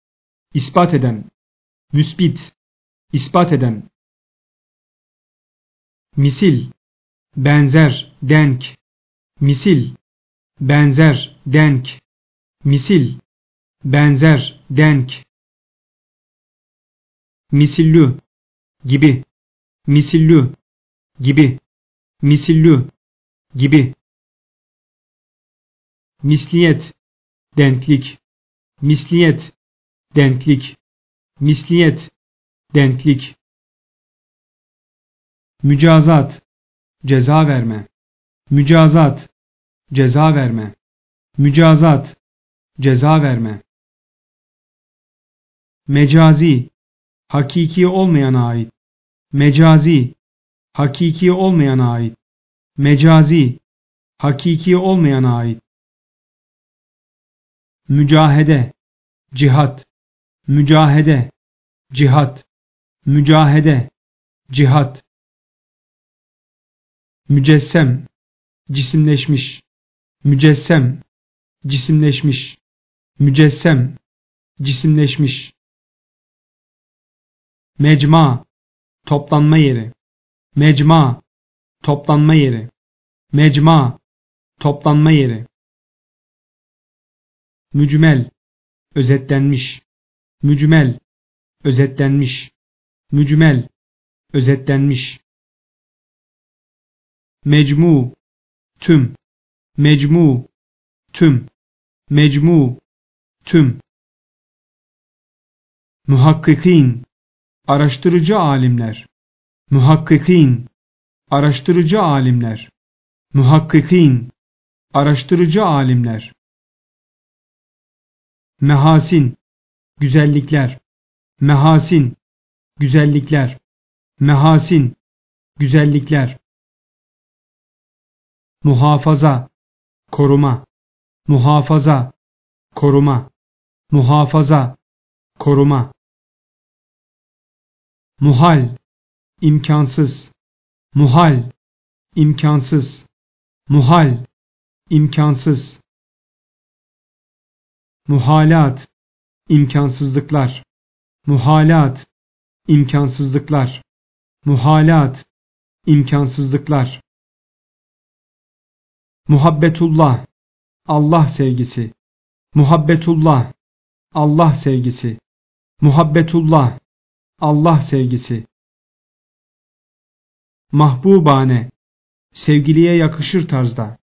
A: ispat eden müsbit ispat eden. Misil benzer denk. Misil benzer denk misil benzer denk misillü gibi misillü gibi misillü gibi misliyet denklik misliyet denklik misliyet denklik mücazat ceza verme mücazat ceza verme mücazat ceza verme. Mecazi hakiki olmayana ait. Mecazi hakiki olmayana ait. Mecazi hakiki olmayana ait. Mücahede cihat. Mücahede cihat. Mücahede cihat. Mücessem cisimleşmiş. Mücessem cisimleşmiş mücessem cisimleşmiş. Mecma toplanma yeri. Mecma toplanma yeri. Mecma toplanma yeri. Mücmel özetlenmiş. Mücmel özetlenmiş. Mücmel özetlenmiş. Mecmu tüm. Mecmu tüm. Mecmu tüm. Muhakkikin araştırıcı alimler. Muhakkikin araştırıcı alimler. Muhakkikin araştırıcı alimler. Mehasin güzellikler. Mehasin güzellikler. Mehasin güzellikler. Muhafaza koruma. Muhafaza koruma muhafaza koruma. Muhal imkansız. Muhal imkansız. Muhal imkansız. Muhalat imkansızlıklar. Muhalat imkansızlıklar. Muhalat imkansızlıklar. Muhabbetullah, Allah sevgisi. Muhabbetullah, Allah sevgisi. Muhabbetullah, Allah sevgisi. Mahbubane, sevgiliye yakışır tarzda.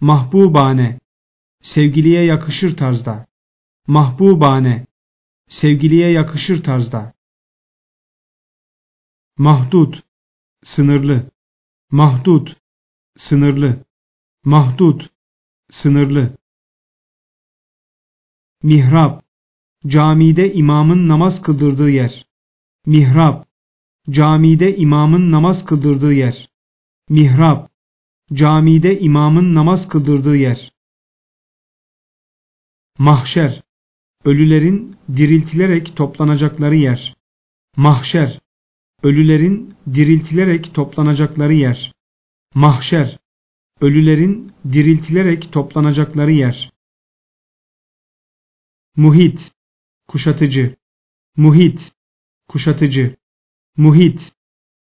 A: Mahbubane, sevgiliye yakışır tarzda. Mahbubane, sevgiliye yakışır tarzda. Mahdut, sınırlı. Mahdut, sınırlı. Mahdut, sınırlı. Mihrap, camide imamın namaz kıldırdığı yer. Mihrap, camide imamın namaz kıldırdığı yer. Mihrap, camide imamın namaz kıldırdığı yer. Mahşer, ölülerin diriltilerek toplanacakları yer. Mahşer, ölülerin diriltilerek toplanacakları yer. Mahşer, ölülerin diriltilerek toplanacakları yer. Muhit, kuşatıcı. Muhit, kuşatıcı. Muhit,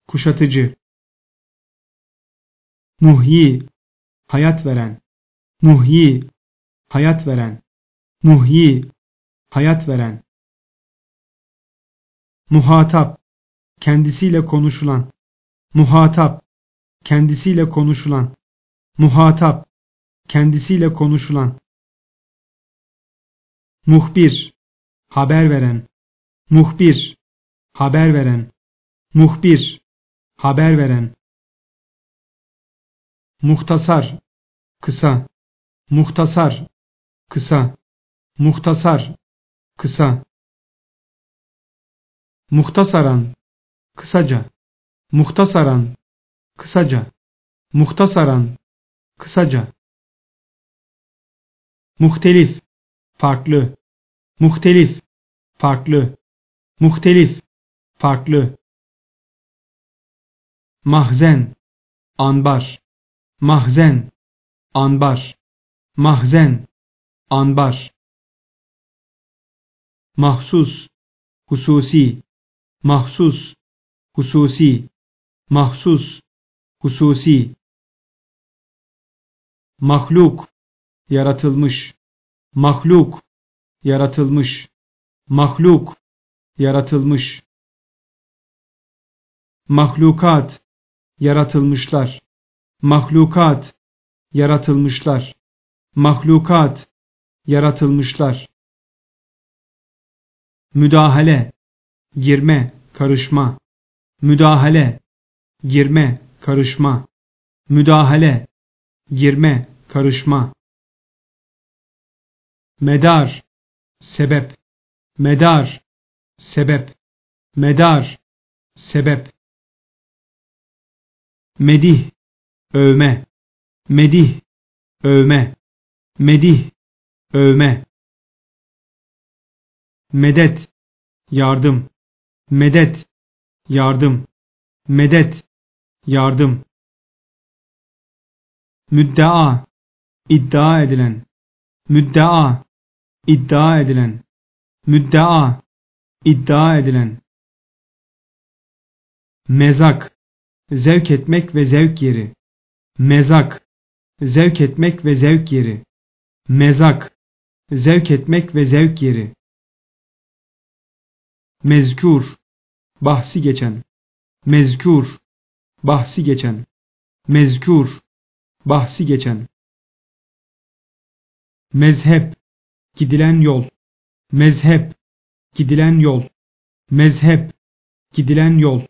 A: kuşatıcı. Muhyi, hayat veren. Muhyi, hayat veren. Muhyi, hayat veren. Muhatap, kendisiyle konuşulan. Muhatap, kendisiyle konuşulan. Muhatap, kendisiyle konuşulan. Muhbir, haber veren. Muhbir, haber veren. Muhbir, haber veren. Muhtasar, kısa. Muhtasar, kısa. Muhtasar, kısa. Muhtasaran, kısaca. Muhtasaran, kısaca. Muhtasaran, kısaca. Muhtelif, farklı. Muhtelif, farklı. Muhtelif, farklı. Mahzen, anbar. Mahzen, anbar. Mahzen, anbar. Mahsus, hususi. Mahsus, hususi. Mahsus, hususi. Mahluk, yaratılmış. Mahluk, yaratılmış. Mahluk, yaratılmış. Mahlukat, yaratılmışlar. Mahlukat, yaratılmışlar. Mahlukat, yaratılmışlar. Müdahale, girme, karışma. Müdahale, girme, karışma. Müdahale, girme, karışma. Medar, sebep. Medar, sebep. Medar, sebep. Medih, övme. Medih, övme. Medih, övme. Medet, yardım. Medet, yardım. Medet, yardım. Müddea, iddia edilen. Müddea, iddia edilen. Müddea, iddia edilen. Mezak, zevk etmek ve zevk yeri. Mezak, zevk etmek ve zevk yeri. Mezak, zevk etmek ve zevk yeri. Mezkur, bahsi geçen. Mezkur, bahsi geçen. Mezkur, bahsi geçen. Mezhep, gidilen yol. Mezhep, gidilen yol. Mezhep, gidilen yol.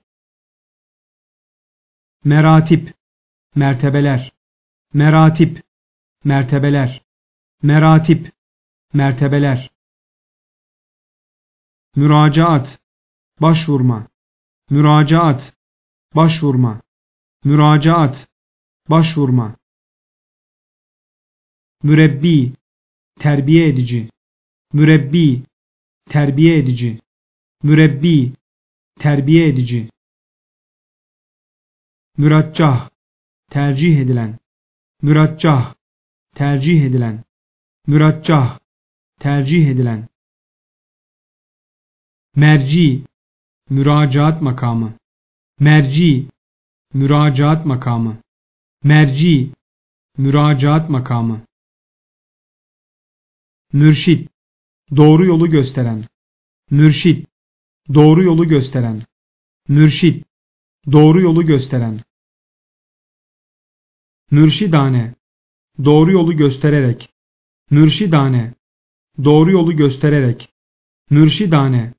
A: Meratip, mertebeler. Meratip, mertebeler. Meratip, mertebeler. Müracaat, başvurma. Müracaat, başvurma. Müracaat, başvurma. Mürebbi, terbiye edici. Mürebbi, terbiye edici. Mürebbi, terbiye edici. Müraccah, tercih edilen. Müraccah, tercih edilen. Müraccah, tercih edilen. Merci, müracaat makamı. Merci, müracaat makamı. Merci, Müracaat makamı. Mürşit, doğru yolu gösteren. Mürşit, doğru yolu gösteren. Mürşit, doğru yolu gösteren. Mürşidane, doğru yolu göstererek. Mürşidane, doğru yolu göstererek. Mürşidane,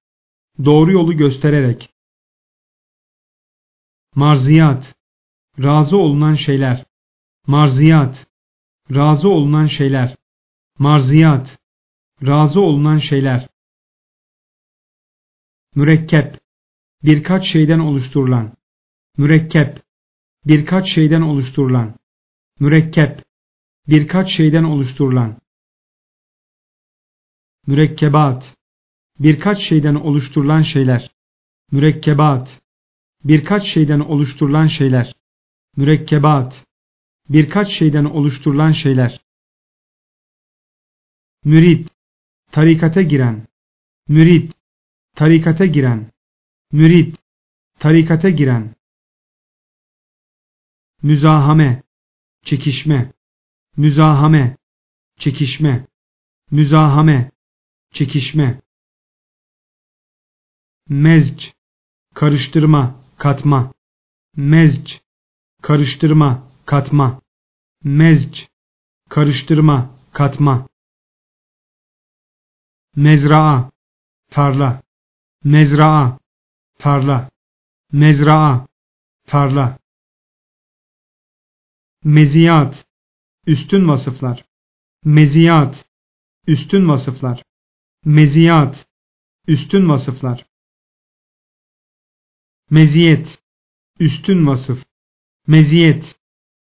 A: doğru yolu göstererek. Marziyat, razı olunan şeyler. Marziyat, razı olunan şeyler. Marziyat, razı olunan şeyler. Mürekkep, birkaç şeyden oluşturulan. Mürekkep, birkaç şeyden oluşturulan. Mürekkep, birkaç şeyden oluşturulan. Mürekkebat, birkaç şeyden oluşturulan şeyler. Mürekkebat, birkaç şeyden oluşturulan şeyler. Mürekkebat, birkaç şeyden oluşturulan şeyler. Mürid, tarikata giren. Mürid, tarikata giren. Mürid, tarikata giren. Müzahame, çekişme. Müzahame, çekişme. Müzahame, çekişme. Mezc, karıştırma, katma. Mezc, karıştırma, katma. Mezc, karıştırma, katma. Mezraa, tarla. Mezraa, tarla. Mezraa, tarla. Meziyat, üstün vasıflar. Meziyat, üstün vasıflar. Meziyat, üstün vasıflar. Meziyet, üstün vasıf. Meziyet,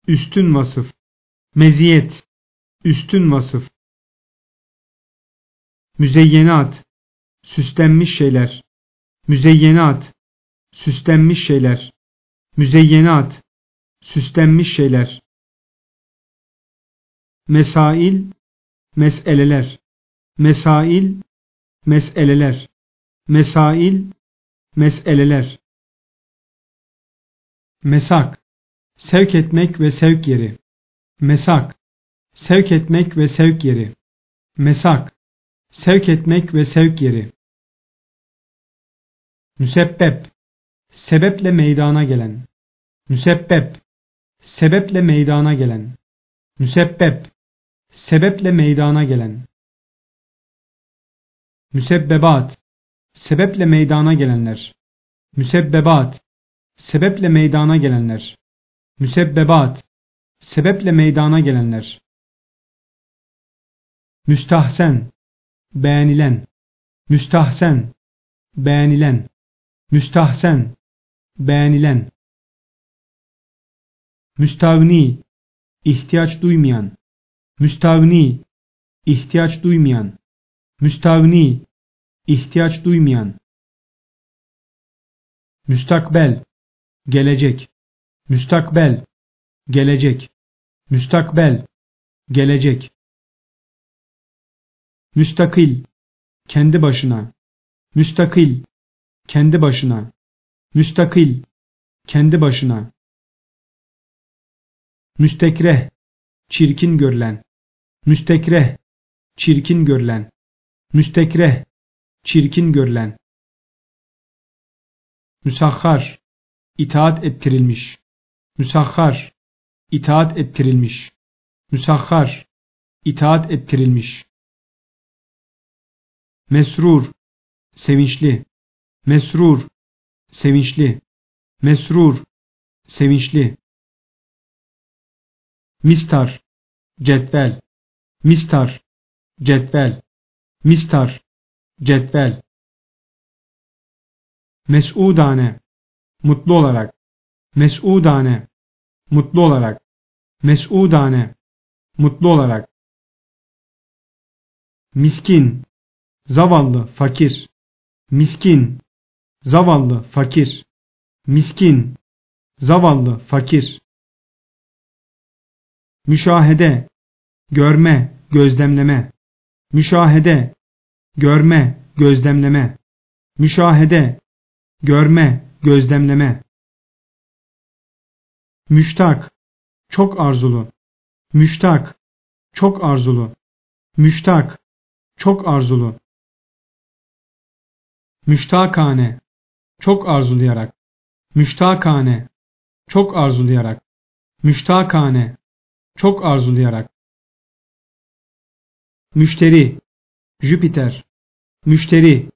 A: üstün vasıf. Meziyet, üstün vasıf. Müzeyyenat, süslenmiş şeyler. Müzeyyenat, süslenmiş şeyler. Müzeyyenat, süslenmiş şeyler. Mesail, meseleler. Mesail, meseleler. Mesail, meseleler. Mesak, sevk etmek ve sevk yeri. Mesak, sevk etmek ve sevk yeri. Mesak, sevk etmek ve sevk yeri. Müsebbep, sebeple meydana gelen. Müsebbep, sebeple meydana gelen. Müsebbep, sebeple meydana gelen. Müsebbebat, sebeple meydana gelenler. Müsebbebat, sebeple meydana gelenler. Müsebbebat, sebeple meydana gelenler. Müstahsen, beğenilen. Müstahsen, beğenilen. Müstahsen, beğenilen. Müstavni, ihtiyaç duymayan. Müstavni, ihtiyaç duymayan. Müstavni, ihtiyaç duymayan. Müstakbel, gelecek. Müstakbel, gelecek. Müstakbel, gelecek. Müstakil, kendi başına. Müstakil, kendi başına. Müstakil, kendi başına. Müstekreh, çirkin görülen. Müstekreh, çirkin görülen. Müstekreh, çirkin görülen. Müsahhar, itaat ettirilmiş. Müsahhar, itaat ettirilmiş. Müsahhar, itaat ettirilmiş. Mesrur, sevinçli. Mesrur, sevinçli. Mesrur, sevinçli. Mistar, cetvel. Mistar, cetvel. Mistar, cetvel. Mes'udane, mutlu olarak. Mes'udane, mutlu olarak. Mes'udane, mutlu olarak. Miskin, zavallı, fakir. Miskin, zavallı, fakir. Miskin, zavallı, fakir. Müşahede, görme, gözlemleme. Müşahede, görme, gözlemleme. Müşahede, görme, gözlemleme. Müştak, çok arzulu. Müştak, çok arzulu. Müştak, çok arzulu. Müştakane, çok arzulayarak. Müştakane, çok arzulayarak. Müştakane, çok arzulayarak. Müşteri, Jüpiter, müşteri,